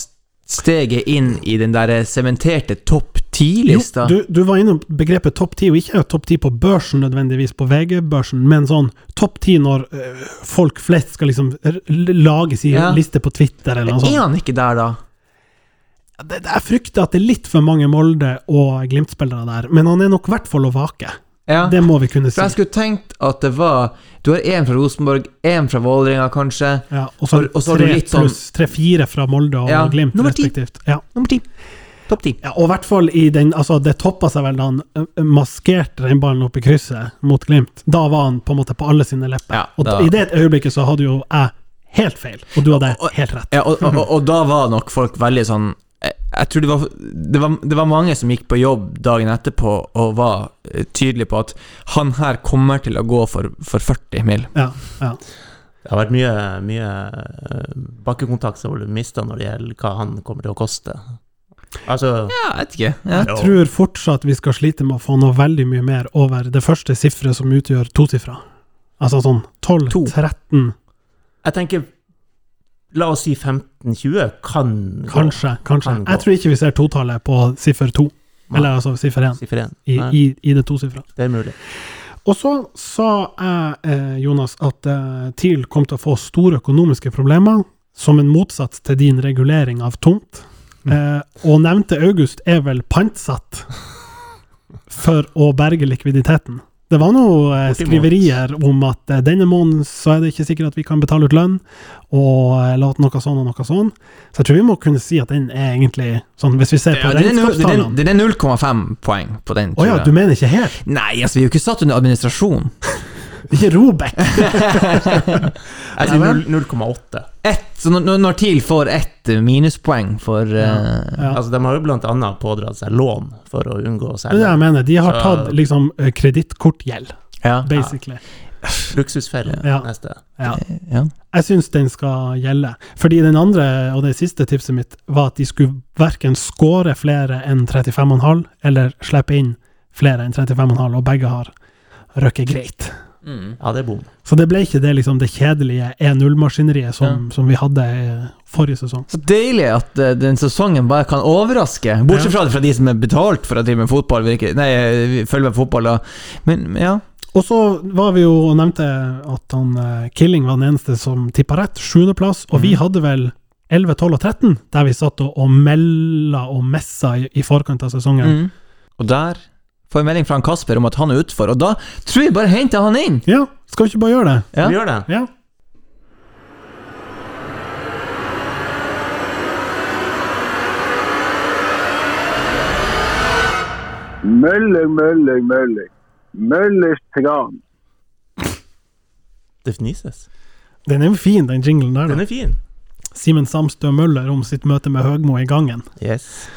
[SPEAKER 3] steget inn i den der sementerte topp ti-lista?
[SPEAKER 2] du, du var innom begrepet topp ti, og ikke topp ti på børsen nødvendigvis, på VG-børsen, men sånn topp ti når øh, folk flest skal liksom lage sin
[SPEAKER 3] Ja.
[SPEAKER 2] liste på Twitter eller noe
[SPEAKER 3] Er han ikke der, da?
[SPEAKER 2] Det- jeg frykter at det er litt for mange Molde- og Glimt-spillere der, men han er nok i hvert fall å vake.
[SPEAKER 3] Ja.
[SPEAKER 2] Det må vi kunne si.
[SPEAKER 3] For jeg skulle tenkt at det var Du har én fra Rosenborg, én fra Vålerenga, kanskje.
[SPEAKER 2] Ja, og så
[SPEAKER 3] Og- og så har du
[SPEAKER 2] tre
[SPEAKER 3] litt sånn-
[SPEAKER 2] tre-fire fra Molde og
[SPEAKER 3] Ja,
[SPEAKER 2] Glimt,
[SPEAKER 3] nummer ti.
[SPEAKER 2] respektivt. Ja.
[SPEAKER 3] Nummer ti. Topp ti.
[SPEAKER 2] ja, og i hvert fall i den Altså, det toppa seg vel da han maskerte den ballen opp i krysset mot Glimt. Da var han på en måte på alle sine lepper.
[SPEAKER 3] Ja,
[SPEAKER 2] og
[SPEAKER 3] da-
[SPEAKER 2] i det øyeblikket så hadde jo jeg helt feil, og du hadde helt rett.
[SPEAKER 3] Ja, og, og, og, og da var nok folk veldig sånn Jeg, jeg tror det var, det var Det var mange som gikk på jobb dagen etterpå og var eh, tydelige på at han her kommer til å gå for, for 40 mil.
[SPEAKER 2] Ja, ja.
[SPEAKER 1] Det har vært mye, mye eh, bakkekontakt som ble mista når det gjelder hva han kommer til å koste. Altså
[SPEAKER 3] Ja, jeg vet ikke. Ja.
[SPEAKER 2] Jeg tror fortsatt vi skal slite med å få noe veldig mye mer over det første sifferet som utgjør tosifra. Altså sånn 12,
[SPEAKER 3] To.
[SPEAKER 2] 13,
[SPEAKER 1] Jeg tenker La oss si 15-20 kan
[SPEAKER 2] kanskje. kanskje.
[SPEAKER 1] Kan.
[SPEAKER 2] Jeg tror ikke vi ser totallet på siffer to,
[SPEAKER 1] Nei.
[SPEAKER 2] eller altså siffer én,
[SPEAKER 1] Siffer én.
[SPEAKER 2] i,
[SPEAKER 1] Nei,
[SPEAKER 2] i, i det tosifra.
[SPEAKER 1] Det er mulig.
[SPEAKER 2] Og så sa jeg, eh, Jonas, at eh, TIL kom til å få store økonomiske problemer, som en motsats til din regulering av tomt. Eh, og nevnte August er vel pantsatt for å berge likviditeten. Det var noen eh, skriverier om at eh, denne måneden så er det ikke sikkert at vi kan betale ut lønn, og eh, noe sånn og noe sånn. Så jeg tror vi må kunne si at den er egentlig sånn, hvis vi ser på
[SPEAKER 3] Ja,
[SPEAKER 2] regnskapstallene
[SPEAKER 3] den er 0,5 poeng på den.
[SPEAKER 2] Å ja, du mener ikke helt?
[SPEAKER 3] Nei, altså, vi er jo ikke satt under administrasjon.
[SPEAKER 2] Ikke Robek?
[SPEAKER 1] Jeg sier 0,8.
[SPEAKER 3] Ett, så når, når TIL får ett minuspoeng for eh,
[SPEAKER 2] Ja.
[SPEAKER 1] Altså, de har jo annet pådratt seg lån for å unngå å
[SPEAKER 2] Det er det jeg mener. De har
[SPEAKER 1] Så-
[SPEAKER 2] tatt liksom eh, kredittkortgjeld,
[SPEAKER 3] ja.
[SPEAKER 2] basically.
[SPEAKER 1] Luksusferie
[SPEAKER 2] Ja.
[SPEAKER 1] neste.
[SPEAKER 2] Ja.
[SPEAKER 3] ja.
[SPEAKER 2] Jeg syns den skal gjelde. Fordi den andre, og det siste tipset mitt, var at de skulle verken skåre flere enn 35,5, eller slippe inn flere enn 35,5, og begge har røkket greit.
[SPEAKER 3] Mm.
[SPEAKER 1] Ja, det er bom.
[SPEAKER 2] Så det ble ikke det, liksom, det kjedelige 1-0-maskineriet som, som vi hadde eh, forrige sesong.
[SPEAKER 3] Så deilig at uh, den sesongen bare kan overraske. Bortsett fra, fra de som er betalt for å drive med fotball, virker, nei, eh, følge med fotball. Da. Men ja.
[SPEAKER 2] Og så var vi jo og nevnte at han uh, Killing var den eneste som tippa rett, sjuendeplass, og vi hadde vel 11, 12 og 13, der vi satt og, og melda og messa i, i forkant av sesongen.
[SPEAKER 3] Mm. Og der får en melding fra Kasper om at han er utfor, og da tror jeg bare henter han inn.
[SPEAKER 2] Ja, skal vi ikke bare gjøre det?
[SPEAKER 3] Ja.
[SPEAKER 1] Vi gjør det.
[SPEAKER 2] Ja.
[SPEAKER 7] Møller, møller, møller. Møllers tran.
[SPEAKER 1] Det fnises.
[SPEAKER 2] Den er jo fin, den jinglen der.
[SPEAKER 1] Den er fin.
[SPEAKER 2] Simen Samstø Møller om sitt møte med Høgmo i gangen.
[SPEAKER 1] Yes.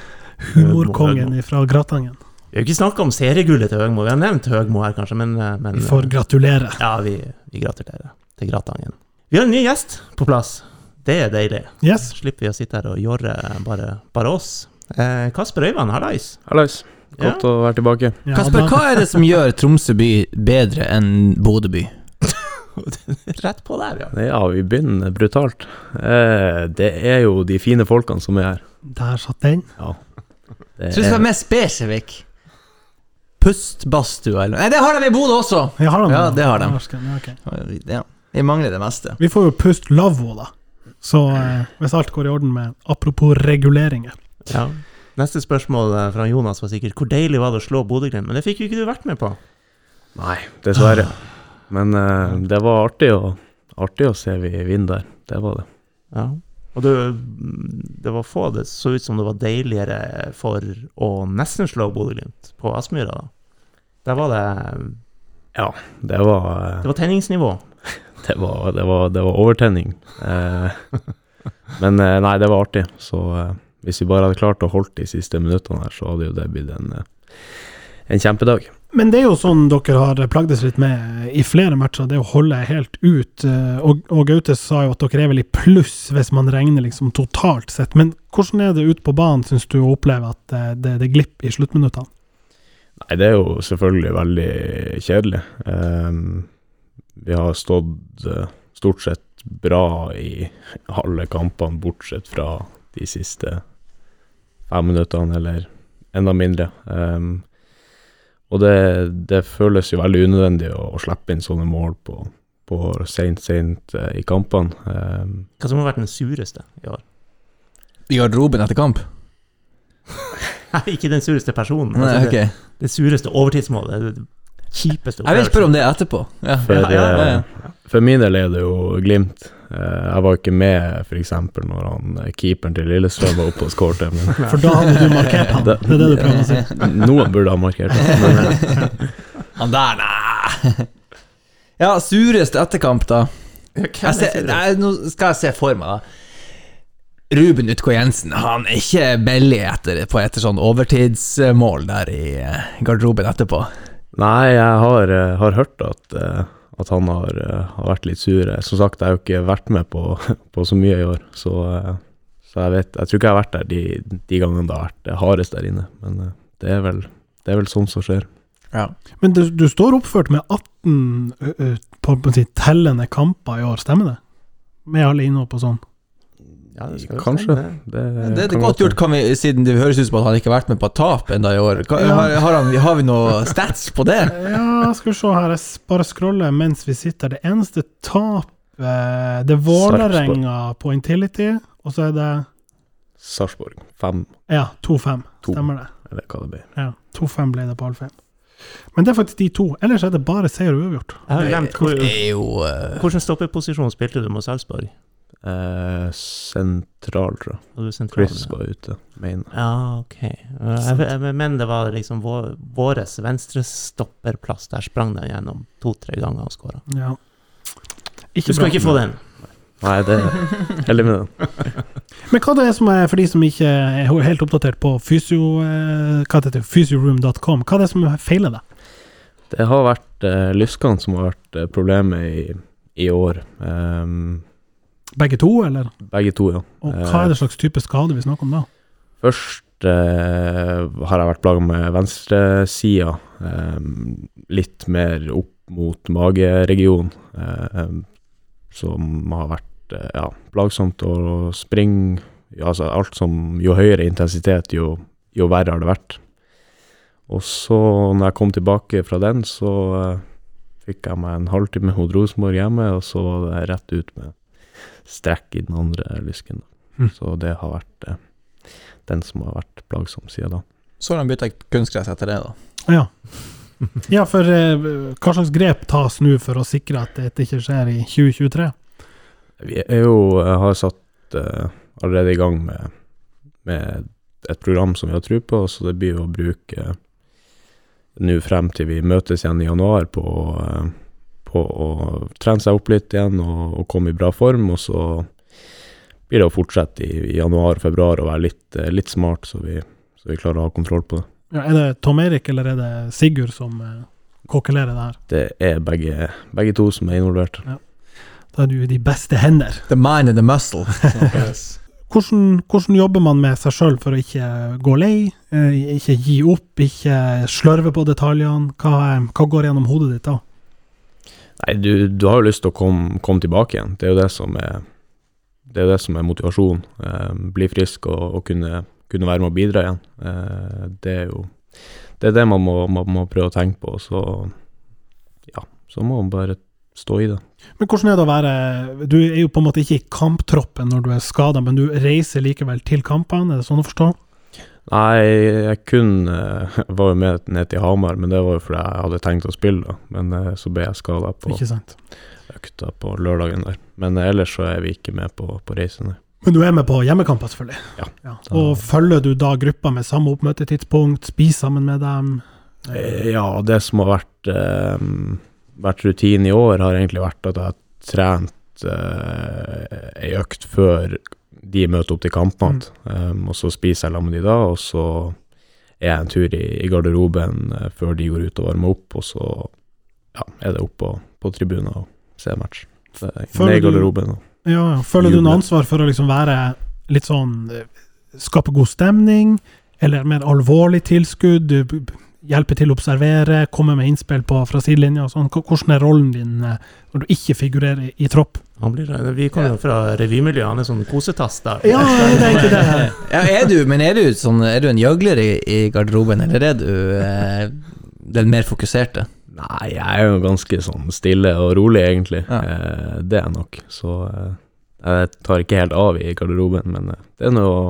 [SPEAKER 2] Humorkongen fra Gratangen.
[SPEAKER 1] Vi har jo ikke snakka om seriegullet til Høgmo. Vi har nevnt Høgmo her, kanskje, men, eh, men
[SPEAKER 2] Vi får gratulere.
[SPEAKER 1] Ja, vi, vi gratulerer til Gratangen. Vi har en ny gjest på plass. Det er deilig.
[SPEAKER 2] Yes.
[SPEAKER 1] Slipper vi å sitte her og jorre bare, bare oss. Eh, Kasper Øyvand, hallais.
[SPEAKER 4] Hallais. Godt å være tilbake.
[SPEAKER 2] Ja,
[SPEAKER 3] Kasper, hva er det som gjør Tromsø by bedre enn Bodø by?
[SPEAKER 1] Rett på der, ja.
[SPEAKER 4] Ja, vi begynner brutalt. Eh, det er jo de fine folkene som er her.
[SPEAKER 2] Der satt den.
[SPEAKER 4] Det
[SPEAKER 3] Jeg tror du skal være mer spesifikk. Pustbadstue eller Nei, det har de i Bodø også!
[SPEAKER 2] Ja, har de
[SPEAKER 3] Ja, det har de.
[SPEAKER 2] Norsken, ja.
[SPEAKER 3] Ja, vi mangler det meste.
[SPEAKER 2] Vi får jo Pust Lavvo, da. Så eh, hvis alt går i orden med Apropos reguleringer.
[SPEAKER 1] ja. Neste spørsmål eh, fra Jonas var sikkert hvor deilig var det å slå Bodø-Glimt? Men det fikk jo ikke du vært med på.
[SPEAKER 4] Nei, dessverre. Men eh, det var artig å, artig å se vi vinner der. Det var det.
[SPEAKER 1] Ja. Og det, det var få det så ut som det var deiligere for å nesten slå Bodø-Glimt på Aspmyra. da. Der var det
[SPEAKER 4] Ja, det var,
[SPEAKER 1] Det var tenningsnivå.
[SPEAKER 4] det var, det var, det var overtenning. Eh, men eh, nei, det var artig. Så eh, hvis vi bare hadde klart å holde de siste minuttene her, så hadde jo det blitt en, eh, en kjempedag.
[SPEAKER 2] Men det er jo sånn dere har plagdes litt med i flere matcher, det å holde helt ut. eh, Og, og Gaute sa jo at dere er vel i pluss hvis man regner liksom totalt sett. Men hvordan er det ute på banen, syns du, å oppleve at eh, det, det glipper i sluttminuttene?
[SPEAKER 8] Nei, det er jo selvfølgelig veldig kjedelig. Um, vi har stått eh, stort sett bra i alle kampene, bortsett fra de siste fem minuttene, eller enda mindre. Ehm, og det, det føles jo veldig unødvendig å, å slippe inn sånne mål på, på seint, seint eh, i kampene. Um,
[SPEAKER 1] Hva som har vært den sureste i år?
[SPEAKER 3] I garderoben etter kamp?
[SPEAKER 1] Nei, ikke den sureste personen.
[SPEAKER 3] Nei,
[SPEAKER 1] Altså,
[SPEAKER 3] okay.
[SPEAKER 1] det, det sureste overtidsmålet. Det, det kjipeste
[SPEAKER 3] Jeg vil spørre om det etterpå. Ja.
[SPEAKER 8] For,
[SPEAKER 1] Ja, ja,
[SPEAKER 3] ja,
[SPEAKER 8] eh, for min del er det jo Glimt. Eh, Jeg var ikke med f.eks. når han, eh, keeperen til Lillestrøm var oppe og skårte.
[SPEAKER 2] For da hadde du markert han. Det er det du prøver å si.
[SPEAKER 8] noen burde ha markert ham.
[SPEAKER 3] Han der, nei! Ja, sureste etterkamp, da. Jeg ser, nei, nå skal jeg se for meg, da. Ruben Utgå Jensen han er ikke billig etter, på etter sånn overtidsmål der i eh, garderoben etterpå.
[SPEAKER 8] nei, jeg har, har hørt at, at han har, eh, har vært litt sur. Som sagt, jeg har jo ikke vært med på, på så mye i år, så, eh, så jeg vet Jeg tror ikke jeg har vært der de, de gangene det har vært hardest der inne, men eh, det er vel, det er vel sånn som skjer.
[SPEAKER 2] Men du, du står oppført med 18 ø, ø, på, på si, tellende kamper i år, stemmer det? Med alle innhopp og sånn?
[SPEAKER 1] Ja, det skal
[SPEAKER 8] Kanskje.
[SPEAKER 1] stemme.
[SPEAKER 8] Det,
[SPEAKER 3] Det er
[SPEAKER 8] kan
[SPEAKER 3] godt gjort, kan vi, siden det høres ut som at han ikke har vært med på tap enda i år. Kan,
[SPEAKER 2] Ja.
[SPEAKER 3] har, har, han, har vi noe stats på det?
[SPEAKER 2] Ja, skal vi se her, jeg bare scroller mens vi sitter. Det eneste tapet Det er Vålerenga på Intility, og så er det
[SPEAKER 8] Sarpsborg 5,
[SPEAKER 2] Ja, 2-5. Stemmer det.
[SPEAKER 8] eller hva det blir.
[SPEAKER 2] Ja, 2-5 ble det på Alfheim. Men det er faktisk de to. Ellers er det bare seier og uavgjort.
[SPEAKER 1] Jeg har glemt hvor,
[SPEAKER 3] Det jo eh,
[SPEAKER 1] stoppeposisjon spilte du mot Sarpsborg?
[SPEAKER 8] Eh, sentral, tror jeg.
[SPEAKER 1] Sentral?
[SPEAKER 8] Chris var ute, mener jeg.
[SPEAKER 1] Ja, ok. Jeg, jeg, men det var liksom vår, våres venstrestopperplass. Der sprang den gjennom to-tre ganger og skåra.
[SPEAKER 2] Ja.
[SPEAKER 1] Du skal ikke få den.
[SPEAKER 8] Nei, det er heldig med den.
[SPEAKER 2] Men hva det er som er, for de som ikke er helt oppdatert på fysio, eh, hva det heter, fysioroom.com, hva er det som feiler deg?
[SPEAKER 8] Det har vært eh, lyskene som har vært eh, problemet i, i år. Ehm,
[SPEAKER 2] Begge to, eller?
[SPEAKER 8] begge to, ja.
[SPEAKER 2] Og hva er det slags type skade vi snakker om da?
[SPEAKER 8] Først eh, har jeg vært plaga med venstresida, eh, litt mer opp mot mageregionen, eh, som har vært eh, ja, plagsomt å springe. Altså alt som Jo høyere intensitet, jo, jo verre har det vært. Og så, når jeg kom tilbake fra den, så eh, fikk jeg meg en halvtime hos Rosenborg hjemme, og så var det rett ut med strekk i den andre lysken.
[SPEAKER 2] Mm.
[SPEAKER 8] Så det har vært eh, den som har vært plagsom siden da.
[SPEAKER 3] Så har de bytta kunstgress etter det, da.
[SPEAKER 2] Ja. Ja, for eh, hva slags grep tas nå for å sikre at dette ikke skjer i 2023?
[SPEAKER 8] Vi er jo, har satt eh, allerede i gang med, med et program som vi har tro på, så det blir jo å bruke nå frem til vi møtes igjen i januar på, eh, på å trene seg opp litt igjen og, og komme i bra form, og så blir det å fortsette i, i januar og februar og være litt, eh, litt smart, så vi, så vi klarer å ha kontroll på det.
[SPEAKER 2] Ja, er det Tom Erik eller er det Sigurd som eh, kokkelerer det her?
[SPEAKER 8] Det er begge, begge to som er involvert.
[SPEAKER 2] Da er du i de beste hender.
[SPEAKER 3] The mind and the muscle.
[SPEAKER 2] Hvordan, hvordan jobber man med seg sjøl for å ikke gå lei, eh, ikke gi opp, ikke slørve på detaljene? Hva, hva går gjennom hodet ditt da?
[SPEAKER 8] Nei, du, du har jo lyst til å komme, komme tilbake igjen. Det er jo det som er, det er, det som er motivasjon. Eh, bli frisk og, og kunne, kunne være med å bidra igjen. Eh, det er jo det, er det man, må, man må prøve å tenke på. Så ja, så må man bare stå i det.
[SPEAKER 2] Men hvordan er det å være Du er jo på en måte ikke i kamptroppen når du er skada, men du reiser likevel til kampene, er det sånn å forstå?
[SPEAKER 8] Nei, jeg kun eh, var jo med ned til Hamar, men det var jo fordi jeg hadde tenkt å spille, da. Men eh, så ble jeg skada på økta på lørdagen der. Men eh, ellers så er vi ikke med på, på reisen.
[SPEAKER 2] Men du er med på hjemmekamper, selvfølgelig?
[SPEAKER 8] Ja.
[SPEAKER 2] Og følger du da gruppa med samme oppmøtetidspunkt, spiser sammen med dem?
[SPEAKER 8] Ja, det som har vært, vært rutinen i år, har egentlig vært at jeg har trent ei økt før de møter opp til kampene. Um, og så spiser jeg sammen med de da, og så er jeg en tur i, i garderoben uh, før de går ut og varmer opp, og så ja, er det opp på, på tribunen og se match. Så,
[SPEAKER 2] Føler
[SPEAKER 8] ned i garderoben. og-
[SPEAKER 2] Ja, ja. Føler du noe ansvar for å liksom være litt sånn eh, Skape god stemning, eller mer alvorlig tilskudd? Du Hjelpe til å observere, komme med innspill på fra sidelinja og sånn. Hvordan er rollen din eh, når du ikke figurerer i, i tropp?
[SPEAKER 1] Han blir, vi kommer jo fra revymiljøet, han er sånn kosetass der.
[SPEAKER 2] Ja, det er ikke det.
[SPEAKER 3] Ja, er du, men er du, sånn, er du en gjøgler i, i garderoben, eller er du eh, den mer fokuserte?
[SPEAKER 8] Nei, jeg er jo ganske sånn stille og rolig, egentlig.
[SPEAKER 3] Ja.
[SPEAKER 8] Eh, det er jeg nok. Så eh, jeg tar ikke helt av i garderoben, men eh, det er noe å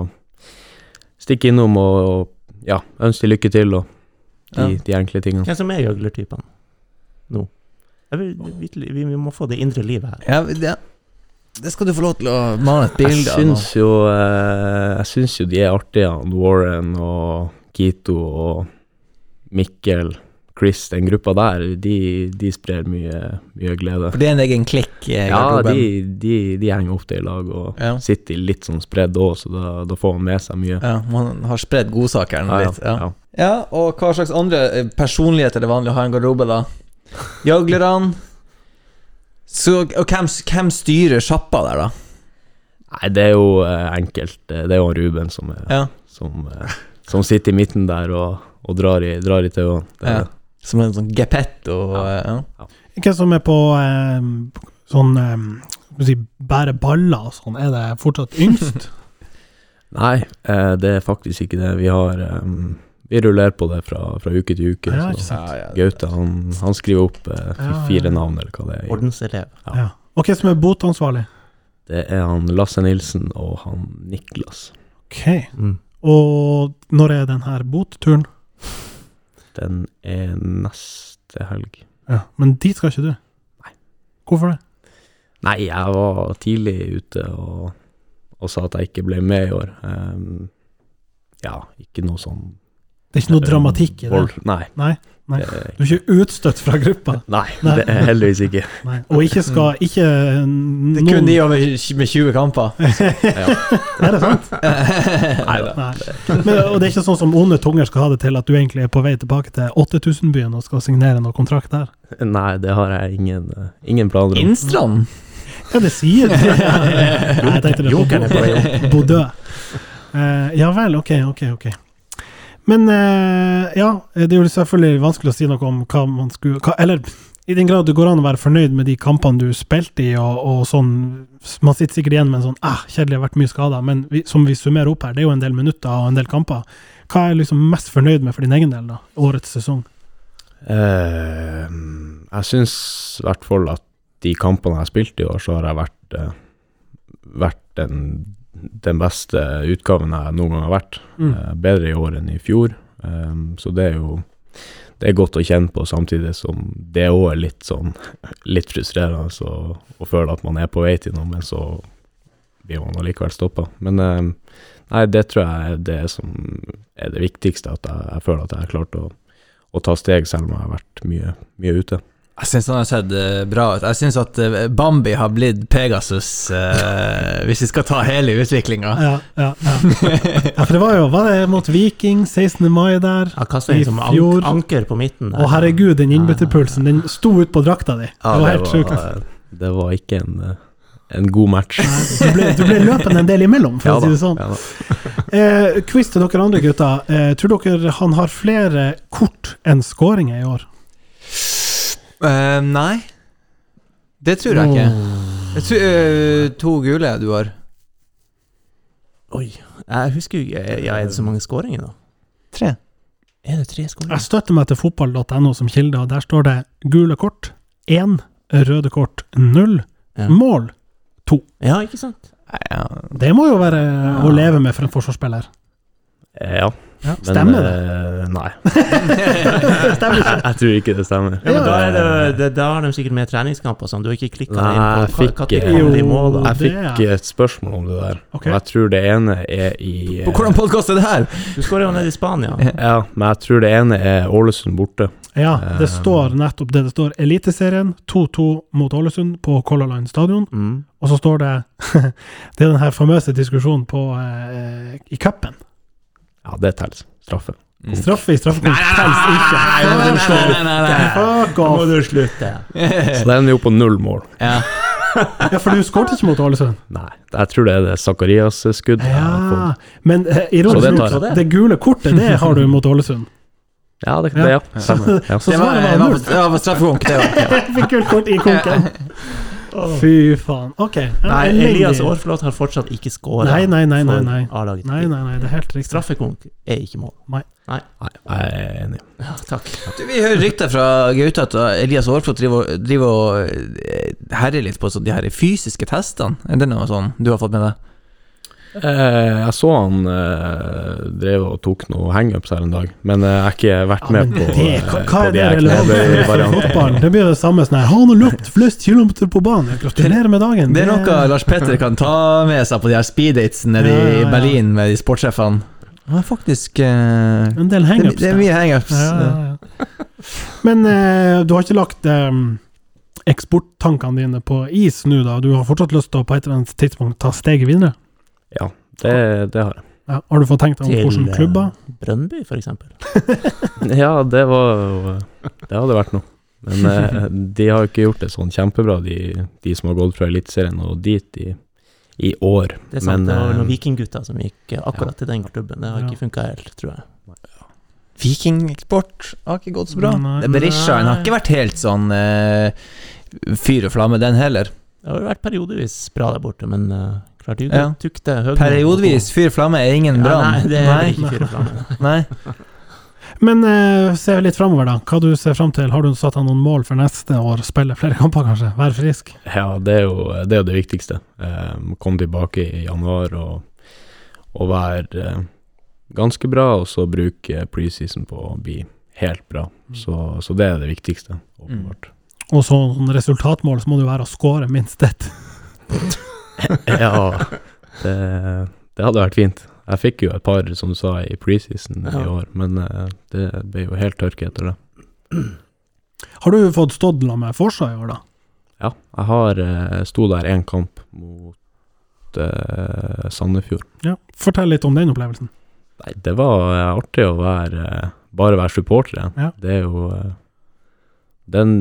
[SPEAKER 8] stikke innom og ja, ønske lykke til og de,
[SPEAKER 3] Ja.
[SPEAKER 8] de enkle tingene.
[SPEAKER 1] Hvem som er gjøglertypene nå? Vil, vi, vi, vi må få det indre livet her.
[SPEAKER 3] Ja, det, det skal du få lov til å male et bilde av.
[SPEAKER 8] syns jo, eh, jeg syns jo de er artige, han Warren og Kito og Mikkel, Chris, den gruppa der, de, de sprer mye, mye glede.
[SPEAKER 3] For det er en egen klikk i
[SPEAKER 8] Ja, de, de, de henger ofte i lag og
[SPEAKER 3] Ja.
[SPEAKER 8] sitter litt sånn spredd òg, så da, da får man med seg mye.
[SPEAKER 3] Ja, man har spredd godsakene
[SPEAKER 8] Ja,
[SPEAKER 3] litt. Ja.
[SPEAKER 8] Ja.
[SPEAKER 3] og hva slags andre eh, personligheter er det vanlig å ha i en garderobe, da? Gjøglerne? Så, og hvem, hvem styrer sjappa der, da?
[SPEAKER 8] Nei, det er jo eh, enkelt. Det er jo Ruben som, er,
[SPEAKER 3] Ja,
[SPEAKER 8] som, eh, som sitter i midten der og, og drar i, drar i tauene. Det-
[SPEAKER 3] Ja. Som en sånn gepetto. Ja. Ja.
[SPEAKER 2] Hvem som er på eh, sånn eh, skal vi si, bære baller og sånn, er det fortsatt yngst?
[SPEAKER 8] Nei, eh, det er faktisk ikke det. Vi har eh, Vi rullerer på det fra, fra uke til uke.
[SPEAKER 2] Ja,
[SPEAKER 8] så. Gaute han, han skriver opp eh, fire
[SPEAKER 2] ja.
[SPEAKER 8] navn, eller hva det er.
[SPEAKER 1] Ordenselev.
[SPEAKER 8] Ja.
[SPEAKER 2] Ja. Og hvem som er botansvarlig?
[SPEAKER 8] Det er han Lasse Nilsen og han Niklas.
[SPEAKER 2] Ok.
[SPEAKER 1] Mm.
[SPEAKER 2] Og når er den her botturen?
[SPEAKER 8] Den er neste helg.
[SPEAKER 2] Ja. Men dit skal ikke du?
[SPEAKER 8] Nei.
[SPEAKER 2] Hvorfor det?
[SPEAKER 8] Nei, jeg var tidlig ute og, og sa at jeg ikke ble med i år. Um, ja, ikke noe sånn
[SPEAKER 2] Det er ikke noe dramatikk i det?
[SPEAKER 8] vold. Nei.
[SPEAKER 2] Nei? Nei.
[SPEAKER 8] Er,
[SPEAKER 2] Du er ikke utstøtt fra gruppa?
[SPEAKER 8] nei,
[SPEAKER 2] Nei.
[SPEAKER 8] det er heldigvis ikke.
[SPEAKER 2] Nei. Og ikke skal ikke
[SPEAKER 3] Det er kun de over, med 20 kamper.
[SPEAKER 2] Er det sant?
[SPEAKER 8] Nei da.
[SPEAKER 2] Og det er ikke sånn som onde tunger skal ha det til, at du egentlig er på vei tilbake til 8000-byen og skal signere noen kontrakt der?
[SPEAKER 8] Nei, det har jeg ingen, eh, ingen planer om.
[SPEAKER 3] Innstrand?
[SPEAKER 2] Hva Ja, det sier du. Nei, jeg tenkte det
[SPEAKER 1] Jokeren er
[SPEAKER 2] på
[SPEAKER 1] på vei opp.
[SPEAKER 2] Bodø. Uh, ja vel, ok, ok, ok. Men eh, ja, det er jo selvfølgelig vanskelig å si noe om hva man skulle hva, Eller i den grad det går an å være fornøyd med de kampene du spilte i, og, og sånn Man sitter sikkert igjen med en sånn ah, kjedelig, har vært mye skada, men vi, som vi summerer opp her, det er jo en del minutter og en del kamper. Hva er du liksom mest fornøyd med for din egen del, da? Årets sesong?
[SPEAKER 8] Eh, jeg syns i hvert fall at de kampene jeg har spilt i år, så har jeg vært, eh, vært den, den beste utgaven jeg noen gang har vært.
[SPEAKER 2] Mm.
[SPEAKER 8] Eh, bedre i år enn i fjor. Um, så det er jo det er godt å kjenne på, samtidig som det òg er litt sånn litt frustrerende så, å føle at man er på vei til noe, men så blir man allikevel stoppa. Men um, nei, det tror jeg er det som er det viktigste, at jeg, jeg føler at jeg har klart å, å ta steg, selv om jeg har vært mye, mye ute.
[SPEAKER 3] Jeg syns han har sett eh, bra ut. Jeg syns at eh, Bambi har blitt Pegasus, eh, hvis vi skal ta hele utviklinga.
[SPEAKER 2] Ja, ja, ja. ja, for det var jo Var det mot Viking 16. mai der?
[SPEAKER 1] ja,
[SPEAKER 2] I
[SPEAKER 1] som
[SPEAKER 2] fjor-
[SPEAKER 1] ank anker på midten.
[SPEAKER 2] Å herregud, den innbytterpulsen, den sto ut på drakta di.
[SPEAKER 8] Ja,
[SPEAKER 2] det var helt sjukt.
[SPEAKER 8] Det var ikke en, eh, en god match.
[SPEAKER 2] Du ble, du ble løpende en del imellom, for
[SPEAKER 8] Ja
[SPEAKER 2] å si det sånn.
[SPEAKER 8] ja.
[SPEAKER 2] Eh, quiz til dere andre gutter. Eh, tror dere han har flere kort enn skåringer i år?
[SPEAKER 3] Eh, nei, det tror jeg ikke. Jeg tror, eh, to gule du har.
[SPEAKER 1] Oi. Jeg husker jo ikke Ja, er det så mange skåringer, da?
[SPEAKER 3] Tre.
[SPEAKER 1] Er det tre skåringer?
[SPEAKER 2] Jeg støtter meg til fotball.no som kilde, og der står det gule kort én, røde kort null,
[SPEAKER 1] Ja.
[SPEAKER 2] mål
[SPEAKER 1] Ja, ikke sant?
[SPEAKER 3] Ja.
[SPEAKER 2] Det må jo være å leve med for en forsvarsspiller.
[SPEAKER 8] Ja,
[SPEAKER 2] Ja,
[SPEAKER 8] men
[SPEAKER 2] stemmer det?
[SPEAKER 8] Uh, nei.
[SPEAKER 2] Stemmer ikke?
[SPEAKER 8] Jeg tror ikke det stemmer.
[SPEAKER 1] Ja, men da, er det, det, da har de sikkert med treningskamper og sånn. Du har ikke klikka inn
[SPEAKER 8] jeg
[SPEAKER 1] på
[SPEAKER 8] fikk-
[SPEAKER 1] hva tid de mål, da?
[SPEAKER 8] Jeg
[SPEAKER 2] det
[SPEAKER 8] fikk
[SPEAKER 2] er-
[SPEAKER 8] et spørsmål om det der,
[SPEAKER 2] okay.
[SPEAKER 8] og jeg tror det ene er i eh,
[SPEAKER 3] På hvordan podkast er det her?
[SPEAKER 1] Du skårer jo nede i Spania.
[SPEAKER 8] Ja, men jeg tror det ene er Ålesund borte.
[SPEAKER 2] Ja, det
[SPEAKER 8] Eh,
[SPEAKER 2] står nettopp det. Det står Eliteserien 2-2 mot Ålesund på Color Line stadion.
[SPEAKER 1] Mm.
[SPEAKER 2] Og så står det Det er den her famøse diskusjonen på eh, i cupen.
[SPEAKER 8] Ja, det teller. Straffe.
[SPEAKER 2] Straffe i straffekonkurranse teller ikke.
[SPEAKER 3] nei, nei, nei, nei, nei.
[SPEAKER 2] Fuck
[SPEAKER 1] Nå må du slutte.
[SPEAKER 8] Så da er vi jo på null mål.
[SPEAKER 3] Ja.
[SPEAKER 2] Ja, for du skåret ikke mot Ålesund.
[SPEAKER 8] Nei, jeg tror det er det Zakarias-skudd.
[SPEAKER 2] Ja, men eh,
[SPEAKER 8] Så
[SPEAKER 2] ironisk
[SPEAKER 8] det
[SPEAKER 2] nok,
[SPEAKER 8] tar
[SPEAKER 2] det gule kortet, det har du mot Ålesund.
[SPEAKER 8] Ja, det kan det, ja. Stemmer. Ja.
[SPEAKER 2] Så
[SPEAKER 3] Det var, det
[SPEAKER 2] var
[SPEAKER 3] det var på straffekonk, det
[SPEAKER 2] òg. Fikk gult kort i konken. Fy faen. Ok.
[SPEAKER 1] Nei. Elias Aarflot har fortsatt ikke skåra
[SPEAKER 2] Nei, nei, nei, nei,
[SPEAKER 1] for
[SPEAKER 2] nei.
[SPEAKER 1] A-laget.
[SPEAKER 2] Nei, nei, nei, det er helt riktig.
[SPEAKER 1] Straffekonk er ikke mål.
[SPEAKER 8] Nei, jeg er enig.
[SPEAKER 1] Ja, takk.
[SPEAKER 3] Du, Vi hører rykter fra Gaute at Elias Aarflot driver, og- driver og eh, herjer litt på sånn de her fysiske testene. Er det noe sånn du har fått med deg?
[SPEAKER 8] Eh, jeg så han eh, drev og tok noen hangups her en dag, men eh, jeg har ikke vært
[SPEAKER 2] Ja,
[SPEAKER 8] med på,
[SPEAKER 2] det,
[SPEAKER 8] eh,
[SPEAKER 2] hva,
[SPEAKER 8] på
[SPEAKER 2] hva er
[SPEAKER 8] de
[SPEAKER 2] det
[SPEAKER 8] knebøyvariantene.
[SPEAKER 2] fotballen? Det blir det samme sånn her Han har løpt flest kilometer på banen. Gratulerer med dagen.
[SPEAKER 3] Det er noe Lars Petter kan ta med seg på de her speeddatesene nede
[SPEAKER 2] Ja, ja,
[SPEAKER 3] i. Berlin med de sportssjefene. Han er faktisk eh,
[SPEAKER 2] En del
[SPEAKER 3] det,
[SPEAKER 2] hangups.
[SPEAKER 3] det er mye hangups.
[SPEAKER 2] Ja, ja, ja. Men eh, du har ikke lagt eh, eksporttankene dine på is nå, da? Du har fortsatt lyst til å på et eller annet tidspunkt ta steget videre?
[SPEAKER 8] Ja, det, det har jeg.
[SPEAKER 2] Ja. Har du fått tenkt deg om hvilke
[SPEAKER 1] eh,
[SPEAKER 2] klubber?
[SPEAKER 1] Brøndby, for eksempel.
[SPEAKER 8] Ja, det var jo Det hadde vært noe. Men eh, de har jo ikke gjort det sånn kjempebra, de, de som har gått fra Eliteserien og dit i, i år.
[SPEAKER 1] Det er sant,
[SPEAKER 8] Men,
[SPEAKER 1] det var vel
[SPEAKER 8] eh,
[SPEAKER 1] noen vikinggutter som gikk akkurat akkurat til den klubben. Det har
[SPEAKER 2] Ja.
[SPEAKER 1] ikke funka helt, tror jeg.
[SPEAKER 3] Vikingeksport har ikke gått så bra.
[SPEAKER 2] Nei,
[SPEAKER 3] Det Berisha har ikke vært helt sånn eh, fyr og flamme, den heller.
[SPEAKER 1] Det har jo vært periodevis bra der borte, men uh, klart du
[SPEAKER 3] Ja.
[SPEAKER 1] tukte høgmål.
[SPEAKER 3] Periodevis fyr flamme er ingen
[SPEAKER 1] Ja,
[SPEAKER 3] brann.
[SPEAKER 1] nei, det er ikke fyr flamme.
[SPEAKER 3] Nei.
[SPEAKER 2] Men eh, se litt framover, da. Hva du ser fram til? Har du satt deg noen mål for neste år? Spille flere kamper, kanskje? Være frisk?
[SPEAKER 8] Ja, det er jo det, er det viktigste. Eh, komme tilbake i januar og, og være eh, ganske bra, og så bruke preseason på å bli helt bra. Så, så det er det viktigste, åpenbart.
[SPEAKER 2] Og sånn resultatmål, så må det jo være å score minst ett.
[SPEAKER 8] Ja, det, det hadde vært fint. Jeg fikk jo et par, som du sa, i preseason i år, men eh, det ble jo helt tørke etter det.
[SPEAKER 2] Har du fått stått la med Forsa i år, da?
[SPEAKER 8] Ja, jeg har eh, sto der én kamp mot uh, Sandefjord.
[SPEAKER 2] Ja. Fortell litt om den opplevelsen.
[SPEAKER 8] Nei, det var artig å være bare være supporter igjen.
[SPEAKER 2] Ja.
[SPEAKER 8] Det er jo den,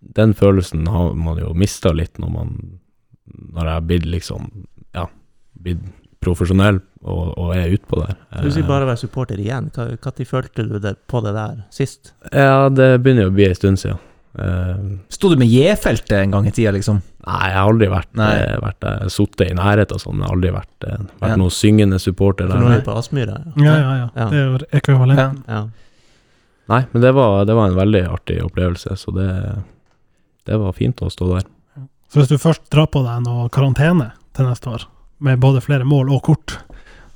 [SPEAKER 8] den følelsen har man jo mista litt når man Når jeg har blitt liksom Ja, blitt profesjonell og, og er utpå det.
[SPEAKER 1] Du sier bare å være supporter igjen. Når følte du det på det der sist?
[SPEAKER 8] Ja, det begynner jo å bli en stund siden. Uh,
[SPEAKER 3] Sto du med J-feltet en gang i tida, liksom?
[SPEAKER 8] Nei, jeg har aldri vært, eh, vært der, sittet i nærheten og sånn, men aldri vært, eh, vært
[SPEAKER 3] Ja.
[SPEAKER 8] noen syngende supporter
[SPEAKER 1] For
[SPEAKER 8] der.
[SPEAKER 1] nå er du på Aspmyra.
[SPEAKER 2] Ja, ja, ja.
[SPEAKER 1] Ja.
[SPEAKER 2] Det er jo ekvivalenten.
[SPEAKER 3] Ja.
[SPEAKER 1] Ja.
[SPEAKER 8] Nei, men det var, det var en veldig artig opplevelse, så det, det var fint å stå der.
[SPEAKER 2] Så hvis du først drar på deg noe karantene til neste år, med både flere mål og kort,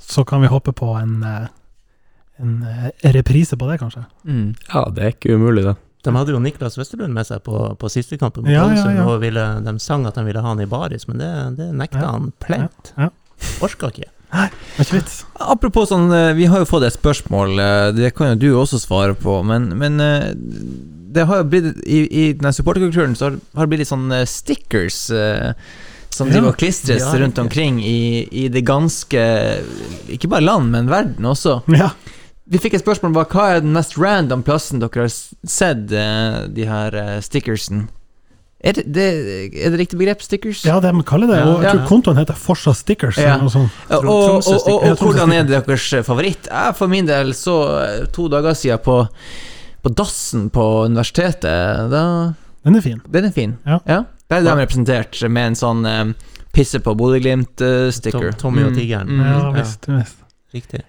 [SPEAKER 2] så kan vi håpe på en, eh, en eh, reprise på det, kanskje.
[SPEAKER 3] Mm.
[SPEAKER 8] Ja, det er ikke umulig, det.
[SPEAKER 1] De hadde jo Niklas Westerlund med seg på, på siste kampen mot
[SPEAKER 2] Ja, ja, ja.
[SPEAKER 1] og ville, de sang at de ville ha han i baris, men det, det nekta
[SPEAKER 2] Ja,
[SPEAKER 1] han plent.
[SPEAKER 2] ja,
[SPEAKER 1] Orka ikke.
[SPEAKER 2] Vits.
[SPEAKER 3] Apropos sånn, eh, vi har jo fått et spørsmål, det kan jo du også svare på, men, men det har blitt I, i denne supporterkulturen så har, det blitt litt sånn eh, stickers eh, som
[SPEAKER 2] Ja.
[SPEAKER 3] driver og klistres
[SPEAKER 1] Ja,
[SPEAKER 3] rundt omkring i, i det ganske Ikke bare land, men verden også.
[SPEAKER 2] Ja.
[SPEAKER 3] Vi fikk et spørsmål om hva er den mest random plassen dere har sett eh, de her eh, stickersen? Er det, det, er det riktig begrep, stickers?
[SPEAKER 2] ja, de kaller det og Jeg tror kontoen heter Forsa Stickers.
[SPEAKER 3] Ja. Og, og, og, og, hvordan er deres favoritt? Jeg for min del så eh, to dager siden på, på dassen på universitetet. Da,
[SPEAKER 2] Den er fin.
[SPEAKER 3] den er fin.
[SPEAKER 2] Ja.
[SPEAKER 3] Der er de representert med en sånn um, pisse på Bodø-Glimt-sticker.
[SPEAKER 1] Tom, Tommy og Tigeren.
[SPEAKER 3] Mm.
[SPEAKER 2] Mm.
[SPEAKER 1] Ja.
[SPEAKER 2] visst, visst.
[SPEAKER 1] Riktig.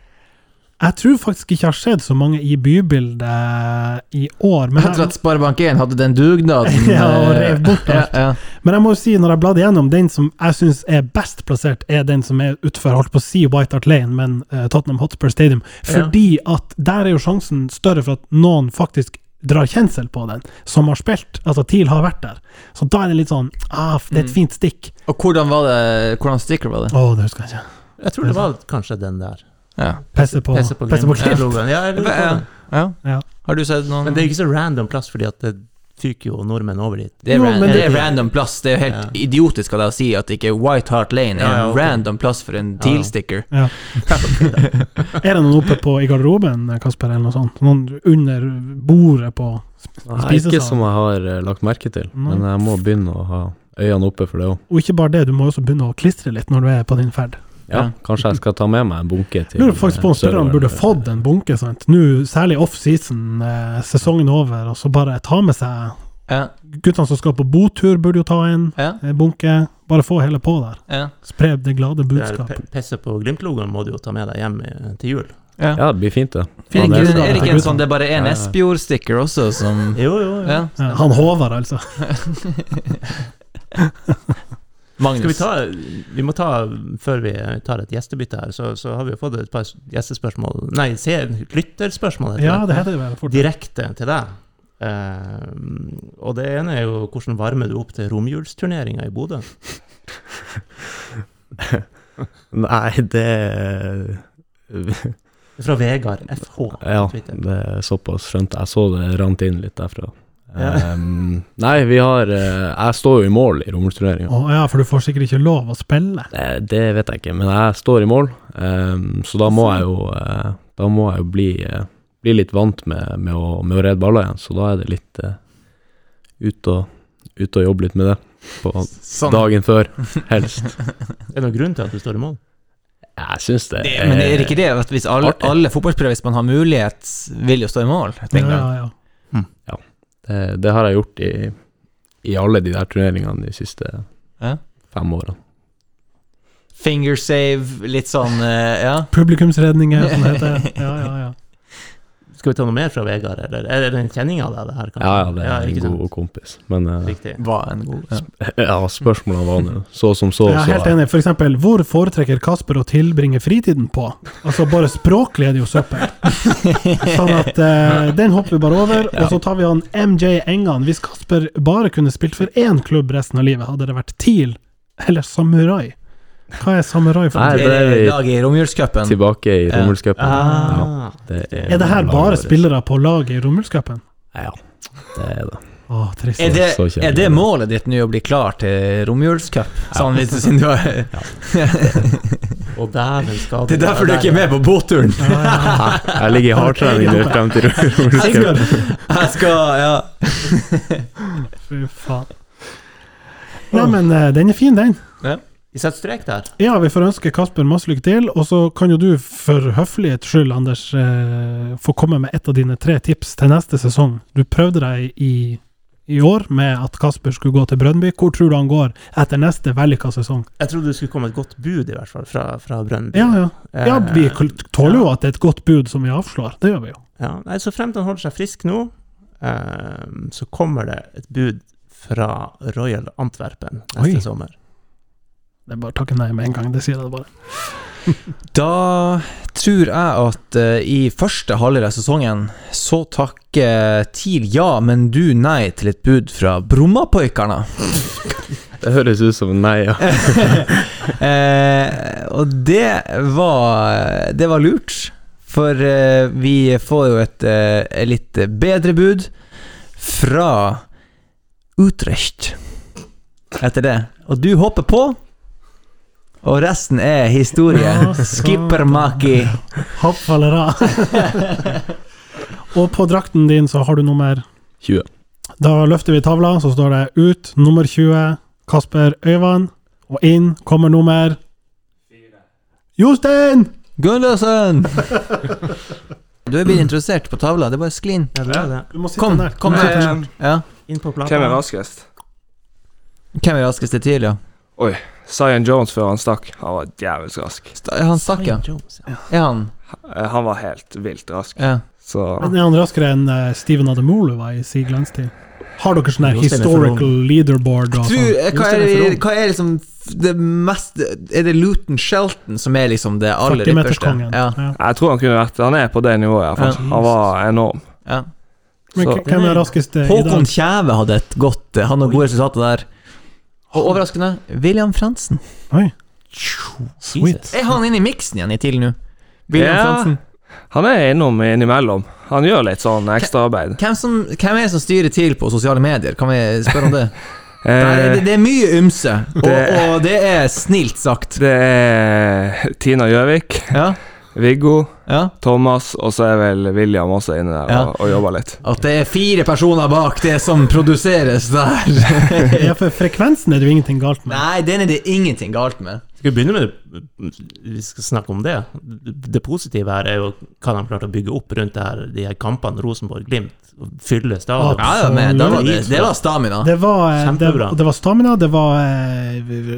[SPEAKER 2] Jeg tror faktisk ikke jeg har sett så mange i bybildet i år. Men
[SPEAKER 3] Etter at Sparebank1 hadde den dugnaden.
[SPEAKER 2] Ja, og
[SPEAKER 3] eh,
[SPEAKER 2] rev bort alt.
[SPEAKER 3] Ja, ja.
[SPEAKER 2] men jeg må jo si, når jeg bladde gjennom, den som jeg syns er best plassert, er den som er utenfor, holdt på å si White Hart Lane, men uh, Tottenham Hotspur Stadium. Fordi at der er jo sjansen større for at noen faktisk drar kjensel på den, som har spilt. Altså TIL har vært der. Så da er det litt sånn ah, Det er et
[SPEAKER 3] Mm.
[SPEAKER 2] fint stikk.
[SPEAKER 3] Og hvordan var det Hvordan sticker var det?
[SPEAKER 2] Å, det husker jeg ikke.
[SPEAKER 1] Jeg tror det var kanskje den der.
[SPEAKER 3] Ja.
[SPEAKER 2] Pesse på,
[SPEAKER 1] Pesse på
[SPEAKER 2] pesse på
[SPEAKER 1] Glimt. Ja,
[SPEAKER 3] Ja. ja.
[SPEAKER 2] Ja.
[SPEAKER 3] Har du sett noen
[SPEAKER 1] Men det er ikke så random plass, fordi at det fyker jo nordmenn over dit.
[SPEAKER 3] Det er,
[SPEAKER 2] Jo,
[SPEAKER 3] ran det er random plass. Det er jo helt
[SPEAKER 1] Ja.
[SPEAKER 3] idiotisk av deg å si at ikke White Hart Lane er en
[SPEAKER 1] ok.
[SPEAKER 3] random plass for en
[SPEAKER 1] Ja, ja.
[SPEAKER 3] Teal-sticker.
[SPEAKER 2] Er det noen oppe på, i garderoben, Kasper, eller noe sånt? Noen under bordet på
[SPEAKER 8] Nei, ikke som jeg har eh, lagt merke til, men jeg må begynne å ha øynene oppe for det òg.
[SPEAKER 2] Og ikke bare det, du må også begynne å klistre litt når du er på din ferd.
[SPEAKER 8] Ja, kanskje jeg skal ta med meg en bunke til
[SPEAKER 2] Lurer faktisk på om
[SPEAKER 8] eh,
[SPEAKER 2] spillerne burde fått en bunke, sant. Nå, særlig off-season, eh, sesongen over, og så bare ta med seg
[SPEAKER 3] Ja,
[SPEAKER 2] Guttene som skal på botur, burde jo ta en
[SPEAKER 3] ja,
[SPEAKER 2] eh, bunke. Bare få hele på der.
[SPEAKER 3] ja.
[SPEAKER 2] Spre det glade
[SPEAKER 1] Det
[SPEAKER 2] budskap.
[SPEAKER 1] pe- Pisset på Glimt-logoen må du jo ta med deg hjem til jul.
[SPEAKER 3] ja.
[SPEAKER 8] Ja, det blir fint, det.
[SPEAKER 3] Det
[SPEAKER 2] Ja, det er
[SPEAKER 3] er det ikke en sånn det er bare en
[SPEAKER 8] Ja, ja.
[SPEAKER 3] Espejord-sticker også, som
[SPEAKER 1] Jo, jo, jo.
[SPEAKER 3] Ja.
[SPEAKER 2] Ja, han Håvard, altså.
[SPEAKER 3] Magnus.
[SPEAKER 1] Skal vi ta Vi må ta, før vi tar et gjestebytte her, så, så har vi jo fått et par gjestespørsmål Nei, se, lytterspørsmål. heter
[SPEAKER 2] Ja,
[SPEAKER 1] det.
[SPEAKER 2] det heter det vel. fort.
[SPEAKER 1] Direkte til deg. Uh, og det ene er jo hvordan varmer du opp til romjulsturneringa i Bodø?
[SPEAKER 8] Nei, det
[SPEAKER 1] Fra Vegard FH på
[SPEAKER 8] Ja,
[SPEAKER 1] Twitter.
[SPEAKER 8] det er såpass skjønt. Jeg så det rant inn litt derfra.
[SPEAKER 1] Ja.
[SPEAKER 8] Ehm, nei, vi har uh, Jeg står jo i mål i rommelsturneringa.
[SPEAKER 2] Å ja, for du får sikkert ikke lov å spille.
[SPEAKER 8] Eh, Det vet jeg ikke, men jeg står i mål, um, så da må jeg jo uh, Da må jeg jo bli, uh, bli litt vant med, med, å, med å redde baller igjen, så da er det litt uh, ut, og, ut og jobbe litt med det på
[SPEAKER 3] Sånn.
[SPEAKER 8] dagen før, helst.
[SPEAKER 1] Er det noen grunn til at du står i mål?
[SPEAKER 8] Jeg syns det
[SPEAKER 3] Det, men er det ikke det at hvis alle, alle fotballspillere, hvis man har mulighet, vil jo stå i mål?
[SPEAKER 2] Ja,
[SPEAKER 3] ja, ja.
[SPEAKER 2] ja, ja.
[SPEAKER 8] Det, det har jeg gjort i, i alle de der turneringene de siste
[SPEAKER 3] Ja.
[SPEAKER 8] fem årene.
[SPEAKER 3] Finger save, litt sånn eh, Ja.
[SPEAKER 2] Publikumsredninger, som det heter. Ja, ja, ja.
[SPEAKER 1] Skal vi ta noe mer fra Vegard, eller er det en kjenning av deg, det her? kanskje?
[SPEAKER 8] Ja, ja, det er
[SPEAKER 1] ja,
[SPEAKER 8] en
[SPEAKER 1] sant?
[SPEAKER 8] god kompis. Men
[SPEAKER 1] uh,
[SPEAKER 3] Var en god ja.
[SPEAKER 8] ja, spørsmålene var nå så som så.
[SPEAKER 2] Jeg er
[SPEAKER 8] så
[SPEAKER 2] helt enig. For eksempel, hvor foretrekker Kasper å tilbringe fritiden på? Altså, bare språklig er det jo søppel. Sånn at uh, den hopper vi bare over. Og så tar vi han MJ Engan. Hvis Kasper bare kunne spilt for én klubb resten av livet, hadde det vært TIL eller Samurai? Hva er Samurai for noe?
[SPEAKER 8] det
[SPEAKER 3] Er
[SPEAKER 8] er
[SPEAKER 3] det
[SPEAKER 8] vi
[SPEAKER 3] lag i romjulscupen?
[SPEAKER 8] tilbake i
[SPEAKER 3] Ja.
[SPEAKER 8] Rommelscupen.
[SPEAKER 1] Ah.
[SPEAKER 8] det
[SPEAKER 2] Er det her bare spillere på laget i Romjulscupen?
[SPEAKER 8] Ja, det er det.
[SPEAKER 2] Å, trist.
[SPEAKER 3] Er det, er det målet ditt nå å bli klar til romjulscup? Sånn litt siden du har
[SPEAKER 1] Og dæven skal
[SPEAKER 3] Det er derfor du ikke er med på båtturen!
[SPEAKER 2] Ja, ja, ja.
[SPEAKER 8] Jeg ligger i hardtrening nå frem til romjulscup.
[SPEAKER 3] Jeg skal Ja.
[SPEAKER 2] Fy faen. Nei, men eh, den er fin, den.
[SPEAKER 1] Vi setter strek der.
[SPEAKER 2] Ja, vi får ønske Kasper masse lykke til, og så kan jo du for høflighets skyld, Anders, eh, få komme med et av dine tre tips til neste sesong. Du prøvde deg i, i år med at Kasper skulle gå til Brønnby. Hvor tror du han går etter neste vellykka sesong?
[SPEAKER 1] Jeg trodde det skulle komme et godt bud, i hvert fall, fra, fra Brønnby.
[SPEAKER 2] Ja, ja. ja vi
[SPEAKER 1] Eh,
[SPEAKER 2] tåler jo at det er et godt bud som vi avslår. Det gjør vi jo.
[SPEAKER 1] Ja, nei, så frem til han holder seg frisk nå, eh, så kommer det et bud fra Royal Antwerpen neste
[SPEAKER 2] Oi.
[SPEAKER 1] sommer.
[SPEAKER 2] Det er bare å takke nei med en gang. Det sier jeg bare.
[SPEAKER 3] Da tror jeg at uh, i første halvdel av sesongen så takker TIL ja, men du nei til et bud fra Brommapojkarna.
[SPEAKER 8] Det høres ut som nei, ja.
[SPEAKER 3] uh, og det var Det var lurt, for uh, vi får jo et litt bedre bud fra Utrecht etter det. Og du hopper på, og resten er historie. Skippermaki.
[SPEAKER 2] Hopp eller av. og på drakten din så har du nummer
[SPEAKER 8] 20.
[SPEAKER 2] Da løfter vi tavla, så står det ut nummer 20, Kasper Øyvand. Og inn kommer nummer Jostein!
[SPEAKER 3] Gunnløsen! Du er blitt introdusert på tavla. Det er bare.
[SPEAKER 2] Du må sitte
[SPEAKER 3] Kom, kom ned. Ja.
[SPEAKER 1] Inn på plata.
[SPEAKER 9] Hvem er raskest?
[SPEAKER 3] Hvem er raskest til TIL, ja?
[SPEAKER 9] Zion Jones før han stakk. Han var djevelsk rask.
[SPEAKER 3] Han stakk, ja.
[SPEAKER 1] Jones, ja.
[SPEAKER 3] Er han?
[SPEAKER 9] Eh, Han var helt vilt rask.
[SPEAKER 3] Ja.
[SPEAKER 9] Så
[SPEAKER 2] Men er han raskere enn uh, Steven Ademolu var i sin glanstid? Har dere sånn her
[SPEAKER 1] Jostein er for
[SPEAKER 2] historical leaderboard og
[SPEAKER 3] Tror,
[SPEAKER 2] sånn?
[SPEAKER 3] eh, hva, er, det- hva er liksom det mest Er det Luton Shelton som er liksom det aller ypperste?
[SPEAKER 2] 40-meterkongen.
[SPEAKER 3] Ja.
[SPEAKER 2] Ja.
[SPEAKER 9] jeg tror han kunne vært Han er på det nivået. i hvert.
[SPEAKER 1] Ja.
[SPEAKER 9] Han var enorm.
[SPEAKER 3] ja.
[SPEAKER 2] Men
[SPEAKER 9] Så-
[SPEAKER 2] hvem er raskest i i
[SPEAKER 3] Håkon
[SPEAKER 2] dag?
[SPEAKER 3] Kjæve hadde et godt Han har gode resultater der. Og overraskende William Fransen.
[SPEAKER 2] Oi, sweet.
[SPEAKER 3] Er han inne i miksen igjen i TIL nå? William
[SPEAKER 9] Ja.
[SPEAKER 3] Fransen.
[SPEAKER 9] Han er innom innimellom. Han gjør litt sånn ekstraarbeid.
[SPEAKER 3] Hvem, som, hvem er det som styrer til på sosiale medier? Kan vi spørre om det? Er,
[SPEAKER 9] Eh,
[SPEAKER 3] det, det er mye ymse, og,
[SPEAKER 9] det-
[SPEAKER 3] og det er snilt sagt.
[SPEAKER 9] det er Tina Gjøvik,
[SPEAKER 3] Ja,
[SPEAKER 9] Viggo,
[SPEAKER 3] ja.
[SPEAKER 9] Thomas, og så er vel William også inne der
[SPEAKER 3] Ja.
[SPEAKER 9] og, og jobber litt.
[SPEAKER 3] At det er fire personer bak det som produseres der.
[SPEAKER 2] Ja, for frekvensen er det jo ingenting galt med.
[SPEAKER 3] Nei, den er det ingenting galt med.
[SPEAKER 1] Skal vi begynne med det? Vi skal snakke om det. Det positive her er jo hva de klarte å bygge opp rundt det her, de her kampene Rosenborg-Glimt. Fylle stadion.
[SPEAKER 3] Ja, ja, men var det, det var stamina.
[SPEAKER 2] Det var, Kjempebra. det, det var stamina, det var eh,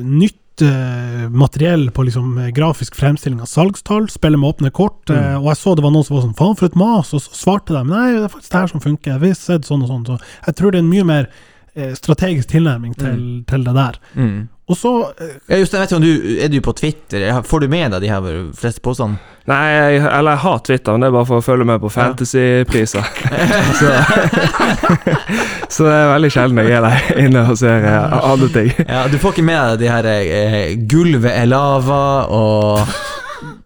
[SPEAKER 2] nytt eh, materiell på liksom eh, grafisk fremstilling av salgstall, spille med åpne kort, eh, og jeg så det var noen som var sånn 'faen, for et mas', og så svarte de 'nei, det er faktisk det her som funker', vi har sett sånn og sånn, så jeg tror det er en mye mer eh, strategisk tilnærming til, til det der.
[SPEAKER 3] Mm.
[SPEAKER 2] Og så
[SPEAKER 3] Ja, vet om du er du på Twitter? Får du med deg de her fleste påstandene?
[SPEAKER 9] Nei, jeg, eller jeg har Twitter, men det er bare for å følge med på fantasypriser. så, så det er veldig sjelden jeg er der inne og ser eh, andre ting.
[SPEAKER 3] Ja, Du får ikke med deg de her eh, 'Gulvet er lava' og,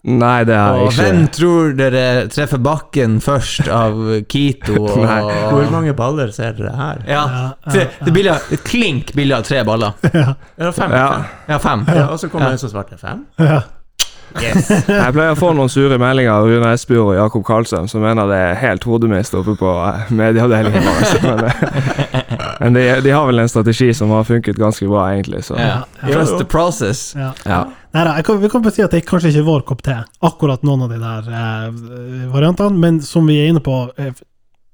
[SPEAKER 9] Nei, det har
[SPEAKER 3] og
[SPEAKER 9] jeg
[SPEAKER 3] 'Hvem tror dere treffer bakken først' av Kito og
[SPEAKER 1] Hvor mange baller ser dere her?
[SPEAKER 3] Ja.
[SPEAKER 2] ja,
[SPEAKER 3] det er et klink bilde av tre baller.
[SPEAKER 1] Ja, fem.
[SPEAKER 9] Ja.
[SPEAKER 1] fem.
[SPEAKER 3] Ja, fem.
[SPEAKER 1] Ja, og så kommer
[SPEAKER 3] Ja.
[SPEAKER 1] en som svarte fem.
[SPEAKER 2] ja.
[SPEAKER 1] Yes.
[SPEAKER 9] Jeg pleier å få noen sure meldinger av Rune Espejord og Jakob Karlsson, som mener det er helt hodemist oppe på eh, medieavdelingen vår. Men, eh, men de, de har vel en strategi som har funket ganske bra, egentlig. Så.
[SPEAKER 3] Yeah. Trust the process.
[SPEAKER 2] ja.
[SPEAKER 9] Ja.
[SPEAKER 2] Neida, jeg kan, vi kan bare si at det er kanskje ikke vår kopp te, akkurat noen av de der eh, variantene, men som vi er inne på eh,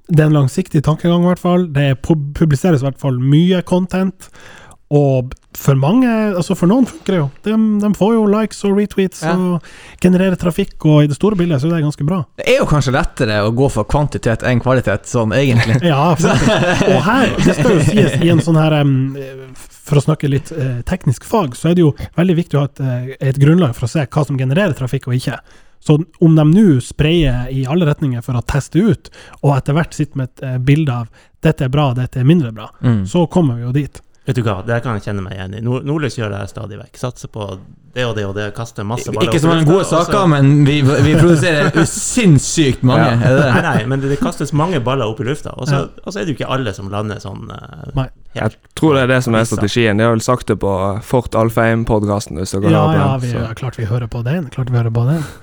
[SPEAKER 2] Det er en langsiktig tankegang, i hvert fall. Det er publiseres i hvert fall mye content. Og for mange, altså for noen funker det jo. De, de får jo likes og retweets
[SPEAKER 3] Ja.
[SPEAKER 2] og genererer trafikk, og i det store bildet så er det ganske bra.
[SPEAKER 3] Det er jo kanskje lettere å gå for kvantitet enn kvalitet, sånn egentlig.
[SPEAKER 2] Ja, faktisk. Og her, det skal jo sies, i en sånn her um, For å snakke litt uh, teknisk fag, så er det jo veldig viktig å ha et, eh, et grunnlag for å se hva som genererer trafikk og ikke. Så om de nå sprayer i alle retninger for å teste ut, og etter hvert sitter med et eh, bilde av 'dette er bra, dette er mindre bra',
[SPEAKER 3] Mm.
[SPEAKER 2] så kommer vi jo dit.
[SPEAKER 1] Vet du hva, det kan jeg kjenne meg igjen i. Nord Nordlys gjør det her stadig vekk. Satser på det og det og det, kaster masse baller
[SPEAKER 3] Ikke mange
[SPEAKER 1] lufta,
[SPEAKER 3] gode saker, men vi, vi produserer sinnssykt mange.
[SPEAKER 9] Ja.
[SPEAKER 3] Er det
[SPEAKER 1] Nei, nei, men det kastes mange baller opp i lufta, og så,
[SPEAKER 2] Ja.
[SPEAKER 1] og så er det jo ikke alle som lander sånn
[SPEAKER 2] Uh.
[SPEAKER 9] Jeg tror det er det som er strategien. De har vel sagt det på Fort Alfheim-podkasten.
[SPEAKER 2] Ja, ja, vi,
[SPEAKER 9] så.
[SPEAKER 2] ja, klart vi hører på den. Klart vi hører på den.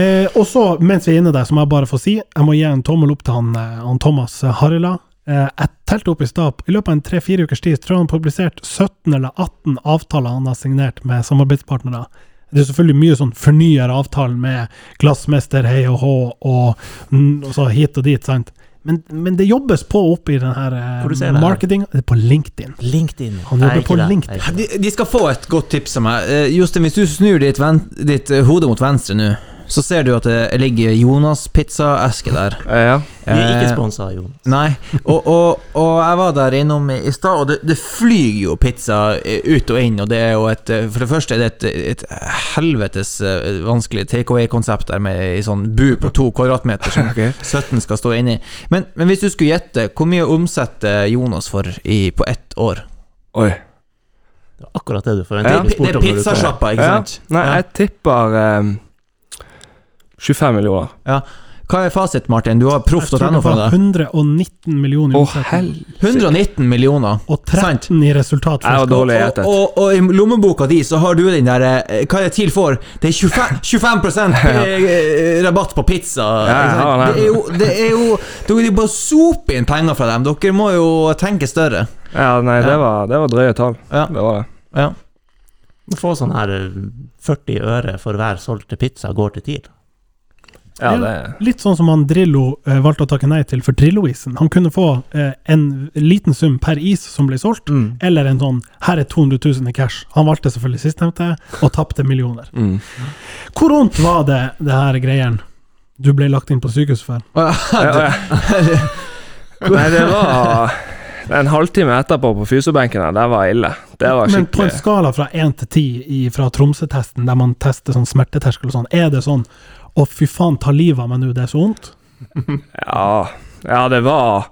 [SPEAKER 2] Eh, og så, mens vi er inne der, så må jeg bare få si Jeg må gi en tommel opp til han, eh, han Thomas Harila. Eh, jeg telte opp i stad. I løpet av en tre-fire ukers tid tror jeg han har publisert 17 eller 18 avtaler han har signert med samarbeidspartnere. Det er selvfølgelig mye sånn fornyer avtalen med glassmester, hei og hå, og, og så hit og dit, sant. Men, men det jobbes på opp i den her eh,
[SPEAKER 1] det
[SPEAKER 2] marketing. Det er på LinkedIn.
[SPEAKER 1] LinkedIn.
[SPEAKER 2] Han jobber på
[SPEAKER 1] det.
[SPEAKER 2] LinkedIn.
[SPEAKER 3] De, de skal få et godt tips av meg. Uh, Jostein, hvis du snur ditt, ven, ditt hode mot venstre nå, så ser du at det ligger Jonas-pizzaeske der.
[SPEAKER 9] Eh, Ja.
[SPEAKER 1] Vi er ikke sponsa av Jonas.
[SPEAKER 3] Nei, og, og, og jeg var der innom i stad, og det, det flyr jo pizza eh, ut og inn. Og det er jo et eh, For det første er det et, et helvetes vanskelig takeaway-konsept der med ei sånn bu på to kvadratmeter som
[SPEAKER 9] Ok.
[SPEAKER 3] 17 skal stå inni. Men, men hvis du skulle gjette, hvor mye omsetter Jonas for i, på ett år?
[SPEAKER 9] Oi.
[SPEAKER 1] Det var akkurat det du forventet.
[SPEAKER 9] Ja.
[SPEAKER 3] Det er pizzasjappa, ikke
[SPEAKER 9] Ja.
[SPEAKER 3] sant?
[SPEAKER 9] Nei, jeg tipper eh, 25 millioner. Ja.
[SPEAKER 3] Hva er fasit, Martin? Du har proff.no for
[SPEAKER 2] var
[SPEAKER 3] deg.
[SPEAKER 2] 119 millioner i
[SPEAKER 9] Å,
[SPEAKER 2] omsetning.
[SPEAKER 3] 119 millioner.
[SPEAKER 2] Og 13 i resultat.
[SPEAKER 9] Jeg var dårlig
[SPEAKER 3] Og,
[SPEAKER 9] gjettet.
[SPEAKER 3] og, og i lommeboka di så har du den der eh, Hva er det TIL får? Det er 25, 25 eh, rabatt på pizza.
[SPEAKER 9] Ja, ja,
[SPEAKER 3] det er jo, det er jo Dere er bare sope inn penger fra dem. Dere må jo tenke større.
[SPEAKER 9] Ja, nei,
[SPEAKER 3] Ja.
[SPEAKER 9] det var, det var drøye tall.
[SPEAKER 3] Ja.
[SPEAKER 9] Det var det.
[SPEAKER 3] Ja.
[SPEAKER 1] Du får sånn her eh, 40 øre for hver solgte pizza går til TIL.
[SPEAKER 9] Ja, det
[SPEAKER 2] Litt sånn som han Drillo eh, valgte å takke nei til for Drillo-isen. Han kunne få eh, en liten sum per is som ble solgt,
[SPEAKER 1] Mm.
[SPEAKER 2] eller en sånn 'her er 200 000 i cash'. Han valgte selvfølgelig sistnevnte, og tapte millioner.
[SPEAKER 9] mm.
[SPEAKER 2] Hvor vondt var det, det her greien du ble lagt inn på sykehus for?
[SPEAKER 9] ja, ja. Nei, det var En halvtime etterpå på fysiobenken her, det var ille. Det var
[SPEAKER 2] Men på en skala fra 1 til 10 fra Tromsø-testen, der man tester sånn smerteterskel og sånn, er det sånn 'å, fy faen, ta livet av meg nå, det er så vondt'?
[SPEAKER 9] Ja, ja det var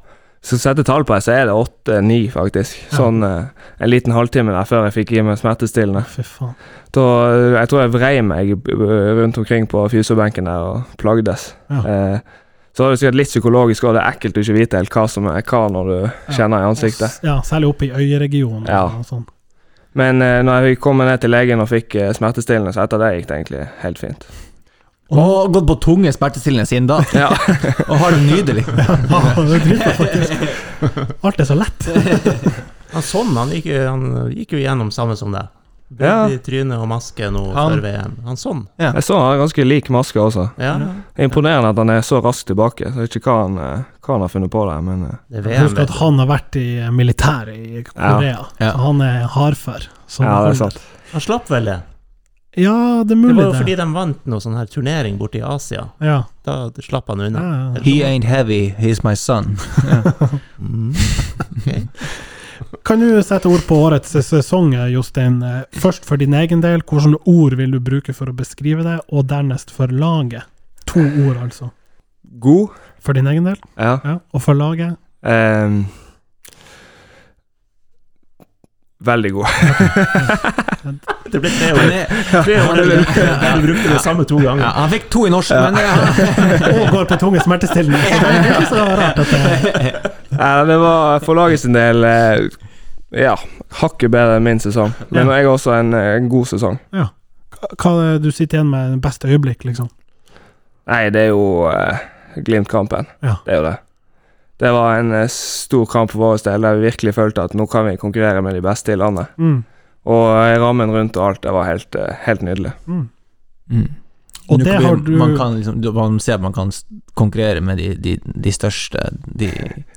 [SPEAKER 9] skal sette tall på det, så er det åtte-ni, faktisk. Sånn eh, en liten halvtime der før jeg fikk gi meg smertestillende.
[SPEAKER 2] Fy faen.
[SPEAKER 9] Da, eh, jeg tror jeg vrei meg eh, rundt omkring på fysiobenken der og plagdes.
[SPEAKER 2] Ja.
[SPEAKER 9] Eh, så var det sikkert litt psykologisk, og det er ekkelt å ikke vite helt hva som er hva når du kjenner i ansiktet.
[SPEAKER 2] Ja, særlig oppe i øyeregionen.
[SPEAKER 9] Ja.
[SPEAKER 2] Og sånn.
[SPEAKER 9] Men eh, når jeg kom ned til legen og fikk eh, smertestillende, så etter det gikk det egentlig helt fint.
[SPEAKER 3] Og gått på tunge smertestillende siden da.
[SPEAKER 9] Ja.
[SPEAKER 3] og har det nydelig.
[SPEAKER 2] Ja, det driter faktisk. Alt er så lett.
[SPEAKER 1] Han sånn, han gikk, jo- han gikk jo gjennom samme som deg. Brudd
[SPEAKER 9] Ja.
[SPEAKER 1] i trynet og maske nå
[SPEAKER 3] Han-
[SPEAKER 1] før VM. Han sånn.
[SPEAKER 9] Jeg så han har ganske lik maske også.
[SPEAKER 1] Ja,
[SPEAKER 9] er Imponerende at han er så raskt tilbake. Jeg vet ikke hva han, hva han har funnet på der, men eh,
[SPEAKER 1] det er VM.
[SPEAKER 2] Husk at han har vært i militæret i Korea,
[SPEAKER 3] Ja.
[SPEAKER 2] så han er hardfør.
[SPEAKER 9] Ja, det er sant.
[SPEAKER 1] Han slapp vel det?
[SPEAKER 2] Ja, det er mulig Det
[SPEAKER 1] var jo fordi de vant noe sånn her turnering borte i Asia.
[SPEAKER 2] Ja.
[SPEAKER 1] Da slapp han unna.
[SPEAKER 2] ja.
[SPEAKER 3] He ain't heavy, he's my son.
[SPEAKER 1] Mm.
[SPEAKER 2] Kan du sette ord på årets sesong, Jostein? Først for din egen del, hvilke ord vil du bruke for å beskrive det, og dernest for laget? To ord, altså.
[SPEAKER 9] God.
[SPEAKER 2] For din egen del,
[SPEAKER 9] Ja.
[SPEAKER 2] ja. og for laget?
[SPEAKER 9] Ehm, veldig god.
[SPEAKER 1] Det ble tre år. Tre år du brukte, du brukte det samme to
[SPEAKER 3] Ja,
[SPEAKER 1] ganger.
[SPEAKER 3] han fikk to i norsk, men.
[SPEAKER 2] Og går på tunge smertestillende. Det er ikke så rart at det
[SPEAKER 9] Ja, det var for laget sin del eh, Ja, hakket bedre enn min sesong. Men jeg har også en, eh, en god sesong.
[SPEAKER 2] Hva er det du sitter igjen med beste øyeblikk, liksom?
[SPEAKER 9] Nei, det er jo uh, Glimt-kampen.
[SPEAKER 2] Ja.
[SPEAKER 9] Det er jo det. Det var en eh, stor kamp for vår del, der vi virkelig følte at nå kan vi konkurrere med de beste i landet.
[SPEAKER 2] Mm.
[SPEAKER 9] Og eh, rammen rundt og alt, det var helt, eh, helt nydelig.
[SPEAKER 2] Mm.
[SPEAKER 3] Mm.
[SPEAKER 2] Og
[SPEAKER 3] Nå
[SPEAKER 2] det
[SPEAKER 3] kan
[SPEAKER 2] har du-
[SPEAKER 3] Man kan liksom Man ser at man kan konkurrere med de, de, de største De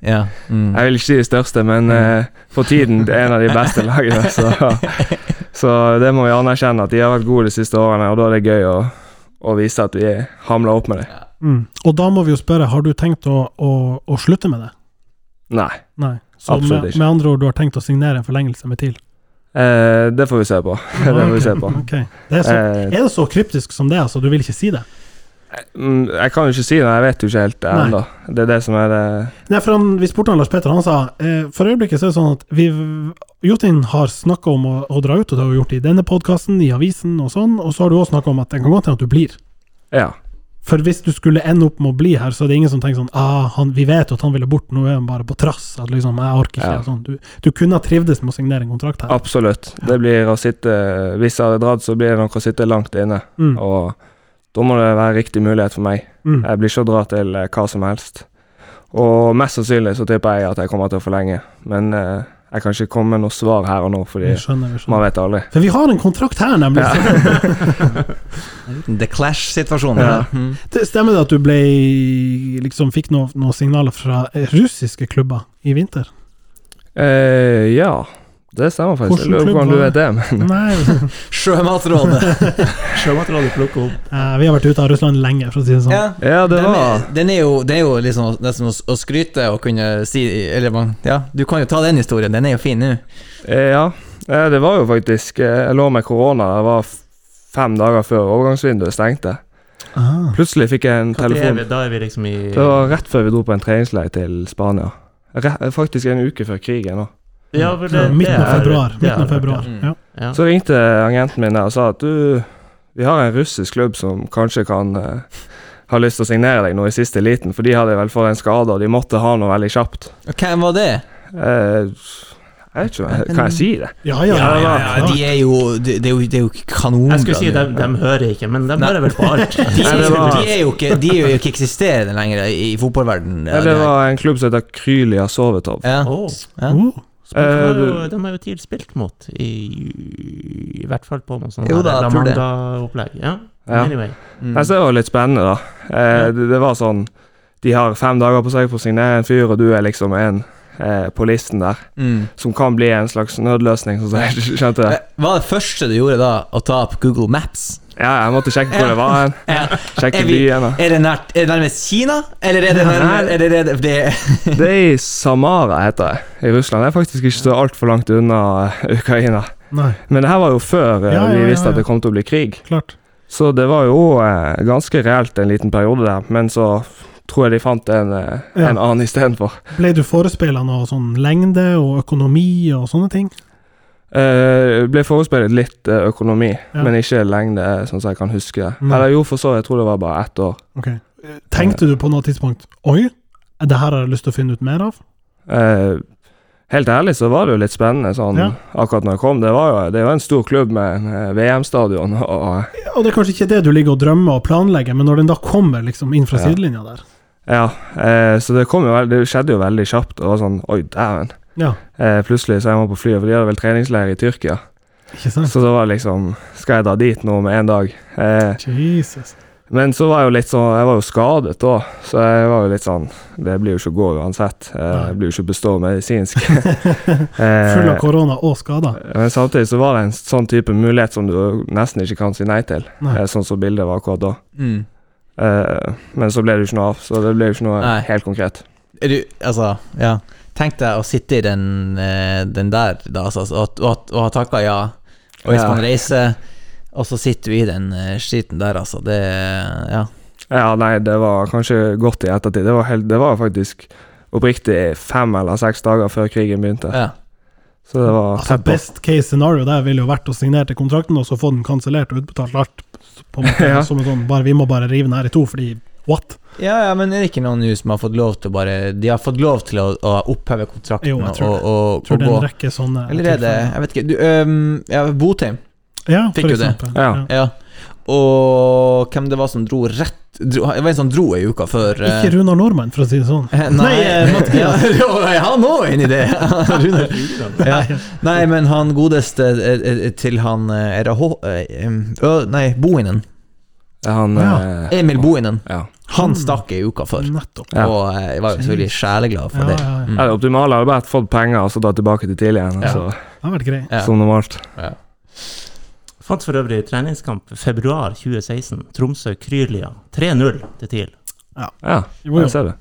[SPEAKER 3] Ja. Mm.
[SPEAKER 9] Jeg vil ikke si de største, men uh, for tiden det er en av de beste lagene. Så, så det må vi anerkjenne, at de har vært gode de siste årene, og da er det gøy å, å vise at vi hamler opp med dem.
[SPEAKER 2] Mm. Og da må vi jo spørre, har du tenkt å, å, å slutte med det?
[SPEAKER 9] Nei,
[SPEAKER 2] Nei. Så
[SPEAKER 9] Absolutt
[SPEAKER 2] med,
[SPEAKER 9] ikke.
[SPEAKER 2] med andre ord, du har tenkt å signere en forlengelse med TIL?
[SPEAKER 9] eh, det får vi se på. det får vi se på.
[SPEAKER 2] Okay. Det er, så,
[SPEAKER 9] Eh,
[SPEAKER 2] er det så kryptisk som det, altså? Du vil ikke si det?
[SPEAKER 9] mm, jeg kan jo ikke si det, jeg vet jo ikke helt det ennå. Det er det som er det
[SPEAKER 2] Nei, for han, Vi spurte han Lars Petter, han sa eh, for øyeblikket så er det sånn at vi Jotin har snakka om å, å dra ut, og det har vi gjort i denne podkasten, i avisen og sånn, og så har du også snakka om at det kan godt hende at du blir.
[SPEAKER 9] Ja.
[SPEAKER 2] For hvis du skulle ende opp med å bli her, så er det ingen som tenker sånn ah, han, Vi vet at han ville bort, nå er han bare på trass. At liksom, jeg orker ikke.
[SPEAKER 9] Ja.
[SPEAKER 2] Sånn. Du, du kunne ha trivdes med å signere en kontrakt her.
[SPEAKER 9] Absolutt. Det blir å sitte Hvis jeg hadde dratt, så blir det nok å sitte langt inne.
[SPEAKER 2] Mm.
[SPEAKER 9] Og da må det være riktig mulighet for meg.
[SPEAKER 2] Mm.
[SPEAKER 9] Jeg blir ikke å dra til eh, hva som helst. Og mest sannsynlig så tipper jeg at jeg kommer til å forlenge. Men eh, jeg kan ikke komme med noe svar her og nå, fordi
[SPEAKER 2] jeg skjønner, vi
[SPEAKER 9] man vet aldri.
[SPEAKER 2] For vi har en kontrakt her, nemlig.
[SPEAKER 3] Ja. The Clash-situasjon.
[SPEAKER 9] Ja.
[SPEAKER 3] Mm.
[SPEAKER 2] Det Stemmer det at du ble liksom fikk noen noe signaler fra russiske klubber i vinter?
[SPEAKER 9] Eh, ja, det stemmer faktisk. Jeg lurer på
[SPEAKER 2] hvordan
[SPEAKER 9] om du vet det, men
[SPEAKER 3] Sjømatrådet.
[SPEAKER 1] Sjømatrådet plukker opp.
[SPEAKER 2] Uh, vi har vært ute av Russland lenge, for å si det sånn.
[SPEAKER 3] Ja.
[SPEAKER 9] Ja, det
[SPEAKER 3] Den
[SPEAKER 9] var
[SPEAKER 3] er, den er jo, det er jo liksom nesten å, skryte og kunne si Eller man, ja, du kan jo ta den historien, den er jo fin nå.
[SPEAKER 9] eh, Ja, eh, det var jo faktisk eh, Jeg lå med korona. Det var fem dager før overgangsvinduet stengte.
[SPEAKER 2] Ah.
[SPEAKER 9] Plutselig fikk jeg en
[SPEAKER 1] Hva telefon. er vi? Da er vi liksom i
[SPEAKER 9] Det var rett før vi dro på en treningsleir til Spania. Re faktisk en uke før krigen. også.
[SPEAKER 1] Ja, for det,
[SPEAKER 2] midten av
[SPEAKER 1] det er-
[SPEAKER 2] februar.
[SPEAKER 1] det
[SPEAKER 2] Midten
[SPEAKER 1] er
[SPEAKER 2] av
[SPEAKER 1] det,
[SPEAKER 2] februar.
[SPEAKER 3] Mm.
[SPEAKER 2] Ja.
[SPEAKER 1] Ja.
[SPEAKER 9] Så ringte agenten min og sa at du, vi har en russisk klubb som kanskje kan uh, ha lyst til å signere deg nå i siste liten, for de hadde vel fått en skade, og de måtte ha noe veldig kjapt.
[SPEAKER 3] Hvem var det?
[SPEAKER 9] Uh, jeg vet ikke, kan jeg si det?
[SPEAKER 2] Ja, ja,
[SPEAKER 3] Ja,
[SPEAKER 2] ja.
[SPEAKER 3] de er jo Det, de, de jo, er jo kanonbra.
[SPEAKER 1] Jeg skulle si de, de hører ikke, men de hører vel på alt.
[SPEAKER 3] de, er jo, de er jo ikke De er jo ikke eksisterende lenger i, fotballverdenen.
[SPEAKER 9] Ja, det var en klubb som heter Krylia Sovetov.
[SPEAKER 3] ja.
[SPEAKER 2] Oh,
[SPEAKER 1] har
[SPEAKER 9] Eh,
[SPEAKER 1] jo, de har jo TIL spilt mot, i, i hvert fall på noe sånt
[SPEAKER 3] Jo da.
[SPEAKER 1] Manga-opplegg. Ja.
[SPEAKER 9] Ja.
[SPEAKER 1] Anyway.
[SPEAKER 3] Mm.
[SPEAKER 9] Jeg synes det var litt spennende, da. Eh, det, det var sånn De har fem dager på seg på å signere en fyr, og du er liksom en eh, på listen der.
[SPEAKER 3] Mm.
[SPEAKER 9] Som kan bli en slags nødløsning, sånn som jeg skjønte det.
[SPEAKER 3] Eh, Hva var det første du gjorde da? Å ta opp Google Maps?
[SPEAKER 9] Ja, jeg måtte sjekke hvor det var.
[SPEAKER 3] Ja.
[SPEAKER 9] Sjekke
[SPEAKER 3] Er vi-
[SPEAKER 9] byen. da.
[SPEAKER 3] Er det, nært, er det nærmest Kina, eller er det nærmest er det, er det, det,
[SPEAKER 9] Det er i Samara, heter det. I Russland. Det er faktisk ikke så altfor langt unna eh, Ukraina.
[SPEAKER 2] nei,
[SPEAKER 9] Men det her var jo før eh,
[SPEAKER 2] Ja, ja,
[SPEAKER 9] vi visste
[SPEAKER 2] ja.
[SPEAKER 9] at det kom til å bli krig.
[SPEAKER 2] klart.
[SPEAKER 9] Så det var jo eh, ganske reelt en liten periode der. Men så tror jeg de fant en, eh,
[SPEAKER 2] Ja.
[SPEAKER 9] en annen istedenfor.
[SPEAKER 2] Ble du forespeila noe sånn lengde og økonomi og sånne ting?
[SPEAKER 9] Uh, ble forespeilet litt eh, økonomi,
[SPEAKER 2] Ja.
[SPEAKER 9] men ikke lengde, sånn som jeg kan huske.
[SPEAKER 2] Mm.
[SPEAKER 9] Eller jo, for så jeg tror det var bare ett år.
[SPEAKER 2] Okay. Tenkte du på noe tidspunkt Oi, det her har jeg lyst til å finne ut mer av?
[SPEAKER 9] Uh, helt ærlig så var det jo litt spennende sånn
[SPEAKER 2] Ja.
[SPEAKER 9] akkurat når jeg kom. Det, var jo, det er jo en stor klubb med VM-stadion og
[SPEAKER 2] Og det er kanskje ikke det du ligger og drømmer og planlegger, men når den da kommer liksom inn fra
[SPEAKER 9] Ja.
[SPEAKER 2] sidelinja der
[SPEAKER 9] Ja, uh, så det kom jo Det skjedde jo veldig kjapt. Og var sånn Oi, dæven.
[SPEAKER 2] Ja,
[SPEAKER 9] Eh, plutselig så jeg var på flyet, for de hadde vel treningsleir i Tyrkia.
[SPEAKER 2] ikke sant?
[SPEAKER 9] Så det var liksom Skal jeg dra dit nå med en dag? Eh,
[SPEAKER 2] Jesus.
[SPEAKER 9] men så var jeg jo litt sånn Jeg var jo skadet da, så jeg var jo litt sånn Det blir jo ikke å gå uansett. Eh, jeg blir jo ikke bestå medisinsk. Eh,
[SPEAKER 2] Full av korona og skader.
[SPEAKER 9] Men samtidig så var det en sånn type mulighet som du nesten ikke kan si nei til.
[SPEAKER 2] Nei.
[SPEAKER 9] Eh, Sånn som bildet var akkurat da.
[SPEAKER 3] Mm.
[SPEAKER 9] Eh, men så ble det jo ikke noe av, så det ble jo ikke noe
[SPEAKER 3] Nei.
[SPEAKER 9] helt konkret.
[SPEAKER 3] Er du, altså, ja. Tenk deg å sitte i den, eh, den der, da, altså, og, og, og ha takka ja. Og hvis
[SPEAKER 9] Ja.
[SPEAKER 3] man reiser, og så sitter du i den eh, skiten der, altså. Det Ja.
[SPEAKER 9] Ja, nei, det var kanskje godt i ettertid. Det var, helt, det var faktisk oppriktig fem eller seks dager før krigen begynte.
[SPEAKER 3] ja.
[SPEAKER 9] Så det var
[SPEAKER 2] Altså, best case scenario der ville jo vært å signere til kontrakten, og så få den kansellert og utbetalt alt. På en måte,
[SPEAKER 9] Ja.
[SPEAKER 2] som en sånn, bare, vi må bare rive den her i to, fordi what?
[SPEAKER 3] Ja, ja, men er det ikke noen nå som har fått lov til å bare De har fått lov til å, å oppheve kontrakten
[SPEAKER 2] Jo, jeg tror
[SPEAKER 3] og, og,
[SPEAKER 2] Jeg tror
[SPEAKER 3] og
[SPEAKER 2] det er en rekke sånne
[SPEAKER 3] Eller er det Jeg vet ikke. Du, øhm, ja, Botheim.
[SPEAKER 2] Ja,
[SPEAKER 3] Fikk jo det.
[SPEAKER 9] Ja.
[SPEAKER 3] Ja. Og hvem det var som dro rett dro, Det var en som dro ei uke før eh,
[SPEAKER 2] Ikke Runar Nordmann, for å si det sånn.
[SPEAKER 3] Nei,
[SPEAKER 2] Nei, eh, Mathias.
[SPEAKER 3] han òg er inni det! Ja. Nei, men han godeste eh, eh, til han eh, Er det H... eh, nei, Bohinen.
[SPEAKER 9] Han
[SPEAKER 2] Ja.
[SPEAKER 9] eh,
[SPEAKER 3] Emil Bohinen.
[SPEAKER 9] ja.
[SPEAKER 3] Han stakk ei uke før.
[SPEAKER 2] Nettopp.
[SPEAKER 9] Ja.
[SPEAKER 3] Og eh, jeg var jo selvfølgelig sjeleglad for
[SPEAKER 2] Ja,
[SPEAKER 3] det.
[SPEAKER 2] ja, ja.
[SPEAKER 3] Mm.
[SPEAKER 9] Ja, det optimale hadde vært fått penger og så dratt tilbake til tidlig igjen.
[SPEAKER 3] Ja.
[SPEAKER 2] Det har vært greit.
[SPEAKER 3] Ja.
[SPEAKER 9] Som normalt. Ja.
[SPEAKER 1] Fant for øvrig treningskamp februar 2016. Tromsø Kryrlia. 3-0 til TIL.
[SPEAKER 9] Ja,
[SPEAKER 2] Jo, jo.
[SPEAKER 9] jeg ser det.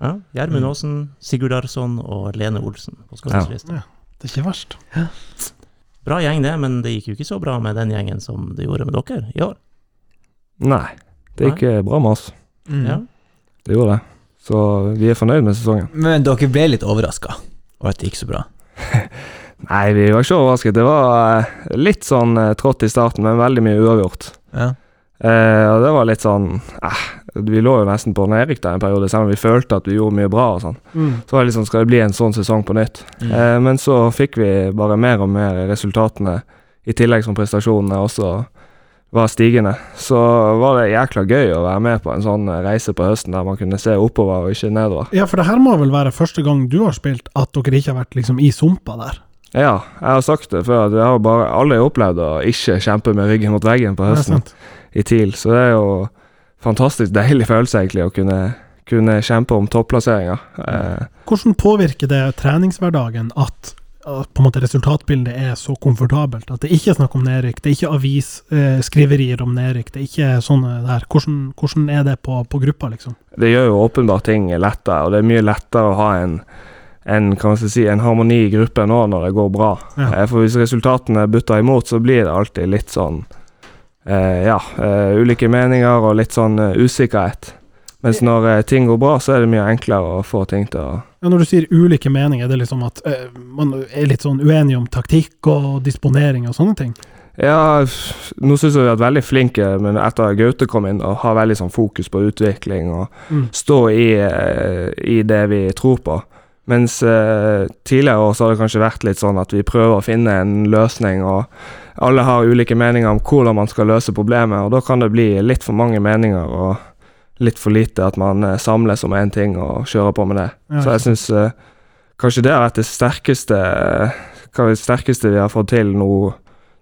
[SPEAKER 1] Ja, Gjermund
[SPEAKER 2] Mm.
[SPEAKER 1] Aasen, Sigurd Arsson og Lene Olsen på skadeslista.
[SPEAKER 2] Det er ikke verst.
[SPEAKER 1] Bra gjeng, det, men det gikk jo ikke så bra med den gjengen som det gjorde med dere i år.
[SPEAKER 9] Nei, det gikk Nei. bra med oss.
[SPEAKER 3] Mm.
[SPEAKER 1] Ja.
[SPEAKER 9] Det gjorde det. Så vi er fornøyd med sesongen.
[SPEAKER 3] Men dere ble litt overraska over at det gikk så bra?
[SPEAKER 9] Nei, vi var ikke overrasket. Det var eh, litt sånn eh, trått i starten, men veldig mye uavgjort.
[SPEAKER 3] Ja.
[SPEAKER 9] Eh, og det var litt sånn eh, Vi lå jo nesten på nedrykk der en periode, selv om vi følte at vi gjorde mye bra og sånn.
[SPEAKER 2] Mm.
[SPEAKER 9] Så var det liksom, skal det bli en sånn sesong på nytt?
[SPEAKER 3] Mm.
[SPEAKER 9] Eh, men så fikk vi bare mer og mer resultatene, i tillegg som prestasjonene også var stigende. Så var det jækla gøy å være med på en sånn eh, reise på høsten der man kunne se oppover og ikke nedover.
[SPEAKER 2] Ja, for det her må vel være første gang du har spilt at dere ikke har vært liksom i sumpa der.
[SPEAKER 9] Ja, jeg har sagt det før, jeg har bare aldri opplevd å ikke kjempe med ryggen mot veggen på høsten i TIL. Så det er jo fantastisk deilig følelse, egentlig, å kunne, kunne kjempe om topplasseringer. Eh,
[SPEAKER 2] Hvordan påvirker det treningshverdagen at, at på en måte resultatbildet er så komfortabelt? At det ikke er snakk om nedrykk, det er ikke avisskriverier om nedrykk, det er ikke sånne der. Hvordan, hvordan er det på, på gruppa, liksom?
[SPEAKER 9] det gjør jo åpenbart ting lettere, og det er mye lettere å ha en, en, kan man si, en harmoni i gruppen nå når det går bra.
[SPEAKER 2] Ja.
[SPEAKER 9] Eh, For hvis resultatene butter imot, så blir det alltid litt sånn eh, Ja, eh, ulike meninger og litt sånn eh, usikkerhet. Mens når eh, ting går bra, så er det mye enklere å få ting til å
[SPEAKER 2] Ja, når du sier ulike meninger, er det liksom at eh, man er litt sånn uenig om taktikk og disponering og sånne ting?
[SPEAKER 9] Ja, nå syns jeg vi har vært veldig flinke men etter at Gaute kom inn, og har veldig sånn fokus på utvikling og
[SPEAKER 2] Mm.
[SPEAKER 9] stå i, eh, i det vi tror på. Mens eh, tidligere år så har det kanskje vært litt sånn at vi prøver å finne en løsning, og alle har ulike meninger om hvordan man skal løse problemet, og da kan det bli litt for mange meninger og litt for lite at man eh, samles om én ting og kjører på med det.
[SPEAKER 2] Ja,
[SPEAKER 9] så jeg syns uh, kanskje det har vært det sterkeste, er det sterkeste vi har fått til nå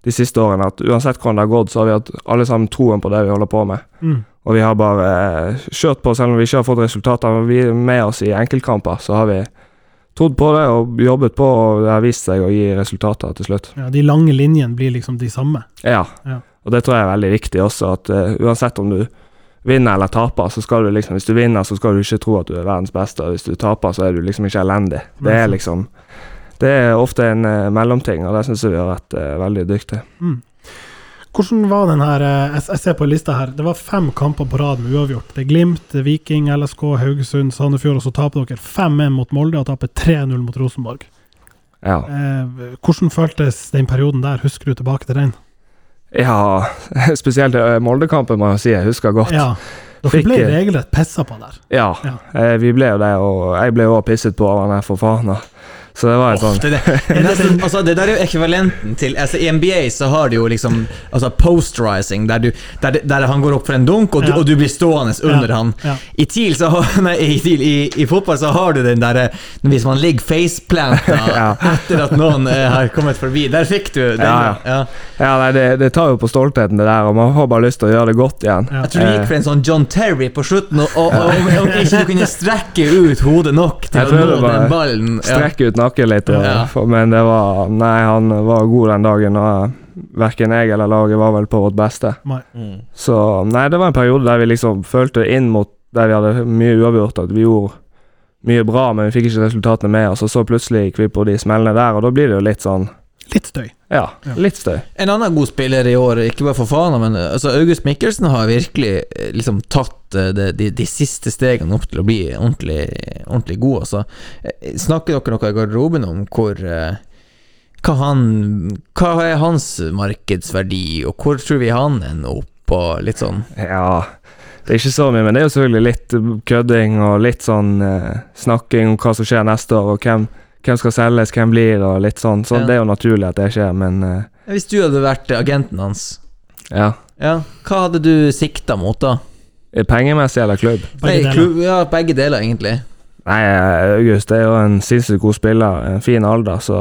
[SPEAKER 9] de siste årene. At uansett hvordan det har gått, så har vi hatt alle sammen troen på det vi holder på med.
[SPEAKER 2] Mm.
[SPEAKER 9] Og vi har bare uh, kjørt på, selv om vi ikke har fått resultater. Men vi er med oss i enkeltkamper, så har vi trodd på det og jobbet på, og det har vist seg å gi resultater til slutt.
[SPEAKER 2] Ja, de lange linjene blir liksom de samme.
[SPEAKER 9] Ja,
[SPEAKER 2] Ja.
[SPEAKER 9] og det tror jeg er veldig viktig også, at uh, uansett om du vinner eller taper, så skal du liksom Hvis du vinner, så skal du ikke tro at du er verdens beste, og hvis du taper, så er du liksom ikke elendig. Det er liksom Det er ofte en uh, mellomting, og der syns jeg vi har vært uh, veldig dyktige.
[SPEAKER 2] Mm. Hvordan var den her eh, Jeg jeg ser på lista her. Det var fem kamper på rad med uavgjort. Det er Glimt, Viking, LSK, Haugesund, Sandefjord, og så taper dere 5-1 mot Molde og taper 3-0 mot Rosenborg.
[SPEAKER 9] Ja.
[SPEAKER 2] Eh, hvordan føltes den perioden der? Husker du tilbake til den?
[SPEAKER 9] Ja spesielt eh, Molde-kampen, må jeg si. Jeg husker godt.
[SPEAKER 2] Ja. Dere
[SPEAKER 9] Fikk,
[SPEAKER 2] ble
[SPEAKER 9] eh,
[SPEAKER 2] regelrett pissa på der.
[SPEAKER 9] Ja,
[SPEAKER 2] Ja.
[SPEAKER 9] eh, vi ble jo det, og jeg ble jo pisset på av han der for faen. da. Så det var et sånn.
[SPEAKER 3] Det, det, det, nesten, altså, det der er jo ekvivalenten til altså, I NBA så har du jo liksom altså, posterizing, der, der, der han går opp for en dunk, og du,
[SPEAKER 2] Ja.
[SPEAKER 3] og du blir stående under
[SPEAKER 2] Ja,
[SPEAKER 3] han.
[SPEAKER 2] ja.
[SPEAKER 3] I TIL så har, nei, i, TIL, i, i fotball så har du den derre Hvis man ligger faceplanta
[SPEAKER 9] Ja.
[SPEAKER 3] etter at noen eh, har kommet forbi. Der fikk du den.
[SPEAKER 9] Ja,
[SPEAKER 3] ja.
[SPEAKER 9] Ja, nei, det, det tar jo på stoltheten, det der, og man har bare lyst til å gjøre det godt igjen.
[SPEAKER 2] Ja.
[SPEAKER 3] Jeg tror du gikk for en sånn John Terry på slutten, og, og, og, om- om ikke du kunne strekke ut hodet nok til å nå den ballen. Ja.
[SPEAKER 9] Strekke ut nakken litt, og,
[SPEAKER 3] Ja.
[SPEAKER 9] for, men det var Nei, han var god den dagen, og verken jeg eller laget var vel på vårt beste.
[SPEAKER 2] Nei.
[SPEAKER 9] Så nei, det var en periode der vi liksom følte inn mot der vi hadde mye uavgjort, at vi gjorde mye bra, men vi fikk ikke resultatene med oss, og så plutselig gikk vi på de smellene der, og da blir det jo litt sånn
[SPEAKER 2] Litt støy.
[SPEAKER 9] Ja, litt støy.
[SPEAKER 3] En annen god spiller i år, ikke bare for faen, men altså, August Mikkelsen har virkelig eh, liksom tatt eh, de, de, de siste stegene opp til å bli ordentlig, ordentlig god. Altså. Eh, Snakker dere noe i garderoben om hvor eh, hva, han, hva er hans markedsverdi, og hvor tror vi han ender opp, og litt sånn?
[SPEAKER 9] Ja, det er ikke så mye, men det er jo selvfølgelig litt kødding og litt sånn eh, snakking om hva som skjer neste år, og hvem, hvem skal selges, hvem blir, og litt sånn. Så
[SPEAKER 3] Ja.
[SPEAKER 9] det er jo naturlig at det skjer, men uh,
[SPEAKER 3] Hvis du hadde vært agenten hans,
[SPEAKER 9] ja.
[SPEAKER 3] ja, hva hadde du sikta mot da?
[SPEAKER 9] Pengemessig eller klubb?
[SPEAKER 2] Begge
[SPEAKER 3] Nei,
[SPEAKER 2] deler.
[SPEAKER 3] klubb, ja, begge deler, egentlig.
[SPEAKER 9] Nei, eh, August er jo en sinnssykt god spiller, en fin alder, så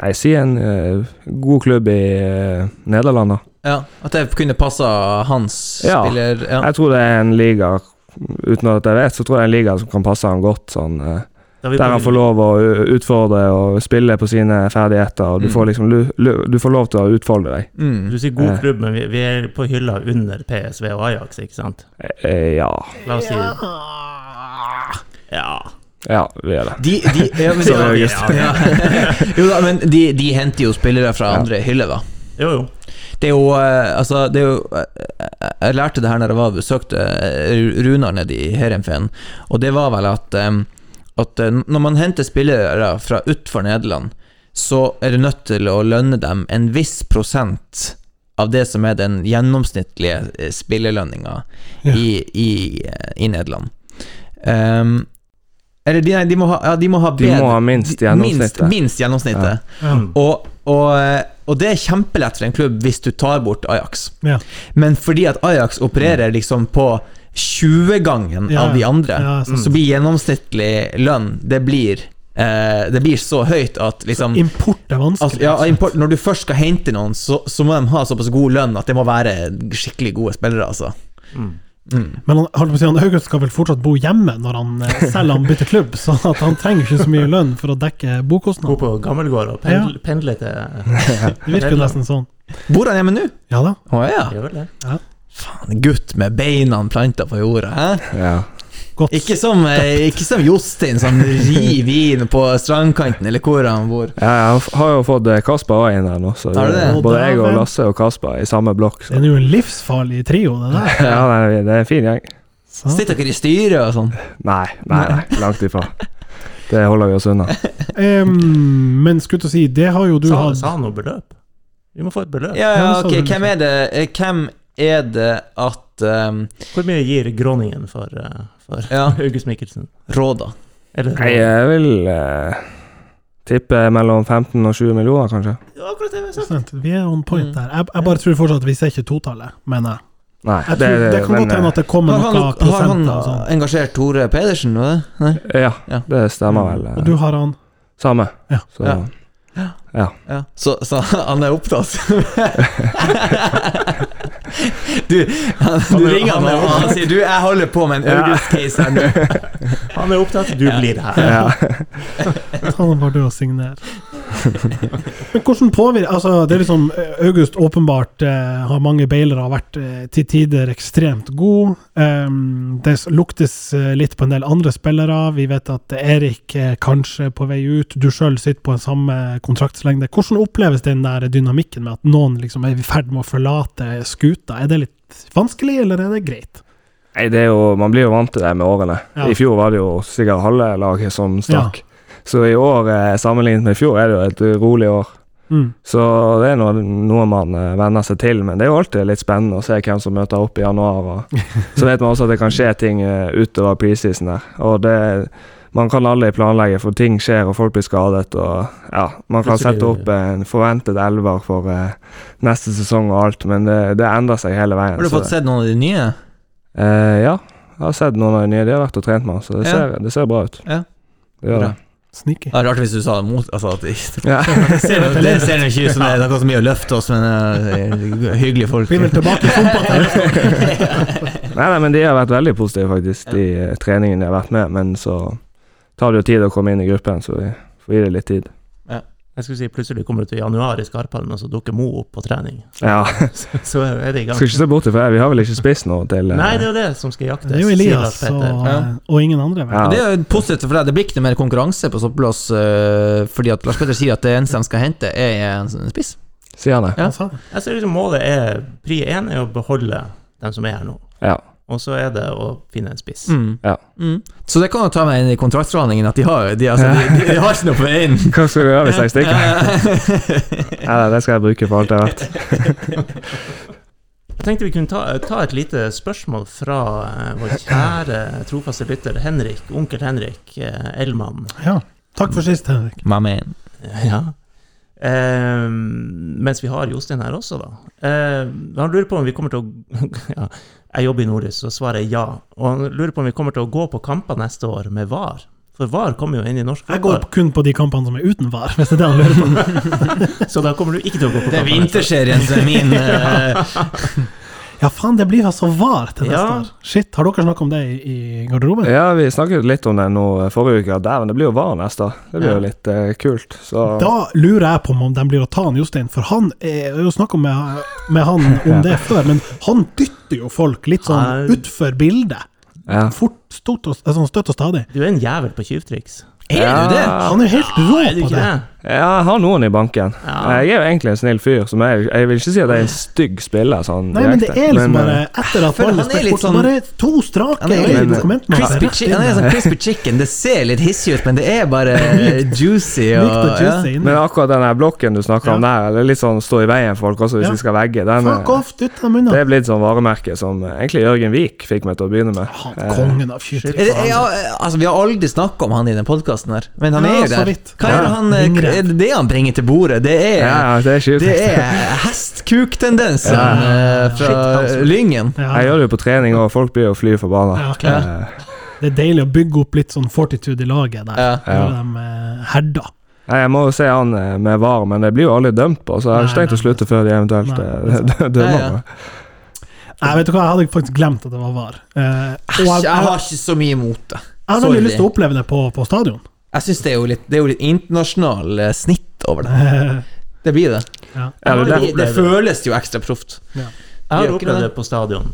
[SPEAKER 9] jeg sier en uh, god klubb i uh, Nederland, da.
[SPEAKER 3] Ja, At det kunne passa hans
[SPEAKER 9] Ja.
[SPEAKER 3] spiller... Ja.
[SPEAKER 9] Jeg tror det er en liga, uten at jeg vet, så tror jeg det er en liga som kan passe han godt. sånn... eh,
[SPEAKER 1] vi
[SPEAKER 9] Der han får lov å utfordre og spille på sine ferdigheter, og du
[SPEAKER 3] Mm.
[SPEAKER 9] får liksom lu- lu- Du får lov til å utfolde deg.
[SPEAKER 3] Mm.
[SPEAKER 1] Du sier god
[SPEAKER 9] Eh.
[SPEAKER 1] klubb, men vi, vi er på hylla under PSV og Ajax, ikke sant?
[SPEAKER 9] Eh, ja.
[SPEAKER 1] La oss si Ja.
[SPEAKER 9] Ja, vi er det.
[SPEAKER 3] De, de, ja, men,
[SPEAKER 9] Sorry,
[SPEAKER 3] ja,
[SPEAKER 9] August.
[SPEAKER 3] ja. Jo da, men de, de henter jo spillere fra
[SPEAKER 9] Ja.
[SPEAKER 3] andre hyller, da.
[SPEAKER 1] Jo, jo.
[SPEAKER 3] Det er jo eh, Altså, det er jo eh, Jeg lærte det her når jeg var besøkte eh, Runar nede i Heerenveen, og det var vel at eh, At eh, når man henter spillere fra utenfor Nederland, så er du nødt til å lønne dem en viss prosent av det som er den gjennomsnittlige eh, spillerlønninga
[SPEAKER 2] Ja.
[SPEAKER 3] i, i, eh, i Nederland. Um, eller de, nei, de må ha, ja, de må ha
[SPEAKER 9] De må ha minst gjennomsnittet.
[SPEAKER 3] Minst, minst gjennomsnittet.
[SPEAKER 2] Ja.
[SPEAKER 3] Og, og, og det er kjempelett for en klubb hvis du tar bort Ajax.
[SPEAKER 2] Ja.
[SPEAKER 3] Men fordi at Ajax opererer liksom på 20-gangen
[SPEAKER 2] Ja,
[SPEAKER 3] av de andre,
[SPEAKER 2] ja, sånn.
[SPEAKER 3] så blir gjennomsnittlig lønn Det blir eh, Det blir så høyt at liksom
[SPEAKER 2] Import er vanskelig.
[SPEAKER 3] Altså, ja, import, når du først skal hente noen, så, så må de ha såpass god lønn at det må være skikkelig gode spillere, altså.
[SPEAKER 1] Mm.
[SPEAKER 3] Mm.
[SPEAKER 2] Men han, han August skal vel fortsatt bo hjemme når han eh, selv han bytter klubb, så at han trenger ikke så mye lønn for å dekke
[SPEAKER 1] Gå
[SPEAKER 2] Bo
[SPEAKER 1] på gammelgård og pendle, pendle til
[SPEAKER 2] Det virker jo nesten sånn.
[SPEAKER 3] Bor han hjemme nå?
[SPEAKER 2] Ja da.
[SPEAKER 3] Å ja. Faen, gutt med beina planta på jorda, hæ?
[SPEAKER 9] Ja.
[SPEAKER 2] Godt.
[SPEAKER 3] Ikke som, eh, ikke som Jostein som river inn på strandkanten, eller hvor han bor.
[SPEAKER 9] Ja, jeg har- jo fått eh, Kasper også inn her nå, så
[SPEAKER 3] det?
[SPEAKER 9] Både jeg og. Lasse og Kasper i samme blokk.
[SPEAKER 2] Det er jo en livsfarlig trio, det der.
[SPEAKER 9] Ja, det er en fin gjeng.
[SPEAKER 2] Så.
[SPEAKER 3] Sitter dere i styret og sånn?
[SPEAKER 9] Nei, nei, nei, langt ifra. Det holder vi oss unna.
[SPEAKER 2] um, men skulle til å si, det har jo du
[SPEAKER 1] Sa,
[SPEAKER 2] hatt
[SPEAKER 1] sa han noe beløp? Vi må få et beløp.
[SPEAKER 3] Ja, ja, ok. Hvem er det, eh, hvem er det at um,
[SPEAKER 1] Hvor mye gir Groningen for, uh, for
[SPEAKER 3] Ja.
[SPEAKER 1] August Mikkelsen?
[SPEAKER 3] Råda?
[SPEAKER 1] Eller
[SPEAKER 9] Nei, jeg vil uh, tippe mellom 15 og 20 millioner, kanskje.
[SPEAKER 1] Ja, akkurat det vi sa.
[SPEAKER 2] Vi er on point
[SPEAKER 3] Mm.
[SPEAKER 2] der. Jeg, jeg bare tror fortsatt at vi ser ikke totallet, mener jeg.
[SPEAKER 9] Nei,
[SPEAKER 2] Jeg tror, det, kan
[SPEAKER 9] men,
[SPEAKER 2] godt hende at det kommer
[SPEAKER 3] Har han, har han
[SPEAKER 2] prosenter sånn.
[SPEAKER 3] engasjert Tore Pedersen? det? Nei?
[SPEAKER 9] Ja,
[SPEAKER 3] Ja.
[SPEAKER 9] det stemmer vel. eh,
[SPEAKER 2] Og du har han
[SPEAKER 9] Samme.
[SPEAKER 2] Ja.
[SPEAKER 9] Så,
[SPEAKER 3] Ja. Ja. Så, så han er opptatt? du, han, du
[SPEAKER 1] er-
[SPEAKER 3] ringer han
[SPEAKER 1] han er
[SPEAKER 3] og han sier du, jeg holder på med en August-case her nå.
[SPEAKER 1] Han er opptatt, du
[SPEAKER 3] Ja.
[SPEAKER 1] blir her.
[SPEAKER 9] ja.
[SPEAKER 2] Ta nå bare du og signer. Men hvordan påvirker altså, Det er liksom eh, August åpenbart eh, har mange bailere, har vært eh, til tider ekstremt god. Um, det luktes eh, litt på en del andre spillere. Vi vet at Erik er kanskje på vei ut. Du sjøl sitter på en samme kontraktslengde. Hvordan oppleves den der dynamikken med at noen liksom er i ferd med å forlate skuta? Er det litt vanskelig, eller er det greit?
[SPEAKER 9] Nei, det er jo, Man blir jo vant til det med årene.
[SPEAKER 2] Ja.
[SPEAKER 9] I fjor var det jo sikkert halve laget som stakk. Så i år, eh, sammenlignet med i fjor, er det jo et rolig år.
[SPEAKER 2] Mm.
[SPEAKER 9] Så det er noe, noe man eh, venner seg til, men det er jo alltid litt spennende å se hvem som møter opp i januar. Så vet man også at det kan skje ting eh, utover preseason der. Og det man kan aldri planlegge, for ting skjer, og folk blir skadet. og ja, Man kan sette opp en forventet elver for eh, neste sesong og alt, men det, det endrer seg hele veien.
[SPEAKER 3] Har du fått sett noen av de nye?
[SPEAKER 9] Eh, ja, jeg har sett noen av de nye. De har vært og trent med, så det,
[SPEAKER 3] Ja.
[SPEAKER 9] ser, det ser bra ut.
[SPEAKER 3] Ja.
[SPEAKER 9] Det gjør
[SPEAKER 3] Bra.
[SPEAKER 2] Sneaky.
[SPEAKER 3] Det er rart hvis du sa det mot altså at
[SPEAKER 9] Ja.
[SPEAKER 3] Det ser jo- det ser ikke ut som det er noe så mye å løfte oss, men uh, hyggelige folk.
[SPEAKER 2] Blir vel tilbake i fotball.
[SPEAKER 9] Nei, nei, men de har vært veldig positive, faktisk, de eh, treningene de har vært med. Men så tar det jo tid å komme inn i gruppen, så vi får gi det litt tid. Ja.
[SPEAKER 1] Jeg skulle si plutselig kommer du til januar i Skarphallen, og så dukker Mo opp på trening.
[SPEAKER 9] Ja,
[SPEAKER 1] Så, så er det i gang.
[SPEAKER 9] Skal ikke se bort ifra det. Vi har vel ikke spist nå til eh,
[SPEAKER 1] Nei, det er jo det som skal jaktes.
[SPEAKER 2] Det er jo Elias og,
[SPEAKER 3] Ja.
[SPEAKER 2] og ingen andre.
[SPEAKER 9] Ja.
[SPEAKER 3] Det er jo positivt for deg. Det blir ikke noe mer konkurranse på soppblås eh, fordi at Lars Petter sier at det eneste de skal hente, er en spiss.
[SPEAKER 9] Sier han det?
[SPEAKER 3] Ja.
[SPEAKER 1] Jeg ser liksom målet er Pri 1 er å beholde dem som er her nå.
[SPEAKER 9] Ja.
[SPEAKER 1] Og så er det å finne en spiss.
[SPEAKER 3] Mm.
[SPEAKER 9] Ja.
[SPEAKER 3] Mm. Så det kan jo ta meg inn i kontraktsforhandlingene, at de har, de, altså, de, de har ikke noe på veien.
[SPEAKER 9] Hva skal du gjøre hvis jeg stikker? Ja, det skal jeg bruke for alt jeg har vært.
[SPEAKER 1] Jeg tenkte vi kunne ta, ta et lite spørsmål fra eh, vår kjære trofaste lytter Henrik, onkel Henrik eh, Elman.
[SPEAKER 2] Ja. Takk for sist, Henrik.
[SPEAKER 3] My man.
[SPEAKER 1] Ja. Eh, mens vi har Jostein her også, da. Eh, han lurer på om vi kommer til å ja, Jeg jobber i Nordlys, så svarer jeg ja. Og han lurer på om vi kommer til å gå på kamper neste år med VAR. For VAR kommer jo inn i norsk
[SPEAKER 2] Jeg går
[SPEAKER 1] fotball,
[SPEAKER 2] kun på de kampene som er uten VAR, hvis det er det han lurer på.
[SPEAKER 1] så da kommer du ikke til å gå på
[SPEAKER 3] Det er
[SPEAKER 1] kamper. neste år.
[SPEAKER 3] vinterserien som er min eh,
[SPEAKER 2] Ja, faen, det blir altså VAR til neste
[SPEAKER 1] Ja.
[SPEAKER 2] år. Shit, har dere snakket om det i, i garderoben?
[SPEAKER 9] Ja, vi snakket litt om det nå forrige uke. Dæven, det blir jo VAR neste år. Det blir
[SPEAKER 1] Ja.
[SPEAKER 9] jo litt eh, kult. Så
[SPEAKER 2] Da lurer jeg på om de blir å ta han Jostein, for han er jeg har jo snakket med, med han om det før, men han dytter jo folk litt sånn utfor bildet.
[SPEAKER 9] ja.
[SPEAKER 2] Fort, stort og, altså, støtt og stadig.
[SPEAKER 1] Du er en jævel på tjuvtriks.
[SPEAKER 3] Er du det?
[SPEAKER 2] Han er jo helt rå på det.
[SPEAKER 1] det?
[SPEAKER 9] Ja, jeg har noen i banken.
[SPEAKER 1] Ja.
[SPEAKER 9] Jeg er jo egentlig en snill fyr. Som jeg, jeg vil ikke si at jeg er en stygg spiller. Sånn,
[SPEAKER 2] Nei, men det er liksom bare
[SPEAKER 9] eh,
[SPEAKER 2] Etter at
[SPEAKER 3] For
[SPEAKER 2] ballen er
[SPEAKER 3] han er
[SPEAKER 2] spilt bort,
[SPEAKER 3] sånn-
[SPEAKER 2] bare to strake
[SPEAKER 3] Han er. Crispy chi er sånn crispy chicken. Det ser litt hissig ut, men det er bare juicy. Og,
[SPEAKER 2] og juicy ja.
[SPEAKER 9] men akkurat den blokken du snakker om der, det er litt sånn stå i veien for folk også hvis
[SPEAKER 2] Ja.
[SPEAKER 9] de skal vegge, den,
[SPEAKER 2] Fuck
[SPEAKER 9] eh,
[SPEAKER 2] off, ut av munnen
[SPEAKER 9] det er blitt sånn varemerke som eh, egentlig Jørgen Vik fikk meg til å begynne med.
[SPEAKER 2] Han,
[SPEAKER 9] Eh,
[SPEAKER 2] kongen av
[SPEAKER 3] ja, altså, vi har aldri snakka om han i den podkasten her, men han
[SPEAKER 2] Ja,
[SPEAKER 3] er jo der. Hva er det
[SPEAKER 2] Ja.
[SPEAKER 3] han
[SPEAKER 2] Ringrev.
[SPEAKER 3] er det det han bringer til bordet? Det er,
[SPEAKER 9] ja, det er,
[SPEAKER 3] det er hestkuktendensen
[SPEAKER 9] Ja.
[SPEAKER 3] eh, fra
[SPEAKER 2] Shit,
[SPEAKER 3] Lyngen.
[SPEAKER 2] Ja.
[SPEAKER 9] Jeg gjør det jo på trening, og folk blir jo fly forbanna.
[SPEAKER 2] Ja, okay.
[SPEAKER 9] Eh,
[SPEAKER 2] Det er deilig å bygge opp litt sånn fortitude i laget der.
[SPEAKER 3] Ja.
[SPEAKER 9] Ja.
[SPEAKER 2] de dem eh, herda.
[SPEAKER 9] Nei, Jeg må jo se han eh, med VAR, men det blir jo aldri dømt på, så jeg har ikke tenkt å slutte før de eventuelt
[SPEAKER 2] det
[SPEAKER 9] dømmer meg.
[SPEAKER 2] Nei, vet du hva, jeg hadde faktisk glemt at det var VAR. Uh, og jeg,
[SPEAKER 3] Jeg
[SPEAKER 2] jeg,
[SPEAKER 3] har ikke så mye imot det.
[SPEAKER 2] jeg har
[SPEAKER 3] sorry.
[SPEAKER 2] veldig lyst til å oppleve det på, på stadion.
[SPEAKER 3] Jeg syns det er jo litt Det er jo litt internasjonal eh, snitt over det. Det blir det.
[SPEAKER 2] ja.
[SPEAKER 9] Ja, det,
[SPEAKER 3] Det, det føles jo ekstra proft.
[SPEAKER 1] Jeg har opplevd
[SPEAKER 3] det?
[SPEAKER 1] på stadion,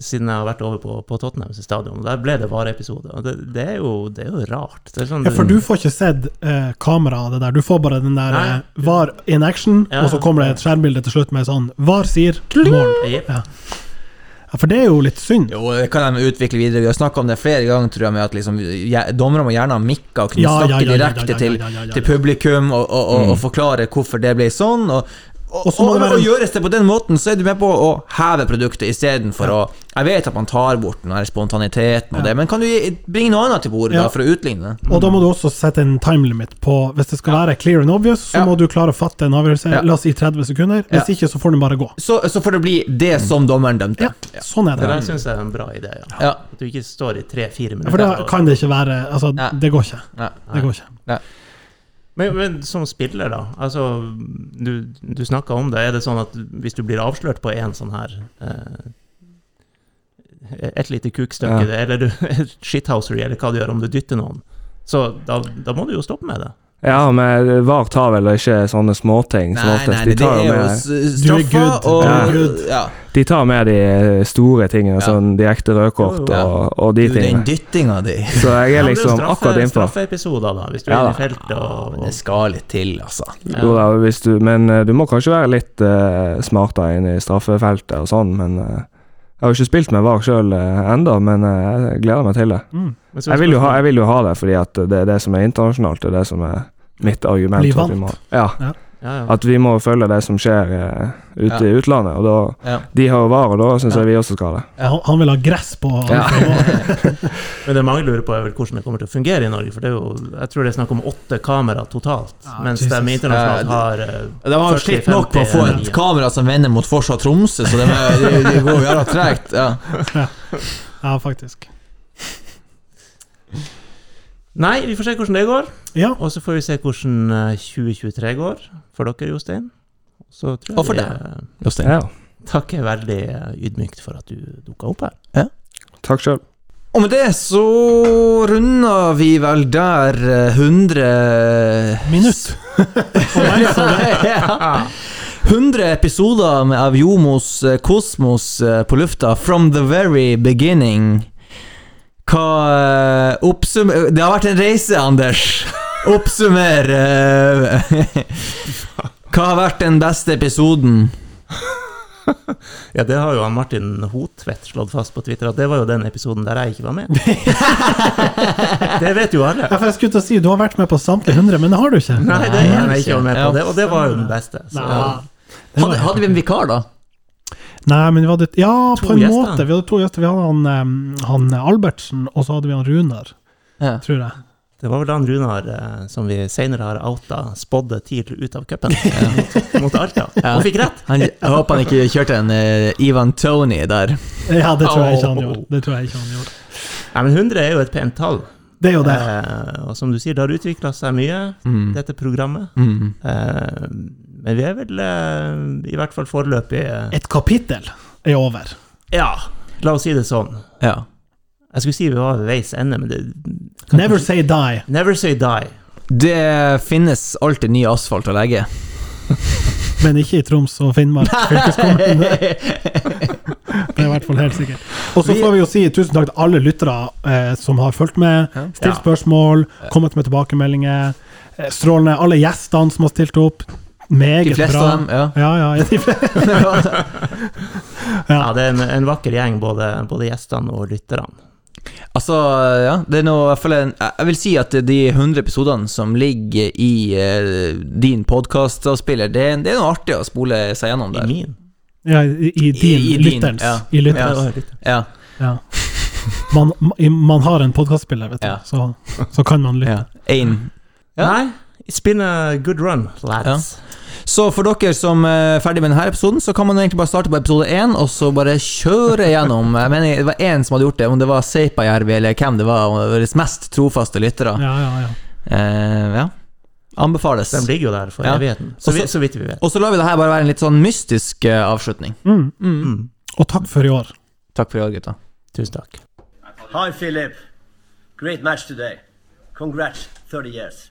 [SPEAKER 1] siden jeg har vært over på, på Tottenham stadion. Der ble det vareepisode. Det, det, er jo, det er jo rart. Det er sånn,
[SPEAKER 2] ja, for du får ikke sett eh, kameraet, det der. Du får bare den der
[SPEAKER 1] Nei.
[SPEAKER 2] eh, VAR in action,
[SPEAKER 1] Ja.
[SPEAKER 2] og så kommer det et skjermbilde til slutt med sånn VAR sier mål.
[SPEAKER 1] Yep.
[SPEAKER 2] Ja. Ja, for det er jo litt synd.
[SPEAKER 3] Jo, det kan de utvikle videre. Vi har snakka om det flere ganger, tror jeg, med at liksom, dommere må gjerne ha mikka og kunne snakke direkte til, publikum og, og, og, og forklare hvorfor det ble sånn. Og, og,
[SPEAKER 2] Og
[SPEAKER 3] og, og gjøres det på den måten, så er du med på å heve produktet istedenfor å Jeg vet at man tar bort den her spontaniteten og
[SPEAKER 2] Ja.
[SPEAKER 3] det, men kan du bringe noe annet til bordet
[SPEAKER 2] Ja.
[SPEAKER 3] da, for å utligne det?
[SPEAKER 2] Og da må du også sette en time limit på Hvis det skal være clear and obvious, så
[SPEAKER 3] Ja.
[SPEAKER 2] må du klare å fatte en avgjørelse.
[SPEAKER 3] Ja.
[SPEAKER 2] La oss si 30 sekunder. Hvis ikke, så får den bare gå.
[SPEAKER 3] Så, så får det bli det som dommeren dømte.
[SPEAKER 2] Ja, sånn er
[SPEAKER 1] Det der
[SPEAKER 2] det.
[SPEAKER 1] syns jeg er en bra idé. Ja.
[SPEAKER 3] Ja.
[SPEAKER 1] At du ikke står i tre-fire
[SPEAKER 2] For da kan det ikke være Altså,
[SPEAKER 3] Ja.
[SPEAKER 2] det går ikke.
[SPEAKER 3] Ja.
[SPEAKER 2] Det går ikke.
[SPEAKER 1] Men, men som spiller, da. Altså, du, du snakka om det. Er det sånn at hvis du blir avslørt på en sånn her eh, Et lite kukstykke,
[SPEAKER 9] Ja.
[SPEAKER 1] eller du shithousery, eller hva du gjør om du dytter noen, så da, da må du jo stoppe med det.
[SPEAKER 9] Ja, men VAR tar vel ikke sånne småting som oftest.
[SPEAKER 3] nei,
[SPEAKER 9] De
[SPEAKER 3] det
[SPEAKER 9] tar
[SPEAKER 3] er
[SPEAKER 9] jo med,
[SPEAKER 2] Du er
[SPEAKER 3] straffer og ja.
[SPEAKER 9] de tar med de store tingene,
[SPEAKER 3] Ja.
[SPEAKER 9] sånn direkte rødkort
[SPEAKER 1] kort ja.
[SPEAKER 9] og, og de
[SPEAKER 3] Du, den
[SPEAKER 9] tingene.
[SPEAKER 3] dyttinga di.
[SPEAKER 9] Så jeg
[SPEAKER 1] Ja,
[SPEAKER 9] er liksom
[SPEAKER 1] jo straffe-
[SPEAKER 9] akkurat innenfor.
[SPEAKER 1] Straffeepisoder, da, hvis du
[SPEAKER 9] Ja,
[SPEAKER 1] er i feltet og,
[SPEAKER 3] det skal litt til, altså.
[SPEAKER 9] Jo da, hvis du, men eh, du må kanskje være litt uh, smartere inn i straffefeltet og sånn, men uh, jeg har jo ikke spilt med VAR sjøl ennå, men eh, jeg gleder meg til det.
[SPEAKER 2] Mm.
[SPEAKER 9] Jeg vil, jo ha, jeg vil jo ha det fordi at det er det som er internasjonalt, det er det som er mitt argument.
[SPEAKER 2] Bli
[SPEAKER 9] for at vi
[SPEAKER 2] vant.
[SPEAKER 9] må, ja,
[SPEAKER 1] ja, ja.
[SPEAKER 9] at vi må følge det som skjer uh, ute
[SPEAKER 3] Ja.
[SPEAKER 9] i utlandet. Og da,
[SPEAKER 3] Ja.
[SPEAKER 9] De har jo VAR, og da syns
[SPEAKER 2] Ja.
[SPEAKER 9] jeg vi også skal det.
[SPEAKER 2] Han, han vil ha gress på
[SPEAKER 9] Ja.
[SPEAKER 1] Men det mange lurer på, er vel hvordan det kommer til å fungere i Norge. For det er jo, jeg tror det er snakk om åtte kamera totalt,
[SPEAKER 2] Ja,
[SPEAKER 1] mens
[SPEAKER 2] Jesus.
[SPEAKER 1] de internasjonalt har uh,
[SPEAKER 3] De har jo slitt nok på å få et kamera som vender mot Forsa Tromsø, så det, de, de går jo jævla tregt. Ja.
[SPEAKER 2] Ja, faktisk.
[SPEAKER 1] Nei, vi får se hvordan det går.
[SPEAKER 2] Ja.
[SPEAKER 1] Og så får vi se hvordan eh, 2023 går for dere, Jostein. Så tror jeg
[SPEAKER 3] Og for deg.
[SPEAKER 1] eh,
[SPEAKER 3] Jostein.
[SPEAKER 9] Ja.
[SPEAKER 1] takker veldig eh, ydmykt for at du dukka opp her. Ja.
[SPEAKER 9] Takk sjøl.
[SPEAKER 3] Og med det så runder vi vel der eh, 100
[SPEAKER 2] Minutt. For meg så
[SPEAKER 3] ja. 100 episoder med av Jomos eh, Kosmos eh, på lufta from the very beginning. Hva eh, oppsum... Det har vært en reise, Anders. Oppsummer uh, Hva har vært den beste episoden?
[SPEAKER 1] Ja, det har jo han Martin Hotvedt slått fast på Twitter, at det var jo den episoden der jeg ikke var med. det vet jo alle.
[SPEAKER 2] Ja, for jeg skulle til å si, Du har vært med på samtlige hundre, men det har du ikke.
[SPEAKER 1] Nei, det er jeg ikke med på, det, og det var jo den beste.
[SPEAKER 3] Hadde, hadde vi en vikar, da?
[SPEAKER 2] Nei, men vi hadde Ja,
[SPEAKER 1] To
[SPEAKER 2] på en
[SPEAKER 1] gjester.
[SPEAKER 2] måte. Vi hadde to gjester. Vi hadde han, han Albertsen, og så hadde vi han Runar,
[SPEAKER 3] Ja.
[SPEAKER 2] tror jeg.
[SPEAKER 1] Det var vel han Runar eh, som vi senere har outa, spådde TIL ut av cupen mot, mot Alta,
[SPEAKER 3] Ja.
[SPEAKER 1] og fikk rett.
[SPEAKER 3] Han, jeg håper han ikke kjørte en eh, Ivan Tony der.
[SPEAKER 2] Ja, det tror jeg ikke han gjorde. Det tror jeg ikke han gjorde.
[SPEAKER 1] Nei, men 100 er jo et pent tall.
[SPEAKER 2] Det er jo det.
[SPEAKER 1] Eh, og som du sier, det har utvikla seg mye,
[SPEAKER 3] Mm.
[SPEAKER 1] dette programmet.
[SPEAKER 3] Mm.
[SPEAKER 1] Eh, men vi er vel eh, i hvert fall foreløpig eh,
[SPEAKER 2] Et kapittel er over.
[SPEAKER 1] Ja, la oss si det sånn.
[SPEAKER 3] Ja.
[SPEAKER 1] Jeg skulle si vi var ved veis ende, men det
[SPEAKER 2] Never say die.
[SPEAKER 1] Never say die.
[SPEAKER 3] Det finnes alltid ny asfalt å legge.
[SPEAKER 2] Men ikke i Troms og Finnmark fylkeskommune. Det er i hvert fall helt sikkert. Og så får vi jo si tusen takk til alle lyttere eh, som har fulgt med, stilt
[SPEAKER 1] Ja.
[SPEAKER 2] spørsmål, kommet med tilbakemeldinger. Eh, strålende. Alle gjestene som har stilt opp. Meget
[SPEAKER 3] De fleste
[SPEAKER 2] bra.
[SPEAKER 3] av dem, ja.
[SPEAKER 2] Ja, ja. De fleste.
[SPEAKER 1] Ja, det er en, en vakker gjeng, både, både gjestene og lytterne.
[SPEAKER 3] Altså, ja, det er noe, i hvert fall en, Jeg vil si at de 100 episodene som ligger i eh, din podkastavspiller, det, det er noe artig å spole seg gjennom der.
[SPEAKER 1] I min.
[SPEAKER 2] Ja, i, i din,
[SPEAKER 3] I- i din,
[SPEAKER 2] lytterens.
[SPEAKER 3] ja.
[SPEAKER 2] I lytterens.
[SPEAKER 3] Ja.
[SPEAKER 2] Ja. Man, man har en podkastspiller, vet du,
[SPEAKER 3] Ja.
[SPEAKER 2] så, så kan man lytte.
[SPEAKER 3] ja. Ja.
[SPEAKER 1] Nei, it's been a good run, lads.
[SPEAKER 3] Så for dere som er ferdig med denne episoden, så kan man egentlig bare starte på episode én, og så bare kjøre gjennom. Jeg mener, det var én som hadde gjort det, om det var Seipajärvi eller hvem det var, Våre mest trofaste lyttere.
[SPEAKER 2] Ja, ja, ja.
[SPEAKER 3] Eh, ja. Anbefales.
[SPEAKER 1] De ligger jo der for
[SPEAKER 3] Ja.
[SPEAKER 1] evigheten, så, vi, så vidt vi vet.
[SPEAKER 3] Og så lar vi det her bare være en litt sånn mystisk eh, avslutning.
[SPEAKER 2] Mm.
[SPEAKER 1] Mm.
[SPEAKER 2] Og takk for i år.
[SPEAKER 3] Takk for i år, gutta.
[SPEAKER 1] Tusen takk.
[SPEAKER 10] Hi, Philip. Great match today. Congrats, 30 years.